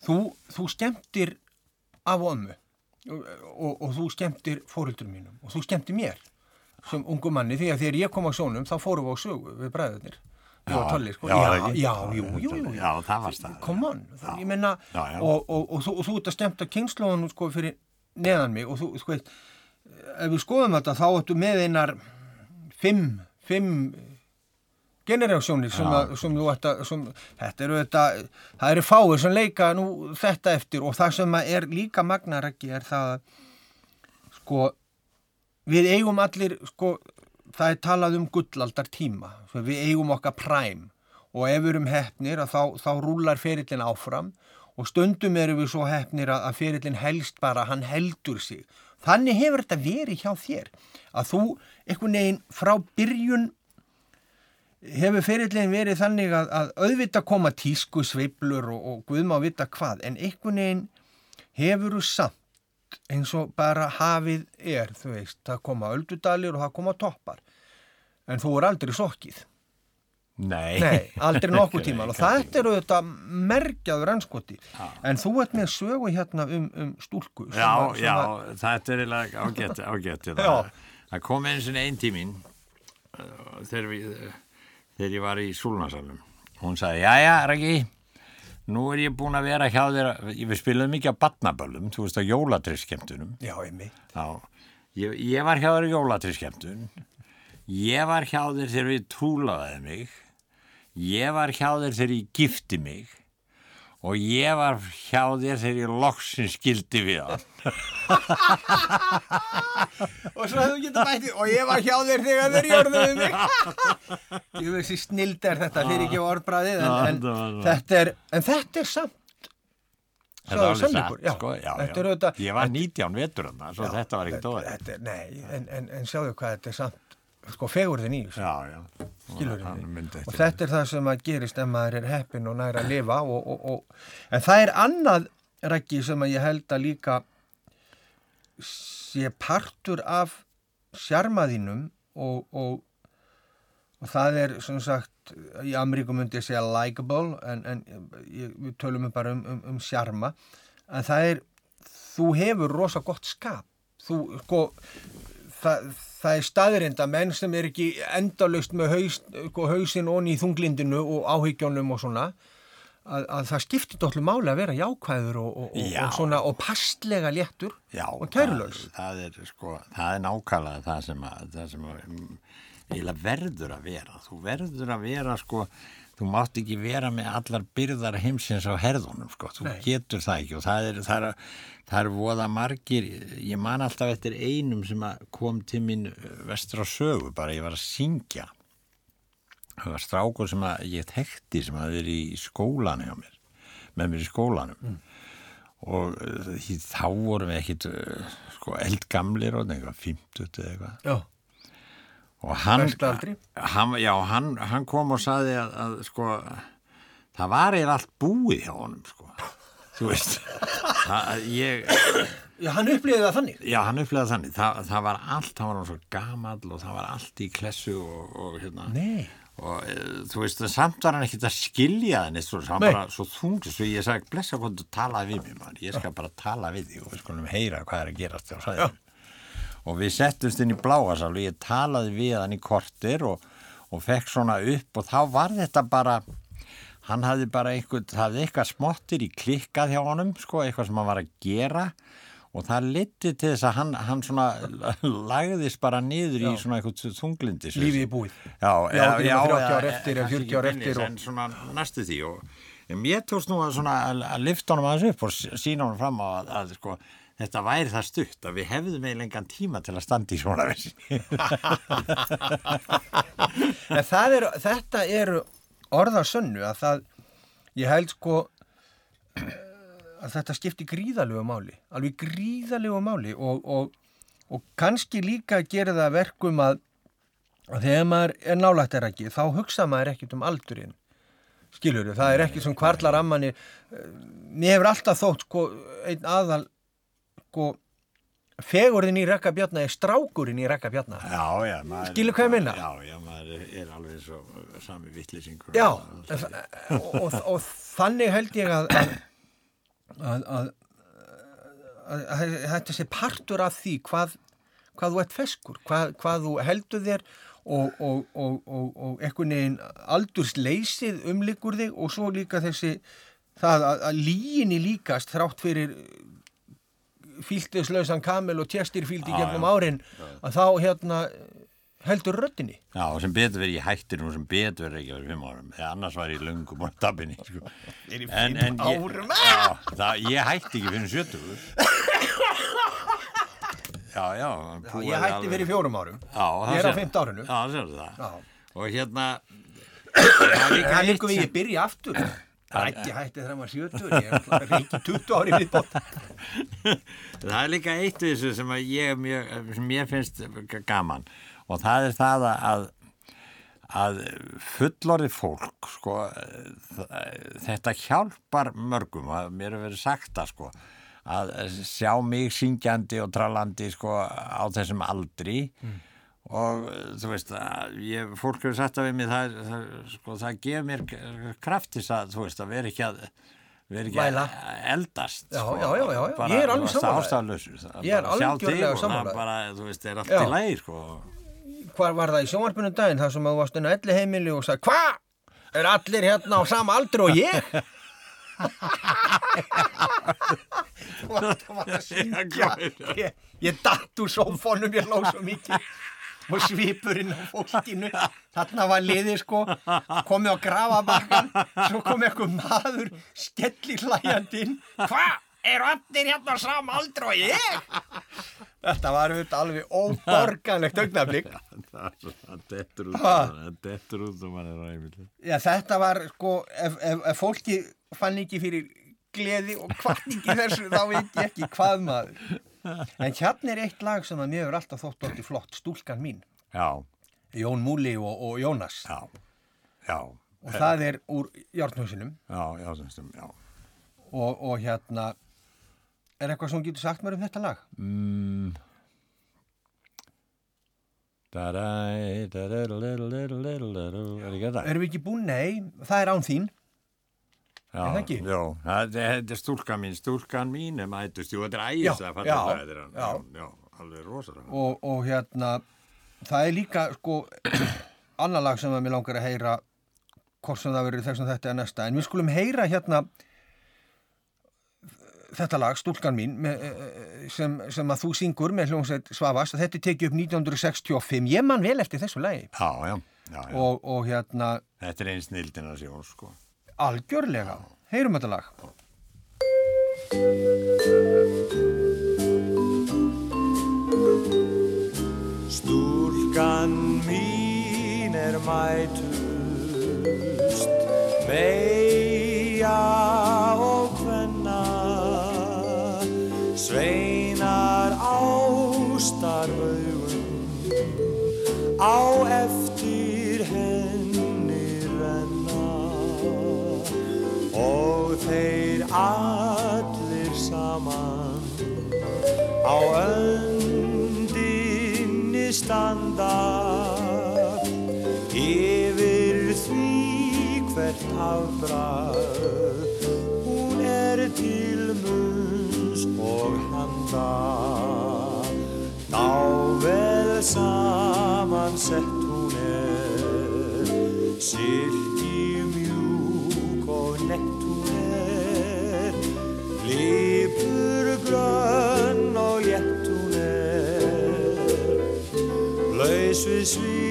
S1: þú, þú skemmtir af ömmu og, og, og þú skemmtir fóröldur mínum og þú skemmtir mér sem ungu manni, því að þegar ég kom á sjónum þá fórum við á sögu við bræðurnir, við
S2: Já,
S1: og Tolli, sko,
S2: já,
S1: já, já, jú, jú, jú,
S2: Já, það var stað.
S1: come on, það, ég menna og, og, og, þú, ert að skemmta kynnslóðunum sko fyrir neðan mig og þú, sko veist ef við skoðum þetta þá ættu með einar fimm, fimm generásjónir sem, að, sem þú ætti að sem, þetta eru þetta, það eru fáir sem leika nú þetta eftir og það sem er líka magnarækki er það að, sko við eigum allir sko það er talað um gullaldar tíma við eigum okkar præm og ef við erum hefnir þá, þá rúlar ferillin áfram og stundum erum við svo hefnir að, að ferillin helst bara, hann heldur sig þannig hefur þetta verið hjá þér að þú einhvern veginn frá byrjun hefur ferillin verið þannig að, að auðvitað koma tísku sveiflur og, og guðma að vita hvað en einhvern veginn hefur þú samt eins og bara hafið er, þú veist, það koma öldudalir og það koma toppar en þú er aldrei sokkið
S2: Nei.
S1: Nei, aldrei nokkuð tíma og þetta eru þetta merkjaður anskoti en þú ert með sögu hérna um, um stúlku
S2: Já,
S1: sem
S2: já,
S1: að-
S2: þetta er eiginlega ágætt, ágætt.
S1: Já.
S2: Það, kom einu sinni einn tímin uh, þegar, við, uh, þegar ég var í Súlnasalum. Hún sagði, jæja, Raggi, nú er ég búin að vera hjá þér, við spilaðum mikið á badnaböllum, þú veist, á jólatriskemtunum.
S1: Já, einmitt
S2: Já, ég, ég var hjá þér í jólatriskemtun, ég var hjá þér þegar við trúlaðið mig, ég var hjá þér þegar ég gifti mig og ég var hjá þér þegar ég loksin skildi við hann.
S1: og svo hefðu getað bætti og ég var hjá þér þegar þeir jörðuðu mig ég veist því snild er þetta fyrir ekki orðbræðið en,
S2: Já,
S1: en,
S2: þetta
S1: er, en þetta er samt
S2: Þetta satt,
S1: já.
S2: sko, já, já.
S1: auðvitað-
S2: Ég var 19 vetur hann, svo þetta var ekkert
S1: er, nei, en, en, en sjáðu hvað þetta er samt sko fegurðin í þessu.
S2: Já, já.
S1: og þetta er það sem að gerist ef maður er heppin og næra að lifa og, og, og, en það er annað reggi sem að ég held að líka sé partur af sjarmaðínum og, og, og það er sem sagt í Ameríku myndi ég segja likeable en, en ég, við tölum bara um, um, um sjarma. En það er þú hefur rosa gott skap. Þú sko það, það er staðrind að menn sem er ekki endalaust með haus, sko, hausinn onni í þunglindinu og áhyggjónum og svona að, að það skiptir dótlu máli að vera jákvæður og, og,
S2: Já.
S1: og svona og pastlega léttur
S2: Já,
S1: og kærulaus
S2: það, það er sko, það er nákvæmlega það sem að, það sem að mm, verður að vera. Þú verður að vera sko, þú mátt ekki vera með allar byrðar heimsins á herðunum sko, þú
S1: Nei.
S2: getur það ekki og það er, það er, það er voða margir, ég man alltaf eftir einum sem kom til mín uh, vestur á sögu, bara ég var að syngja. Það var strákur sem að ég þekkti sem að verið í skólan hjá mér, með mér í skólanum. Og uh, því, þá vorum við ekkit uh, sko, eldgamlir og eitthvað, 50 eða eitthvað og hann, hann, já, hann, hann kom og saði að, að sko, það var eða allt búið hjá honum sko. þú veist það, ég,
S1: Já hann upplýði það þannig.
S2: Já, hann upplegaði þannig. Það, það var allt, hann var hann svo gamall og það var allt í klessu og, og hérna.
S1: Nei.
S2: Og e, þú veist, samt var hann ekkert að skilja það svo, hann
S1: Nei.
S2: bara svo þungt svo ég sagði, blessa hvað þú talaði við mér maður. ég skal bara tala við þig og við skulum heyra hvað er að gerast þér og við settumst inn í bláasal og ég talaði við hann í kortir og, og fekk svona upp og þá var þetta bara hann hafði bara það hafði eitthvað smottir í klikkað hjá honum sko, eitthvað sem hann var að gera. Og það liti til þess að hann, hann svona lagðist bara niður í svona eitthvað þunglindis
S1: Lífið er búið.
S2: Já,
S1: Já,
S2: já,
S1: ekki nema 30
S2: já,
S1: ár eftir eða
S2: kannski
S1: 40 ár
S2: ekki
S1: eftir
S2: beinlínis,
S1: og-
S2: En svona næstu því. Og mér tókst nú að, svona, að, lifta honum aðeins upp og s- sýna honum fram að, að sko, þetta væri það stutt að við hefðum eiginlega engan tíma til að standa í svona vissi.
S1: En það er, þetta eru orðarsönnu að það, ég held sko að þetta skipti gríðalegu máli, alveg gríðalegu máli og, og, og kannski líka gera það að verkum að, að þegar maður er nálægt er ekki, þá hugsa maður ekkert um aldurinn. Skilur það er ekki sem kvarlar ammanni. Mér hefur alltaf þótt sko, einn aðal sko, fegurðin í rekka bjarna er strákurinn í rekka
S2: maður...
S1: Skilur hvað ég meina?
S2: Já, já, maður er, alveg svo sami vittlýsingur.
S1: Já, og, og, og þannig held ég að, að, að, að, að, þetta sé partur af því hvað, hvað þú ert feskur, hvað, hvað þú heldur þér og, og, og, og, og einhvern veginn aldursleysið umlikur þig og svo líka þessi það að, að líginni líkast þrátt fyrir fíltislausan kamel og tjastirfíldi
S2: Já,
S1: gegnum
S2: já.
S1: árin að þá hérna heldur röddinni.
S2: Já, og sem betur verið ég hættir nú sem betur verið ekki verið fimm árum. Eða annars var ég löngu búin að tappinni, sko.
S1: Er í
S2: En,
S1: fimm
S2: en ég,
S1: árum?
S2: já, það, ég hætti ekki fyrir sjötugur. Já, já.
S1: Já, ég hætti
S2: alveg-
S1: fyrir fjórum árum.
S2: Já,
S1: Ég er á fimmta árinu.
S2: Já, það sér það.
S1: Já.
S2: Og hérna, það er líka
S1: við ég byrja aftur. Ekki hætti þegar maður sjötur, ég er reykið 20 ári við bótt.
S2: Það er líka eitt við þessu sem að ég er mjög, sem ég finnst gaman og það er það að að fullorðið fólk sko, þetta hjálpar mörgum að mér hefur verið sagt það sko að sjá mig syngjandi og trallandi sko á þessum aldri og þú veist að ég, fólk hefur sagt það við mig það, það, sko, það gefur mér kraftis að þú veist að vera ekki að vera ekki
S1: Væla.
S2: að eldast
S1: Já,
S2: sko,
S1: já, já, já,
S2: bara,
S1: Ég er alveg.
S2: Það
S1: Ég er sammála.
S2: það bara, þú veist, er allt
S1: Já.
S2: í lægir sko.
S1: Hvar var það í sjónvarpunum daginn þar sem að þú varst inn á elli heimili og sagði, hva? Er allir hérna á sama aldri og ég? Þú varst að syngja. Ég, ég datt úr sófónum, ég lóð svo mikið og svipurinn á fólkinu þarna var liðið sko komið á grafabakkan svo kom eitthvað maður skelli hlæjandinn hva? Er allir hérna á sama aldri og ég? Þetta var auðvitað alveg óborganlegt augnablík
S2: það dettur út það dettur út og mann er
S1: Já, þetta var sko, ef, ef, ef fólki fann ekki fyrir gleði og kvartningi þessu, þá veit ég ekki hvað maður. En hérna er eitt lag sem að mér hefur alltaf þótt orðið flott, Stúlkan mín,
S2: já,
S1: Jón Múli og, og Jónas.
S2: já, já
S1: Og það er úr Járnhúsinum
S2: já, já, sem, já
S1: og, og hérna, er eitthvað sem getur sagt mér um þetta lag?
S2: mm. Er ekki þetta?
S1: Erum við ekki búin? Nei, það er án þín.
S2: Já,
S1: Er það ekki?
S2: Já, þetta er stúlkan mín, stúlkan mín er mætust, jú, þetta er ægislega það, þetta er hann,
S1: já.
S2: já, alveg rosalega.
S1: og, og hérna það er líka sko annar lag sem að mér langar að heyra hvort sem það verður þess að þetta er næsta en við skulum heyra hérna þetta lag, Stúlkan mín með, eh, sem, sem að þú syngur með hljómsveit Svavas, þetta er tekið upp 1965 ég man vel eftir þessu lagi
S2: Já, já, já, já.
S1: og, og hérna
S2: þetta er einn snildin að sjón, sko.
S1: Algjörlega, heyrum þetta lag.
S3: Stúlkan mín er mætust Meia og hvenna Sveinar ástar augum Á allir saman. Á öndinni standa yfir því hvert hafbrað hún er til munns og handa. Nável saman sett hún er silki mjúk og nett Laus við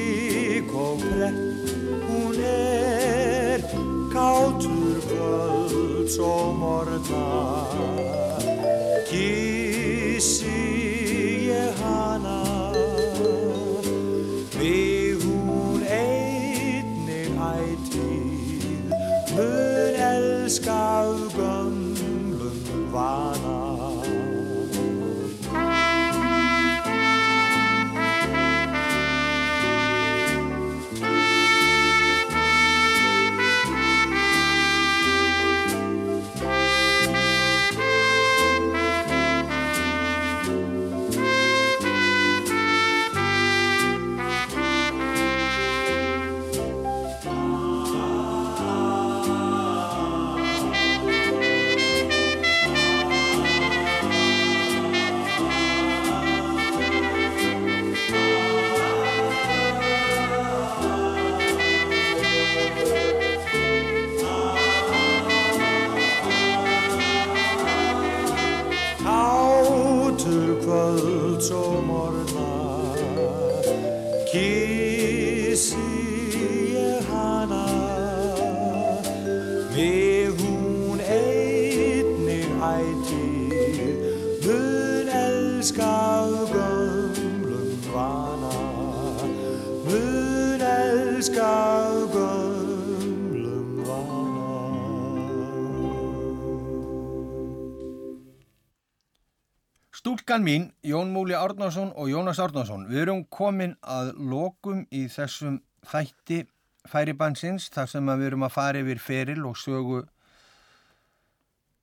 S1: Árnason og Jónas Árnason, við erum komin að lokum í þessum þætti færibansins þar sem við erum að fara yfir feril og sögu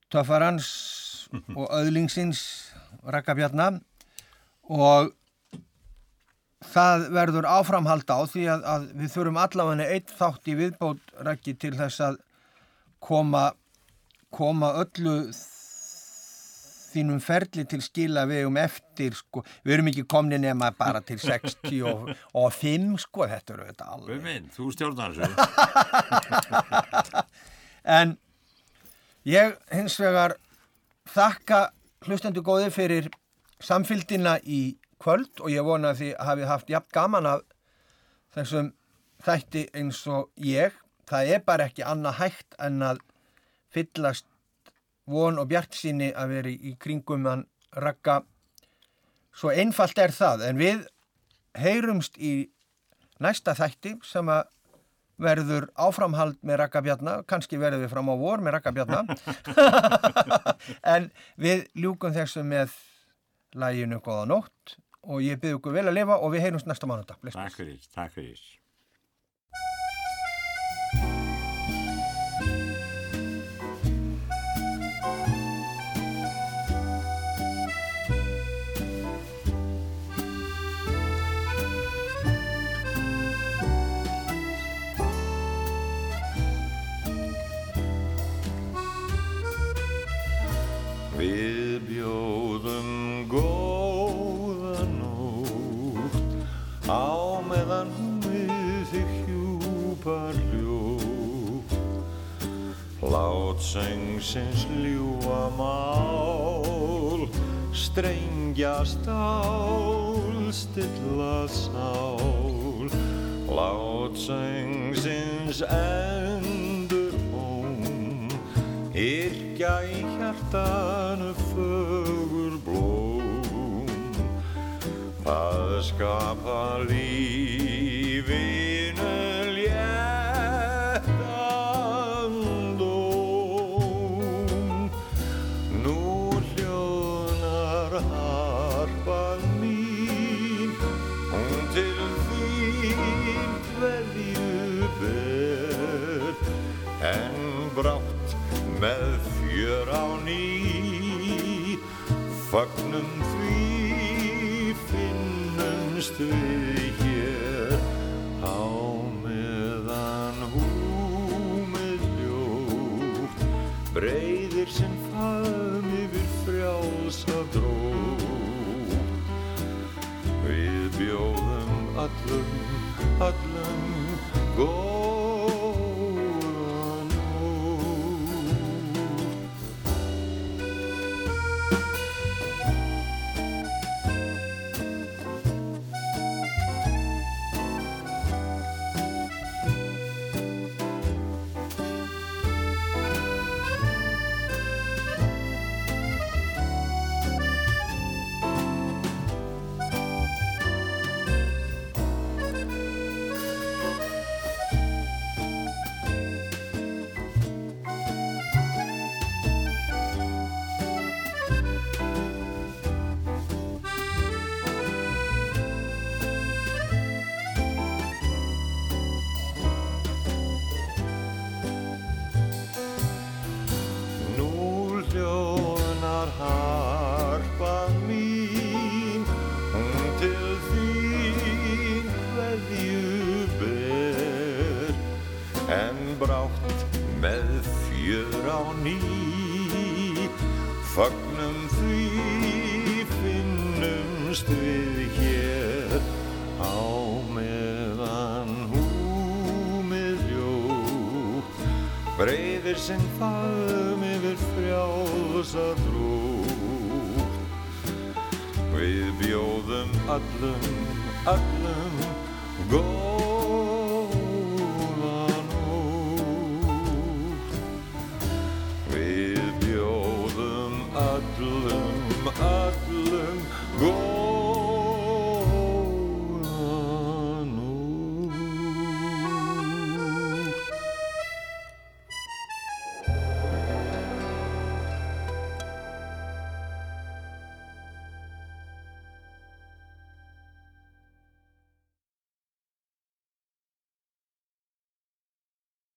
S1: töffarans og öðlingsins rakkabjarna og það verður áframhald á því að, að við þurfum allavega eitt þátt í viðbót rakki til þess að koma, koma öllu þínum ferli til skila við um eftir sko, við erum ekki komni nema bara til 60 og, og 5 sko, þetta eru þetta alveg
S5: Guðminn, þú stjórnar þessu.
S1: en ég hins vegar þakka hlustendu góði fyrir samfylgdina í kvöld og ég vona að þið hafið haft jafn gaman af þessum þætti eins og ég. Það er bara ekki annað hægt en að fyllast von og bjart síni að vera í kringum hann rakka svo einfalt er það en við heyrumst í næsta þætti sem að verður áframhald með rakkabjarna, kannski verður við fram á vor með rakkabjarna en við ljúkum þessu með læginu góða nótt og ég ykkur vel að lifa og við heyrumst næsta mánudag.
S5: Takk fyrir, takk fyrir.
S2: Við bjóðum góða nótt á meðan við þig hjúpar hljótt. Lát söngsins ljúa mál, strengja stál, stilla sál. Lát söngsins endur hóm, yrkja í hjartanu fögur blóm. Það skapa lífinu finnumst við hér á meðan húmið ljótt breyðir sinn faðm yfir frjálsa drótt. Við bjóðum allum, allum góða